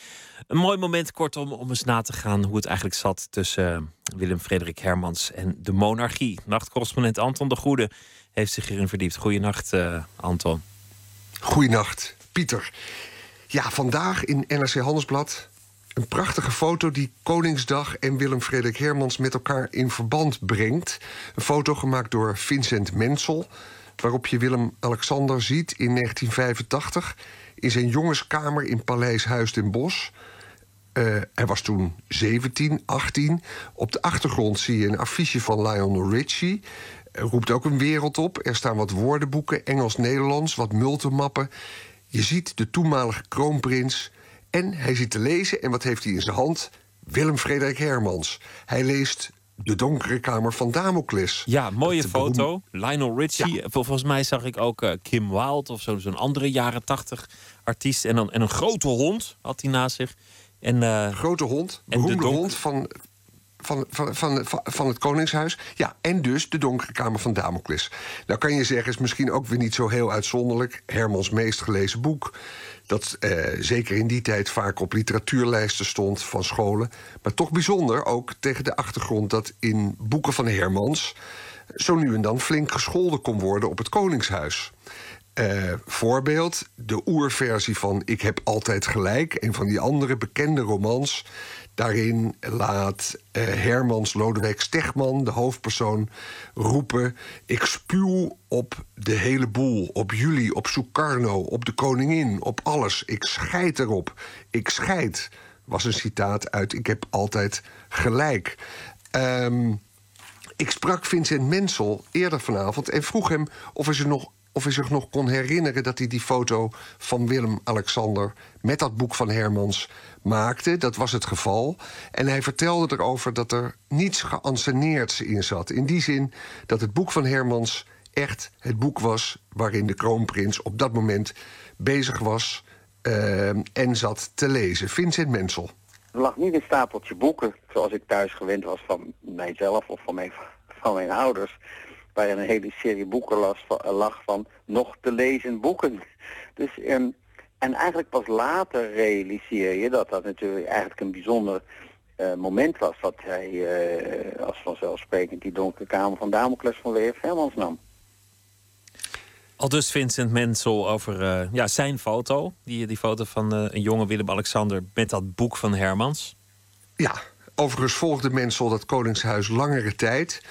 Een mooi moment, kortom, om eens na te gaan hoe het eigenlijk zat tussen Willem Frederik Hermans en de monarchie. Nachtcorrespondent Anton de Goede heeft zich hierin verdiept. Goedenacht, eh Anton. Goeienacht, Pieter. Ja, vandaag in NRC Handelsblad een prachtige foto die Koningsdag en Willem Frederik Hermans met elkaar in verband brengt. Een foto gemaakt door Vincent Mensel, waarop je Willem-Alexander ziet in 1985 in zijn jongenskamer in Paleis Huis ten Bosch. Eh, hij was toen 17, 18. Op de achtergrond zie je een affiche van Lionel Richie. Roept ook een wereld op. Er staan wat woordenboeken, Engels-Nederlands, wat multimappen. Je ziet de toenmalige kroonprins en hij zit te lezen. En wat heeft hij in zijn hand? Willem Frederik Hermans. Hij leest De Donkere Kamer van Damocles. Ja, mooie foto. Lionel Richie. Vol- Volgens mij zag ik ook eh, Kim Wilde of zo- zo'n andere jaren tachtig artiest. En, dan, en een grote hond had hij naast zich. En, eh, grote hond, en de beroemde hond van, van, van, van, van, het Koningshuis. Ja, en dus de Donkere Kamer van Damocles. Nou kan je zeggen, is misschien ook weer niet zo heel uitzonderlijk. Hermans meest gelezen boek. Dat eh, zeker in die tijd vaak op literatuurlijsten stond van scholen. Maar toch bijzonder, ook tegen de achtergrond dat in boeken van Hermans... zo nu en dan flink gescholden kon worden op het Koningshuis. Eh, voorbeeld, de oerversie van Ik heb altijd gelijk. Een van die andere bekende romans. Daarin laat eh, Hermans Lodewijk Stegman, de hoofdpersoon, roepen... ik spuw op de hele boel, op jullie, op Sukarno, op de koningin, op alles. Ik scheid erop. Ik scheid, was een citaat uit Ik heb altijd gelijk. Ehm ik sprak Vincent Mensel eerder vanavond en vroeg hem of hij, zich nog, of hij zich nog kon herinneren dat hij die foto van Willem-Alexander met dat boek van Hermans maakte. Dat was het geval. En hij vertelde erover dat er niets geanceneerds in zat. In die zin dat het boek van Hermans echt het boek was waarin de kroonprins op dat moment bezig was eh, en zat te lezen. Vincent Mensel. Er lag niet een stapeltje boeken, zoals ik thuis gewend was van mijzelf of van mijn, van mijn ouders. Waarin een hele serie boeken las, lag van nog te lezen boeken. Dus, en, en eigenlijk pas later realiseer je dat dat natuurlijk eigenlijk een bijzonder eh, moment was. Dat hij eh, als vanzelfsprekend die donkere kamer van Damocles van W.F. Hermans nam. Al dus Vincent Mensel over eh, ja, zijn foto. Die, die foto van eh, een jonge Willem-Alexander met dat boek van Hermans. Ja, overigens volgde Mensel dat Koningshuis langere tijd.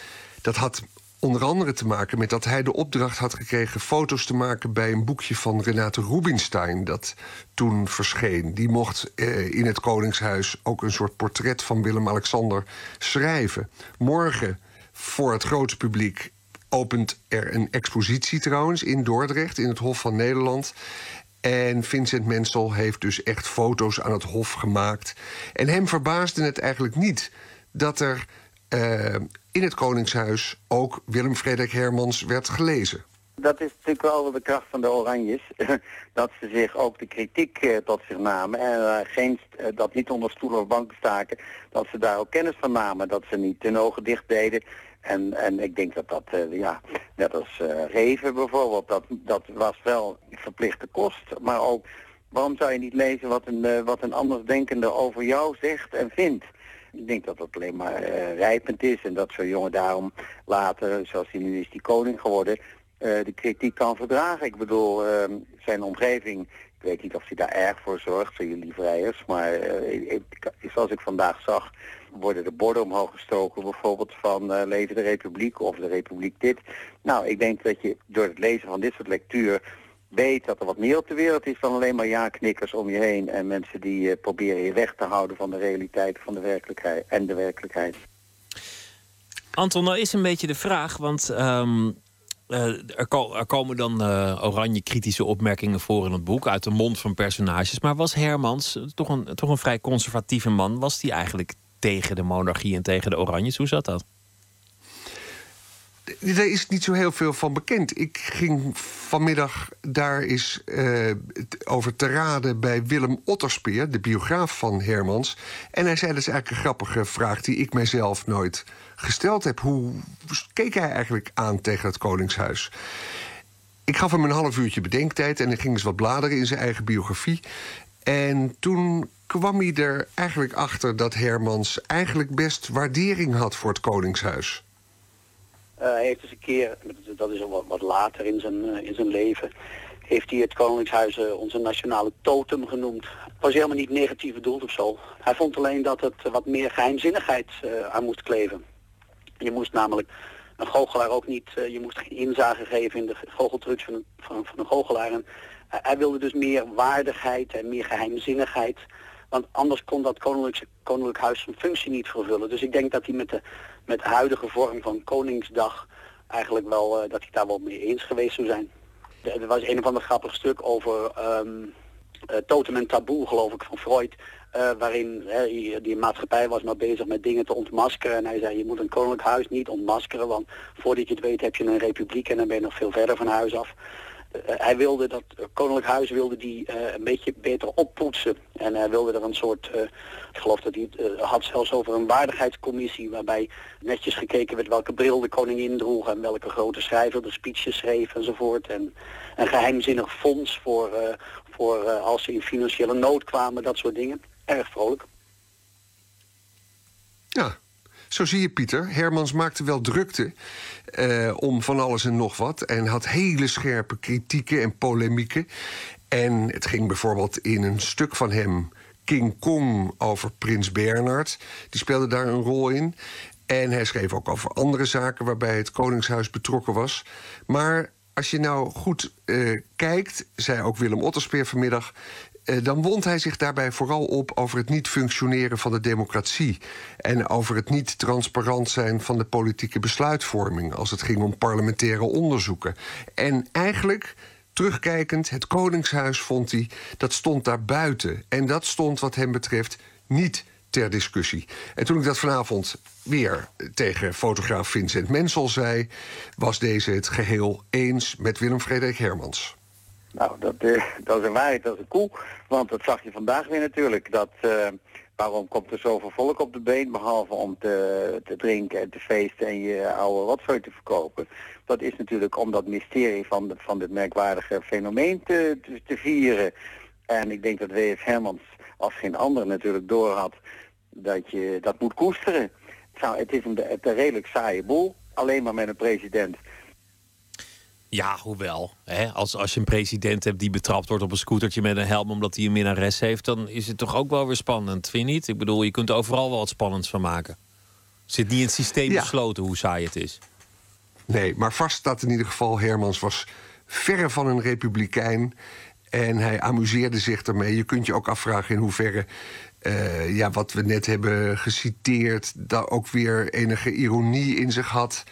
Dat had onder andere te maken met dat hij de opdracht had gekregen foto's te maken bij een boekje van Renate Rubinstein dat toen verscheen. Die mocht eh, in het Koningshuis ook een soort portret van Willem-Alexander schrijven. Morgen voor het grote publiek opent er een expositie trouwens in Dordrecht in het Hof van Nederland. En Vincent Mensel heeft dus echt foto's aan het Hof gemaakt. En hem verbaasde het eigenlijk niet dat er eh, in het Koningshuis ook Willem Frederik Hermans werd gelezen. Dat is natuurlijk wel de kracht van de Oranjes. dat ze zich ook de kritiek eh, tot zich namen. En eh, geen, eh, dat niet onder stoel of bank staken. Dat ze daar ook kennis van namen. Dat ze niet hun ogen dicht deden. En, en ik denk dat dat, ja, net als Reven bijvoorbeeld, dat, dat was wel verplichte kost. Maar ook, waarom zou je niet lezen wat een, wat een andersdenkende over jou zegt en vindt? Ik denk dat dat alleen maar eh, rijpend is en dat zo'n jongen daarom later, zoals hij nu is, die koning geworden, eh, de kritiek kan verdragen. Ik bedoel, eh, zijn omgeving, ik weet niet of hij daar erg voor zorgt, voor jullie vrijers, maar eh, zoals ik vandaag zag, worden de borden omhoog gestoken, bijvoorbeeld van Leven de Republiek of de Republiek dit. Nou, ik denk dat je door het lezen van dit soort lectuur weet dat er wat meer op de wereld is dan alleen maar ja-knikkers om je heen en mensen die eh, proberen je weg te houden van de realiteit van de werkelijkheid en de werkelijkheid. Anton, nou is een beetje de vraag, want ehm, eh, er, ko- komen dan eh, oranje kritische opmerkingen voor in het boek uit de mond van personages. Maar was Hermans, toch een, toch een vrij conservatieve man, was die eigenlijk tegen de monarchie en tegen de oranjes? Hoe zat dat? Daar is niet zo heel veel van bekend. Ik ging vanmiddag daar eens eh, over te raden bij Willem Otterspeer, de biograaf van Hermans. En hij zei: is eigenlijk een grappige vraag die ik mijzelf nooit gesteld heb. Hoe keek hij eigenlijk aan tegen het Koningshuis? Ik gaf hem een half uurtje bedenktijd en hij ging eens wat bladeren in zijn eigen biografie. En toen kwam hij er eigenlijk achter dat Hermans eigenlijk best waardering had voor het Koningshuis. Eh, heeft eens een keer, dat is al wat, later in zijn, eh, in zijn leven, heeft hij het Koningshuis eh, onze nationale totem genoemd. Het was helemaal niet negatief bedoeld of zo. Hij vond alleen dat het wat meer geheimzinnigheid eh, aan moest kleven. Je moest namelijk een goochelaar ook niet, je moest geen inzage geven in de goocheltrucs van van, van een goochelaar. En hij wilde dus meer waardigheid en meer geheimzinnigheid. Want anders kon dat koninklijk, koninklijk huis zijn functie niet vervullen. Dus ik denk dat hij met de, met de huidige vorm van Koningsdag eigenlijk wel, eh, dat hij daar wel mee eens geweest zou zijn. Er was een of ander grappig stuk over eh, totem en taboe, geloof ik, van Freud. eh, waarin die maatschappij was maar bezig met dingen te ontmaskeren. En hij zei, je moet een koninklijk huis niet ontmaskeren, want voordat je het weet heb je een republiek en dan ben je nog veel verder van huis af. Eh, hij wilde dat koninklijk huis wilde die eh, een beetje beter oppoetsen. En hij wilde er een soort, eh, ik geloof dat hij het had zelfs over een waardigheidscommissie waarbij netjes gekeken werd welke bril de koningin droeg en welke grote schrijver de speeches schreef enzovoort. En een geheimzinnig fonds voor, voor als ze in financiële nood kwamen, dat soort dingen. Erg vrolijk. Ja, zo zie je Pieter. Hermans maakte wel drukte eh, om van alles en nog wat. En had hele scherpe kritieken en polemieken. En het ging bijvoorbeeld in een stuk van hem... King Kong over Prins Bernhard. Die speelde daar een rol in. En hij schreef ook over andere zaken waarbij het Koningshuis betrokken was. Maar als je nou goed eh, kijkt, zei ook Willem Otterspeer vanmiddag... eh, dan wond hij zich daarbij vooral op over het niet functioneren van de democratie. En over het niet transparant zijn van de politieke besluitvorming. als het ging om parlementaire onderzoeken. En eigenlijk. Terugkijkend, het Koningshuis vond hij, dat stond daar buiten. En dat stond wat hem betreft niet ter discussie. En toen ik dat vanavond weer tegen fotograaf Vincent Mensel zei... was deze het geheel eens met Willem Frederik Hermans. Nou, dat, eh, dat is een waarheid, dat is een koe. Want dat zag je vandaag weer natuurlijk. Dat, eh, waarom komt er zoveel volk op de been, behalve om te, te drinken en te feesten en je oude rotzooi te verkopen. Dat is natuurlijk om dat mysterie van, van dit merkwaardige fenomeen te, te, vieren. En ik denk dat W.F. Hermans als geen ander natuurlijk doorhad dat je dat moet koesteren. Nou, het is een, het een redelijk saaie boel, alleen maar met een president. Ja, hoewel. Hè, als, als je een president hebt die betrapt wordt op een scootertje met een helm omdat hij een minnares heeft, dan is het toch ook wel weer spannend, vind je niet? Ik bedoel, je kunt er overal wel wat spannends van maken. Zit niet in het systeem Ja. besloten hoe saai het is. Nee, maar vast staat in ieder geval... Hermans was verre van een republikein. En hij amuseerde zich ermee. Je kunt je ook afvragen in hoeverre... eh, ja, wat we net hebben geciteerd... daar ook weer enige ironie in zich had.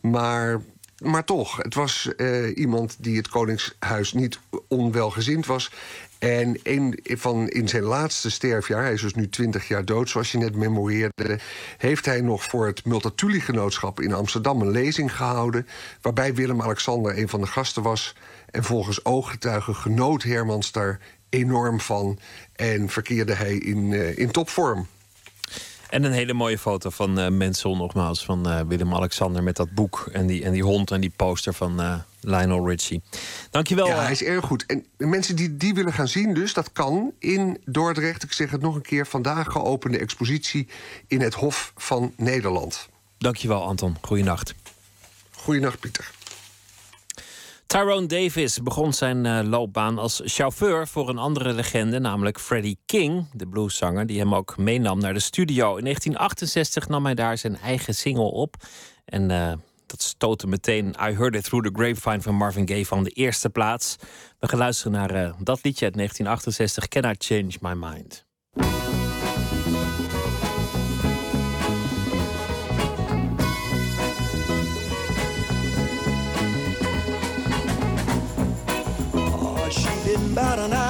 Maar, maar toch, het was eh, iemand die het Koningshuis niet onwelgezind was... En een van in zijn laatste sterfjaar, hij is dus nu 20 jaar dood, zoals je net memoreerde, heeft hij nog voor het Multatuli-genootschap in Amsterdam een lezing gehouden. Waarbij Willem-Alexander een van de gasten was. En volgens ooggetuigen genoot Hermans daar enorm van. En verkeerde hij in, eh, in topvorm. En een hele mooie foto van eh Mensel nogmaals, van eh, Willem-Alexander met dat boek en die, en die hond en die poster van eh, Lionel Richie. Dankjewel. Ja, hij is erg goed. En de mensen die die willen gaan zien, dus dat kan in Dordrecht. Ik zeg het nog een keer, vandaag geopende expositie in het Hof van Nederland. Dankjewel, Anton. Goeienacht. Goeienacht, Pieter. Tyrone Davis begon zijn eh, loopbaan als chauffeur voor een andere legende, namelijk Freddie King, de blueszanger, die hem ook meenam naar de studio. In 1968 nam hij daar zijn eigen single op. En eh, dat stootte meteen I Heard It Through the Grapevine van Marvin Gaye van de eerste plaats. We gaan luisteren naar eh, dat liedje uit 1968, Can I Change My Mind? about an hour.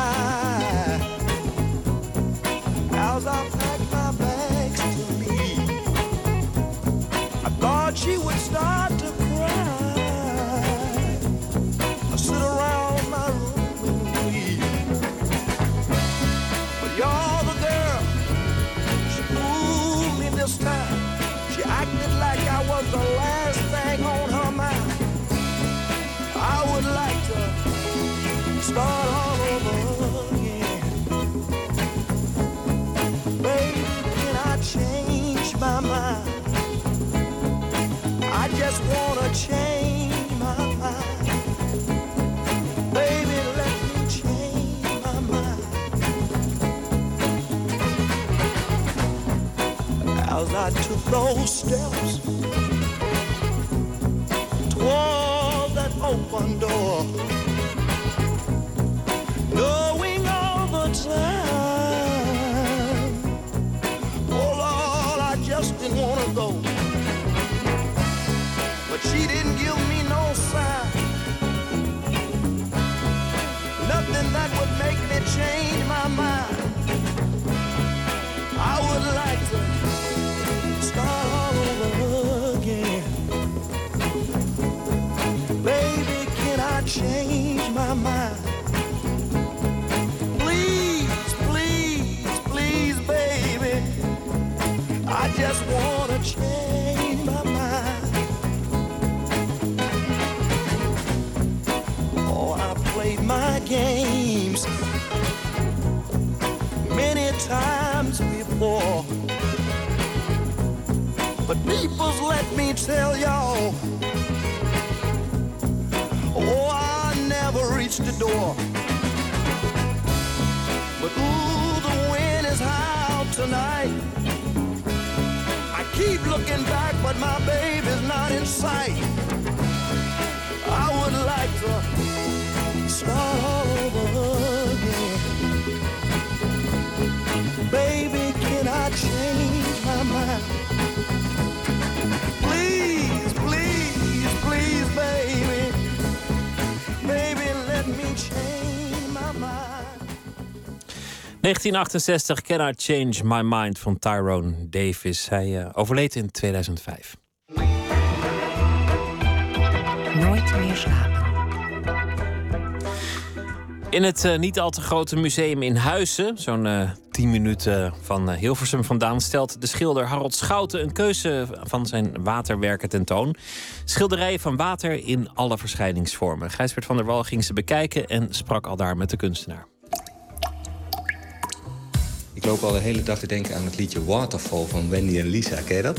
Those steps toward that open door, knowing all the time, oh Lord, I just didn't wanna go. But she didn't give me no sign. Nothing that would make me change my mind. I would like to start all over again. Baby, can I change my mind? Times before. But people's let me tell y'all, oh, I never reached the door. But ooh, the wind is high tonight. I keep looking back, but my baby's not in sight. I would like to start all over change my mind? Please, please, please, baby. Baby, let me change my mind. 1968, Can I Change My Mind van Tyrone Davis. Hij eh, overleed in 2005. Nooit meer slapen. In het eh, niet al te grote museum in Huizen, zo'n eh 10 minuten van eh, Hilversum vandaan, stelt de schilder Harold Schouten een keuze van zijn waterwerken tentoon. Schilderijen van water in alle verschijningsvormen. Gijsbert van der Wal ging ze bekijken en sprak al daar met de kunstenaar. Ik loop al de hele dag te denken aan het liedje Waterfall van Wendy en Lisa. Ken je dat?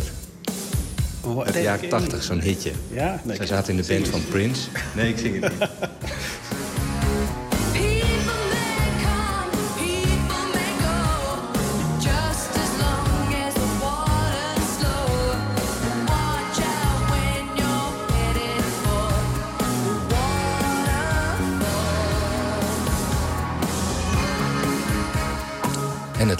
Uit de jaren 80, zo'n hitje. Ja? Nee, Zij zaten in de band van Prince. Nee, ik zing het niet.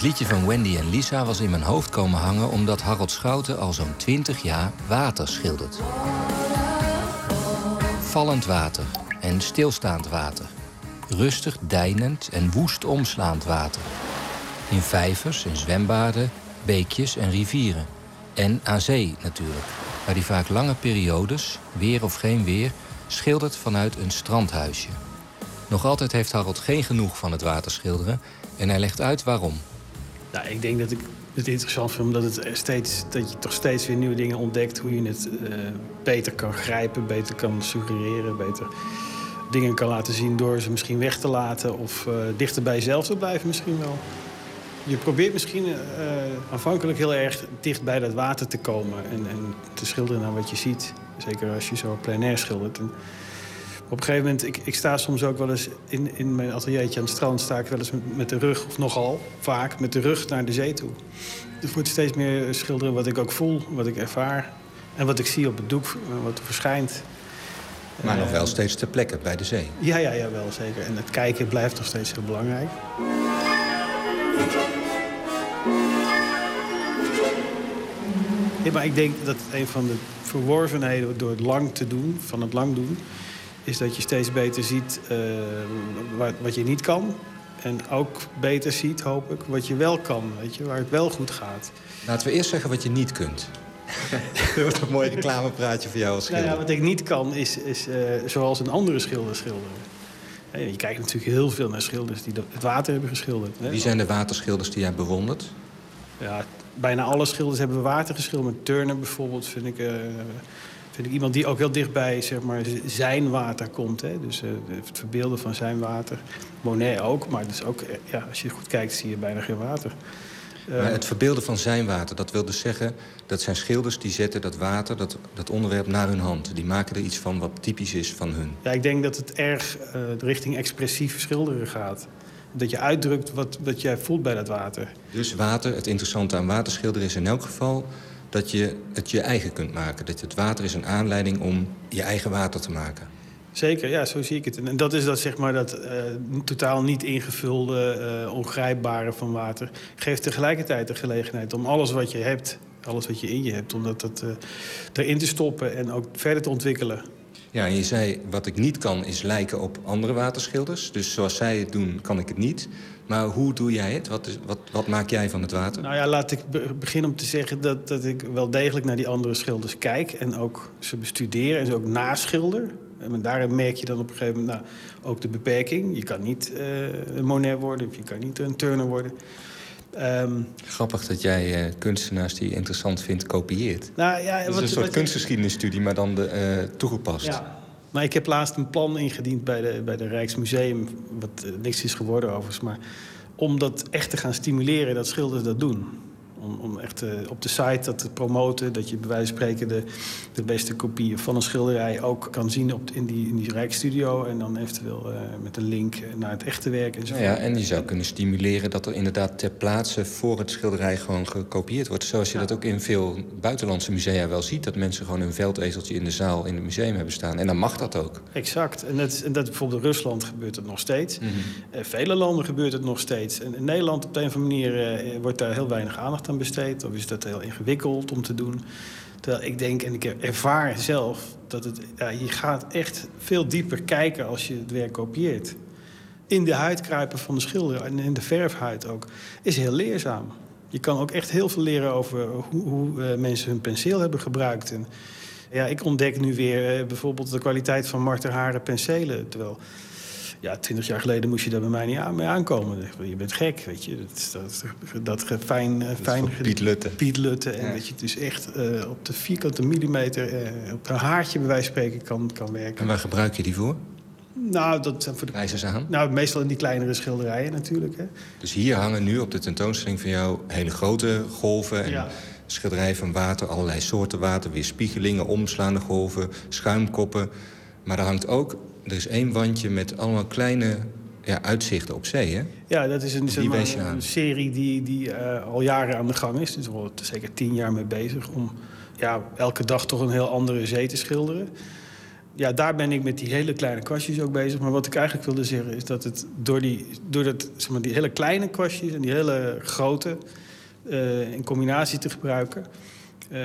liedje van Wendy en Lisa was in mijn hoofd komen hangen... omdat Harold Schouten al zo'n 20 jaar water schildert. Vallend water en stilstaand water. Rustig deinend en woest omslaand water. In vijvers en zwembaden, beekjes en rivieren. En aan zee natuurlijk, waar hij vaak lange periodes, weer of geen weer... schildert vanuit een strandhuisje. Nog altijd heeft Harold geen genoeg van het waterschilderen... en hij legt uit waarom. Nou, ik denk dat ik het interessant vind omdat het steeds, dat je toch steeds weer nieuwe dingen ontdekt. Hoe je het eh, beter kan grijpen, beter kan suggereren, beter dingen kan laten zien door ze misschien weg te laten of eh, dichter bij jezelf te blijven misschien wel. Je probeert misschien eh, aanvankelijk heel erg dicht bij dat water te komen en, en te schilderen naar wat je ziet. Zeker als je zo plein air schildert. En een gegeven moment, ik, ik sta soms ook wel eens in, in mijn ateliertje aan het strand, sta ik wel eens met, met de rug, of nogal vaak, met de rug naar de zee toe. Het wordt steeds meer schilderen wat ik ook voel, wat ik ervaar en wat ik zie op het doek, eh, wat er verschijnt. Maar nog Eh, wel steeds ter plekke bij de zee. Ja, ja, ja, wel zeker. En het kijken blijft nog steeds heel belangrijk. Ja, maar ik denk dat een van de verworvenheden door het lang te doen, van het lang doen, is dat je steeds beter ziet eh, wat, wat je niet kan. En ook beter ziet, hoop ik, wat je wel kan, weet je, waar het wel goed gaat. Laten we eerst zeggen wat je niet kunt. Dat wordt een mooi reclamepraatje voor jou als Nou schilder. ja, wat ik niet kan, is, is eh, zoals een andere schilder schilderen. Je kijkt natuurlijk heel veel naar schilders die het water hebben geschilderd. hè. Wie zijn de waterschilders die jij bewondert? Ja, bijna alle schilders hebben water geschilderd. Met Turner bijvoorbeeld vind ik, eh, vind ik iemand die ook heel dichtbij zeg maar, zijn water komt. Hè? Dus eh, het verbeelden van zijn water. Monet ook, maar dus ook, eh, ja, als je goed kijkt zie je bijna geen water. Eh, Maar het verbeelden van zijn water, dat wil dus zeggen... dat zijn schilders die zetten dat water, dat, dat onderwerp naar hun hand. Die maken er iets van wat typisch is van hun. Ja, ik denk dat het erg eh, richting expressief schilderen gaat. Dat je uitdrukt wat, wat jij voelt bij dat water. Dus water, het interessante aan waterschilderen is in elk geval... dat je het je eigen kunt maken. Dat het water is een aanleiding om je eigen water te maken. Zeker, ja, zo zie ik het. En dat is dat, zeg maar, dat eh, totaal niet ingevulde, eh, ongrijpbare van water. Geeft tegelijkertijd de gelegenheid om alles wat je hebt, alles wat je in je hebt, om dat, dat eh, erin te stoppen en ook verder te ontwikkelen. Ja, en je zei, wat ik niet kan is lijken op andere waterschilders. Dus zoals zij het doen, kan ik het niet. Maar hoe doe jij het? Wat, is, wat, wat maak jij van het water? Nou ja, laat ik be- beginnen om te zeggen dat, dat ik wel degelijk naar die andere schilders kijk. En ook ze bestudeer en ze ook naschilder. En daarin merk je dan op een gegeven moment nou, ook de beperking. Je kan niet eh, een Monet worden of je kan niet een Turner worden. Ehm, Grappig dat jij eh, kunstenaars die je interessant vindt kopieert. nou, ja, Het is wat- een soort kunstgeschiedenisstudie, maar dan de, eh, toegepast. Ja. Maar ik heb laatst een plan ingediend bij de, bij de Rijksmuseum... wat eh, niks is geworden overigens, maar... om dat echt te gaan stimuleren, dat schilders dat doen. Om, om echt eh, op de site dat te promoten... dat je bij wijze van spreken de, de beste kopieën van een schilderij... ook kan zien op, in, die, in die Rijksstudio... en dan eventueel eh, met een link naar het echte werk enzovoort. Nou ja, en je zou kunnen stimuleren dat er inderdaad ter plaatse voor het schilderij gewoon gekopieerd wordt. Zoals je dat ook in veel buitenlandse musea wel ziet. Dat mensen gewoon een veldezeltje in de zaal in het museum hebben staan. En dan mag dat ook. Exact. En dat, en dat bijvoorbeeld in Rusland gebeurt het nog steeds. In vele landen gebeurt het nog steeds. En in Nederland op de een of andere manier wordt daar heel weinig aandacht aan besteed. Of is dat heel ingewikkeld om te doen. Terwijl ik denk, en ik ervaar zelf, dat het, ja, je gaat echt veel dieper kijken als je het werk kopieert. In de huid kruipen van de schilder en in de verfhuid ook, is heel leerzaam. Je kan ook echt heel veel leren over hoe, hoe eh, mensen hun penseel hebben gebruikt. En, ja, ik ontdek nu weer eh, bijvoorbeeld de kwaliteit van Marter Haren penselen. Terwijl, ja, twintig jaar geleden moest je daar bij mij niet aan, mee aankomen. Je bent gek, weet je. Dat, dat, dat, fijn... eh, fijn Piet Lutte. Piet Lutte. En dat je het dus echt eh, op de vierkante millimeter... eh, op een haartje bij wijze van spreken kan, kan werken. En waar gebruik je die voor? Nou, dat zijn voor de... Aan. Nou, meestal in die kleinere schilderijen natuurlijk. Hè. Dus hier hangen nu op de tentoonstelling van jou hele grote golven... en Ja. schilderijen van water, allerlei soorten water... weerspiegelingen, omslaande golven, schuimkoppen. Maar er hangt ook... Er is één wandje met allemaal kleine ja, uitzichten op zee, hè? Ja, dat is een, zeg maar, een serie die, die eh, al jaren aan de gang is. Dus al zeker tien jaar mee bezig om ja, elke dag toch een heel andere zee te schilderen. Ja, daar ben ik met die hele kleine kwastjes ook bezig. Maar wat ik eigenlijk wilde zeggen is dat het door, die, door dat, zeg maar, die hele kleine kwastjes en die hele grote eh, in combinatie te gebruiken, eh,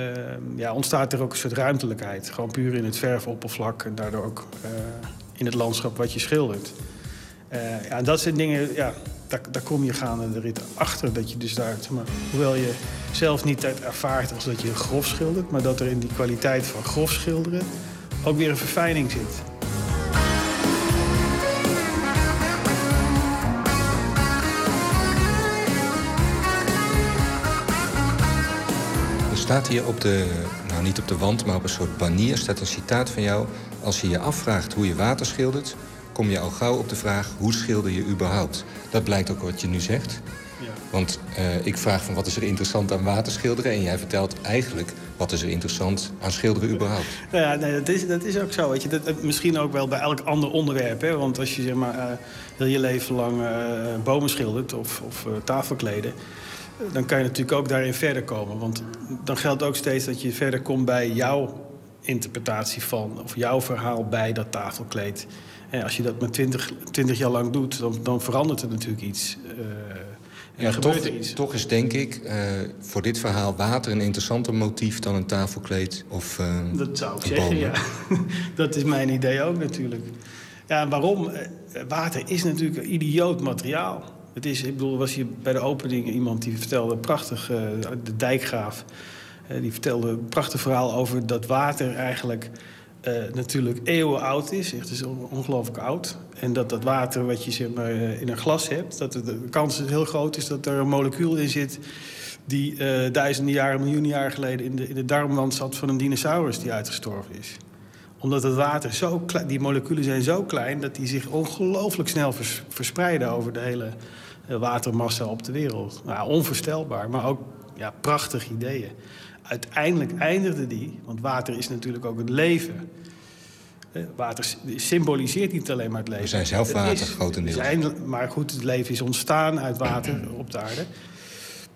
ja, ontstaat er ook een soort ruimtelijkheid. Gewoon puur in het verfoppervlak en daardoor ook in het landschap wat je schildert. Eh, ja, en dat zijn dingen, ja, daar, daar kom je gaande de rit achter. Dat je dus daar, zeg maar, hoewel je zelf niet het ervaart als dat je grof schildert, maar dat er in die kwaliteit van grof schilderen ook weer een verfijning zit. Er staat hier op de, nou niet op de wand, maar op een soort banier... staat een citaat van jou. Als je je afvraagt hoe je water schildert... kom je al gauw op de vraag, hoe schilder je überhaupt? Dat blijkt ook wat je nu zegt. Want eh, ik vraag van wat is er interessant aan waterschilderen... en jij vertelt eigenlijk wat is er interessant aan schilderen überhaupt. Nou ja, nee, dat, is, dat is ook zo. Weet je. Dat, dat- misschien ook wel bij elk ander onderwerp. Hè? Want als je zeg maar, eh, heel je leven lang eh, bomen schildert of, of tafelkleden... dan kan je natuurlijk ook daarin verder komen. Want dan geldt ook steeds dat je verder komt bij jouw interpretatie van... of jouw verhaal bij dat tafelkleed. En als je dat met twintig 20 jaar lang doet, dan, dan verandert er natuurlijk iets. eh, Ja, toch, iets. toch is denk ik eh, voor dit verhaal water een interessanter motief... dan een tafelkleed of eh, Dat zou ik zeggen, ja. Dat is mijn idee ook natuurlijk. Ja, waarom? Water is natuurlijk een idioot materiaal. Het is, ik bedoel, was hier bij de opening iemand die vertelde prachtig, de dijkgraaf. Die vertelde een prachtig verhaal over dat water eigenlijk eh, natuurlijk eeuwen oud is. Het is on- ongelooflijk oud. En dat dat water wat je eh, in een glas hebt, dat de- kans heel groot is dat er een molecuul in zit die eh, duizenden jaren, miljoenen jaren geleden in de, in de darmwand zat van een dinosaurus die uitgestorven is. Omdat het water zo die moleculen zijn zo klein dat die zich ongelooflijk snel vers- verspreiden over de hele watermassa op de wereld. Nou, onvoorstelbaar, maar ook ja, prachtige ideeën. Uiteindelijk eindigde die, want water is natuurlijk ook het leven. Eh, Water symboliseert niet alleen maar het leven. We zijn zelf water, grotendeels. zijn, maar goed, het leven is ontstaan uit water op de aarde.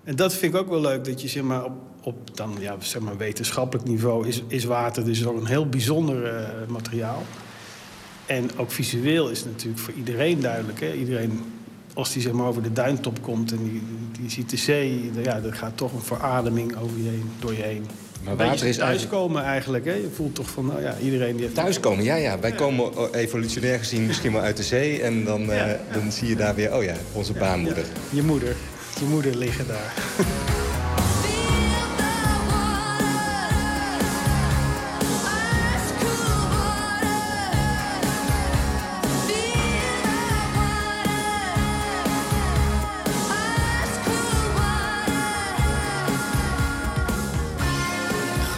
En dat vind ik ook wel leuk, dat je zeg maar, op, op dan, ja, zeg maar, wetenschappelijk niveau is, is water dus ook een heel bijzonder eh, materiaal. En ook visueel is het natuurlijk voor iedereen duidelijk. Hè? Iedereen, als die zeg maar, over de duintop komt en die, die ziet de zee, ja, er gaat toch een verademing over je heen, door je heen. Maar water is thuiskomen eigenlijk. Hè? Je voelt toch van, nou ja, iedereen die heeft... Thuiskomen, ja, ja. Wij komen eh, evolutionair gezien misschien wel uit de zee. En dan, eh, dan zie je daar weer, oh ja, onze baarmoeder. Je moeder. Je moeder liggen daar.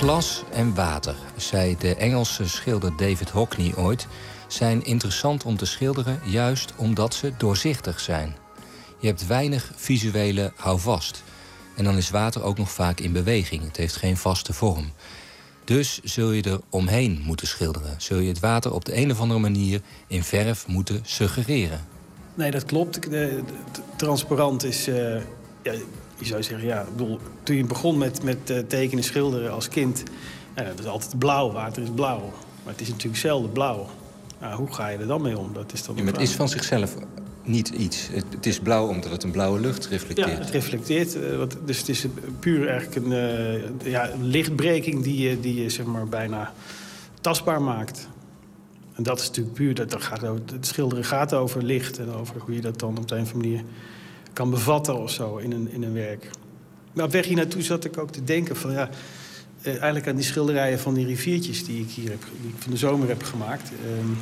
Glas en water, zei de Engelse schilder David Hockney ooit, zijn interessant om te schilderen juist omdat ze doorzichtig zijn. Je hebt weinig visuele houvast. En dan is water ook nog vaak in beweging. Het heeft geen vaste vorm. Dus zul je er omheen moeten schilderen. Zul je het water op de een of andere manier in verf moeten suggereren. Nee, dat klopt. Transparant is... eh, ja, je zou zeggen, ja, ik bedoel, toen je begon met, met eh, tekenen, schilderen als kind... Ja, dat is altijd blauw, water is blauw. Maar het is natuurlijk zelden blauw. Nou, hoe ga je er dan mee om? Dat is dan Ja, maar het is van zichzelf niet iets. Het, het is blauw omdat het een blauwe lucht Ja, reflecteert. het reflecteert. eh, wat, dus het is puur eigenlijk een, ja, lichtbreking die je, die je zeg maar, bijna tastbaar maakt. En dat is natuurlijk puur, dat, dat gaat, over- het schilderen gaat over licht... en over hoe je dat dan op de een of andere manier kan bevatten of zo in een, in een werk. Maar op weg hier naartoe zat ik ook te denken van... ja, eh, eigenlijk aan die schilderijen van die riviertjes die ik hier heb, ik van de zomer heb gemaakt... Ehm,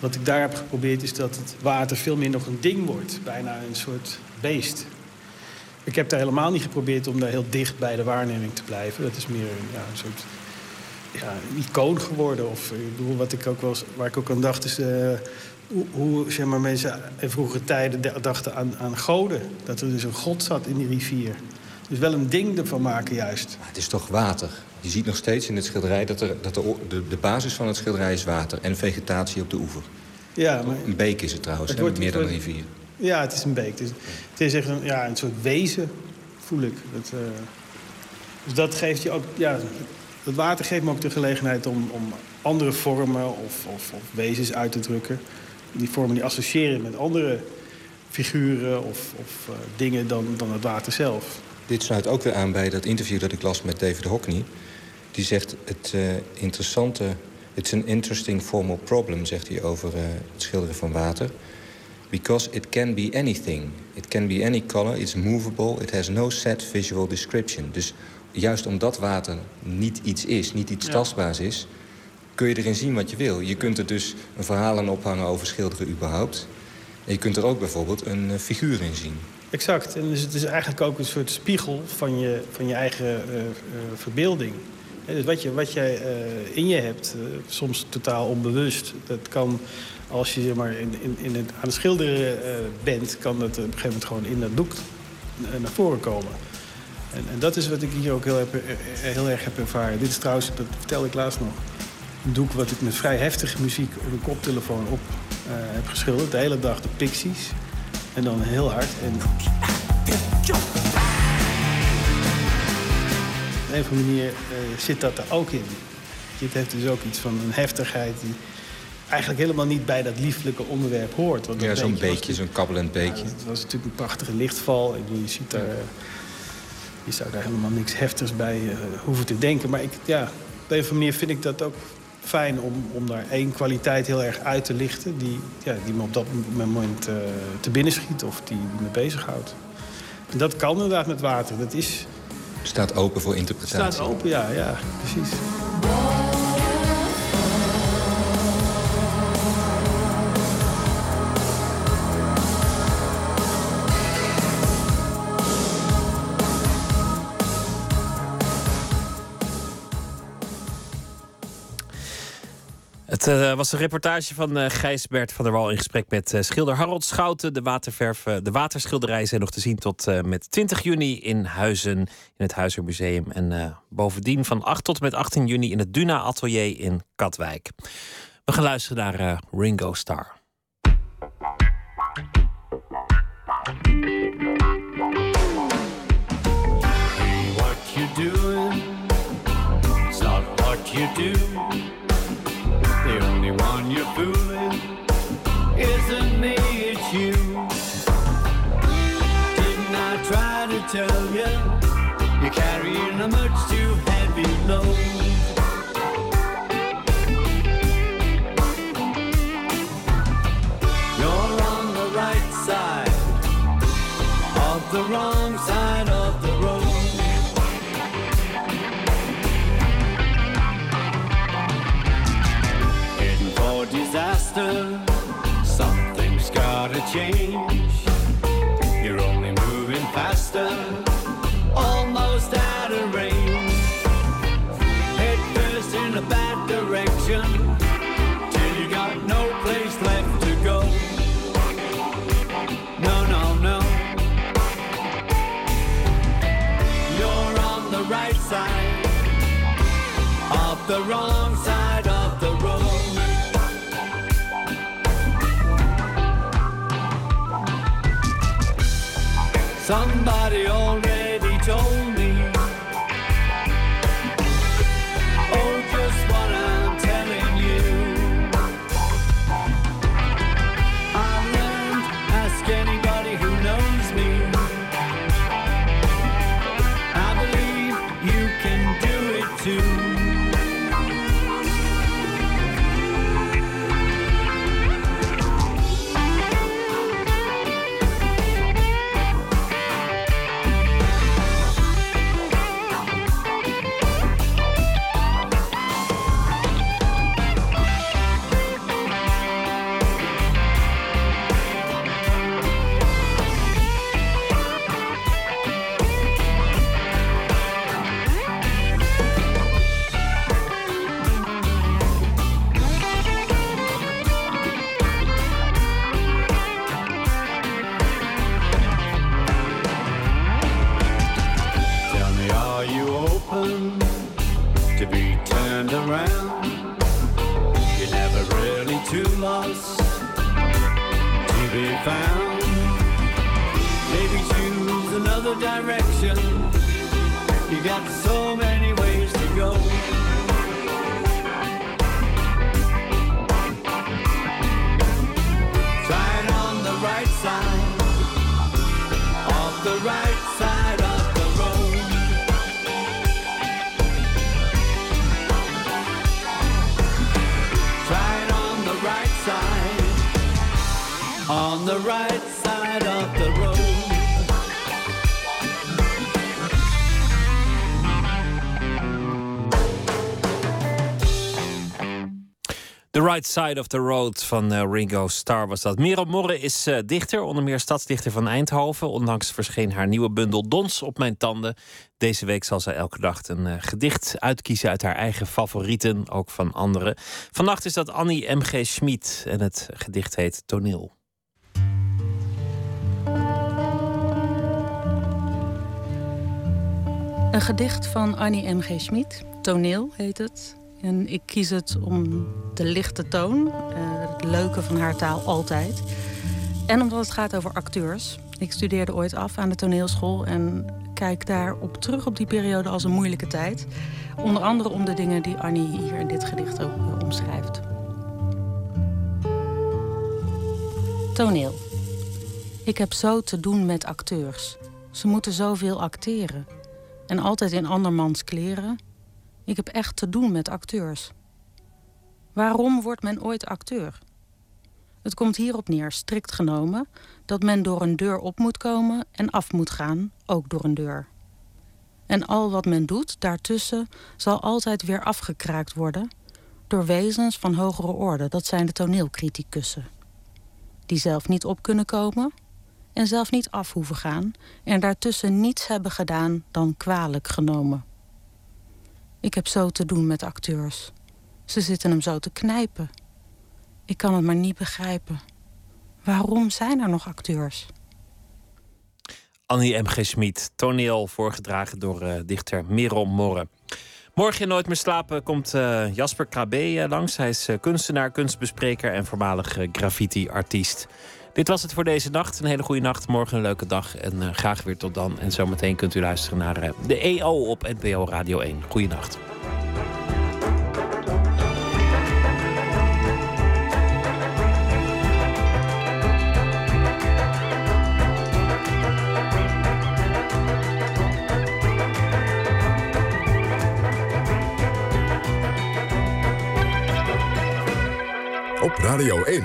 wat ik daar heb geprobeerd is dat het water veel meer nog een ding wordt. Bijna een soort beest. Ik heb daar helemaal niet geprobeerd om daar heel dicht bij de waarneming te blijven. Dat is meer ja, een soort ja, icoon geworden. Of, eh, ik bedoel, wat ik ook wel, waar ik ook aan dacht is... eh, hoe, hoe zeg maar, mensen in vroegere tijden dachten aan, aan goden. Dat er dus een god zat in die rivier. Dus wel een ding ervan maken juist. Het is toch water? Je ziet nog steeds in het schilderij dat, er, dat de, de, de basis van het schilderij is water. En vegetatie op de oever. Ja, maar Een beek is het trouwens, Het wordt- meer dan een rivier. Ja, het is een beek. Het is, het is echt een, ja, een soort wezen, voel ik. Dat, eh, dus dat geeft je ook... Ja, het water geeft me ook de gelegenheid om, om andere vormen of, of, of wezens uit te drukken. Die vormen die associëren met andere figuren of, of eh, dingen dan, dan het water zelf. Dit sluit ook weer aan bij dat interview dat ik las met David Hockney. Die zegt het eh, interessante... It's an interesting formal problem, zegt hij over eh, het schilderen van water. Because it can be anything. It can be any color, it's movable, it has no set visual description. Dus juist omdat water niet iets is, niet iets Ja. tastbaars is... kun je erin zien wat je wil. Je kunt er dus een verhaal aan ophangen over schilderen überhaupt. En je kunt er ook bijvoorbeeld een eh, figuur in zien. Exact. En dus het is eigenlijk ook een soort spiegel van je, van je eigen eh, eh, verbeelding. Dus wat, je, wat jij in je hebt, soms totaal onbewust. Dat kan, als je zeg maar, in, in, in het, aan het schilderen bent... kan dat op een gegeven moment gewoon in dat doek naar voren komen. En, en dat is wat ik hier ook heel, heb, heel erg heb ervaren. Dit is trouwens, dat vertelde ik laatst nog... doek wat ik met vrij heftige muziek op een koptelefoon op eh, heb geschilderd. De hele dag de Pixies. En dan heel hard. En op een of andere manier eh, zit dat er ook in. Dit heeft dus ook iets van een heftigheid die eigenlijk helemaal niet bij dat lieflijke onderwerp hoort. Want Ja, zo'n beekje beekje, zo'n kabbelend beekje. het was natuurlijk een prachtige lichtval. Je ziet daar... eh, je zou daar helemaal niks heftigs bij hoeven te denken. Maar ik, ja, op een of andere manier vind ik dat ook fijn om, om daar één kwaliteit heel erg uit te lichten... die, ja, die me op dat moment eh, te binnen schiet of die, die me bezighoudt. En dat kan inderdaad met water. Dat is, Staat open voor interpretatie. staat open, ja, ja, precies. Het eh, was een reportage van uh, Gijsbert van der Wal in gesprek met uh, schilder Harold Schouten. De, waterverf, de waterschilderijen zijn nog te zien tot met 20 juni in Huizen, in het Huizermuseum. En bovendien van 8 tot met 18 juni in het Duna Atelier in Katwijk. We gaan luisteren naar Ringo Starr. What you doing? It's not what you do. Isn't me, it's you. Didn't I try to tell you? You're carrying a much disaster, something's gotta change. You're only moving faster, almost out of range. Head first in a bad direction, till you got no place left to go. No, no, no. You're on the right side of the wrong Somebody only The Right Side of the Road van eh, Ringo Starr was dat. Merel Morre is eh, dichter, onder meer stadsdichter van Eindhoven. Onlangs verscheen haar nieuwe bundel Dons op mijn tanden. Deze week zal zij elke dag een eh, gedicht uitkiezen uit haar eigen favorieten, ook van anderen. Vannacht is dat Annie M.G. Schmid en het gedicht heet Toneel. Een gedicht van Annie M.G. Schmid. Toneel heet het. En ik kies het om de lichte toon, eh, het leuke van haar taal altijd. En omdat het gaat over acteurs. Ik studeerde ooit af aan de toneelschool en kijk daarop terug op die periode als een moeilijke tijd. Onder andere om de dingen die Annie hier in dit gedicht ook eh, omschrijft. Toneel. Ik heb zo te doen met acteurs. Ze moeten zoveel acteren. En altijd in andermans kleren. Ik heb echt te doen met acteurs. Waarom wordt men ooit acteur? Het komt hierop neer, strikt genomen, dat men door een deur op moet komen en af moet gaan, ook door een deur. En al wat men doet daartussen zal altijd weer afgekraakt worden door wezens van hogere orde, dat zijn de toneelcriticussen. Die zelf niet op kunnen komen en zelf niet af hoeven gaan en daartussen niets hebben gedaan dan kwalijk genomen. Ik heb zo te doen met acteurs. Ze zitten hem zo te knijpen. Ik kan het maar niet begrijpen. Waarom zijn er nog acteurs? Annie M.G. Schmid, toneel voorgedragen door eh, dichter Merel Morre. Morgen in Nooit meer slapen komt eh, Jasper Krabbe eh, langs. Hij is kunstenaar, kunstbespreker en voormalig graffiti-artiest. Dit was het voor deze nacht. Een hele goede nacht. Morgen een leuke dag. En eh, graag weer tot dan. En zometeen kunt u luisteren naar eh, de EO op NPO Radio 1. Goeienacht. Op Radio 1,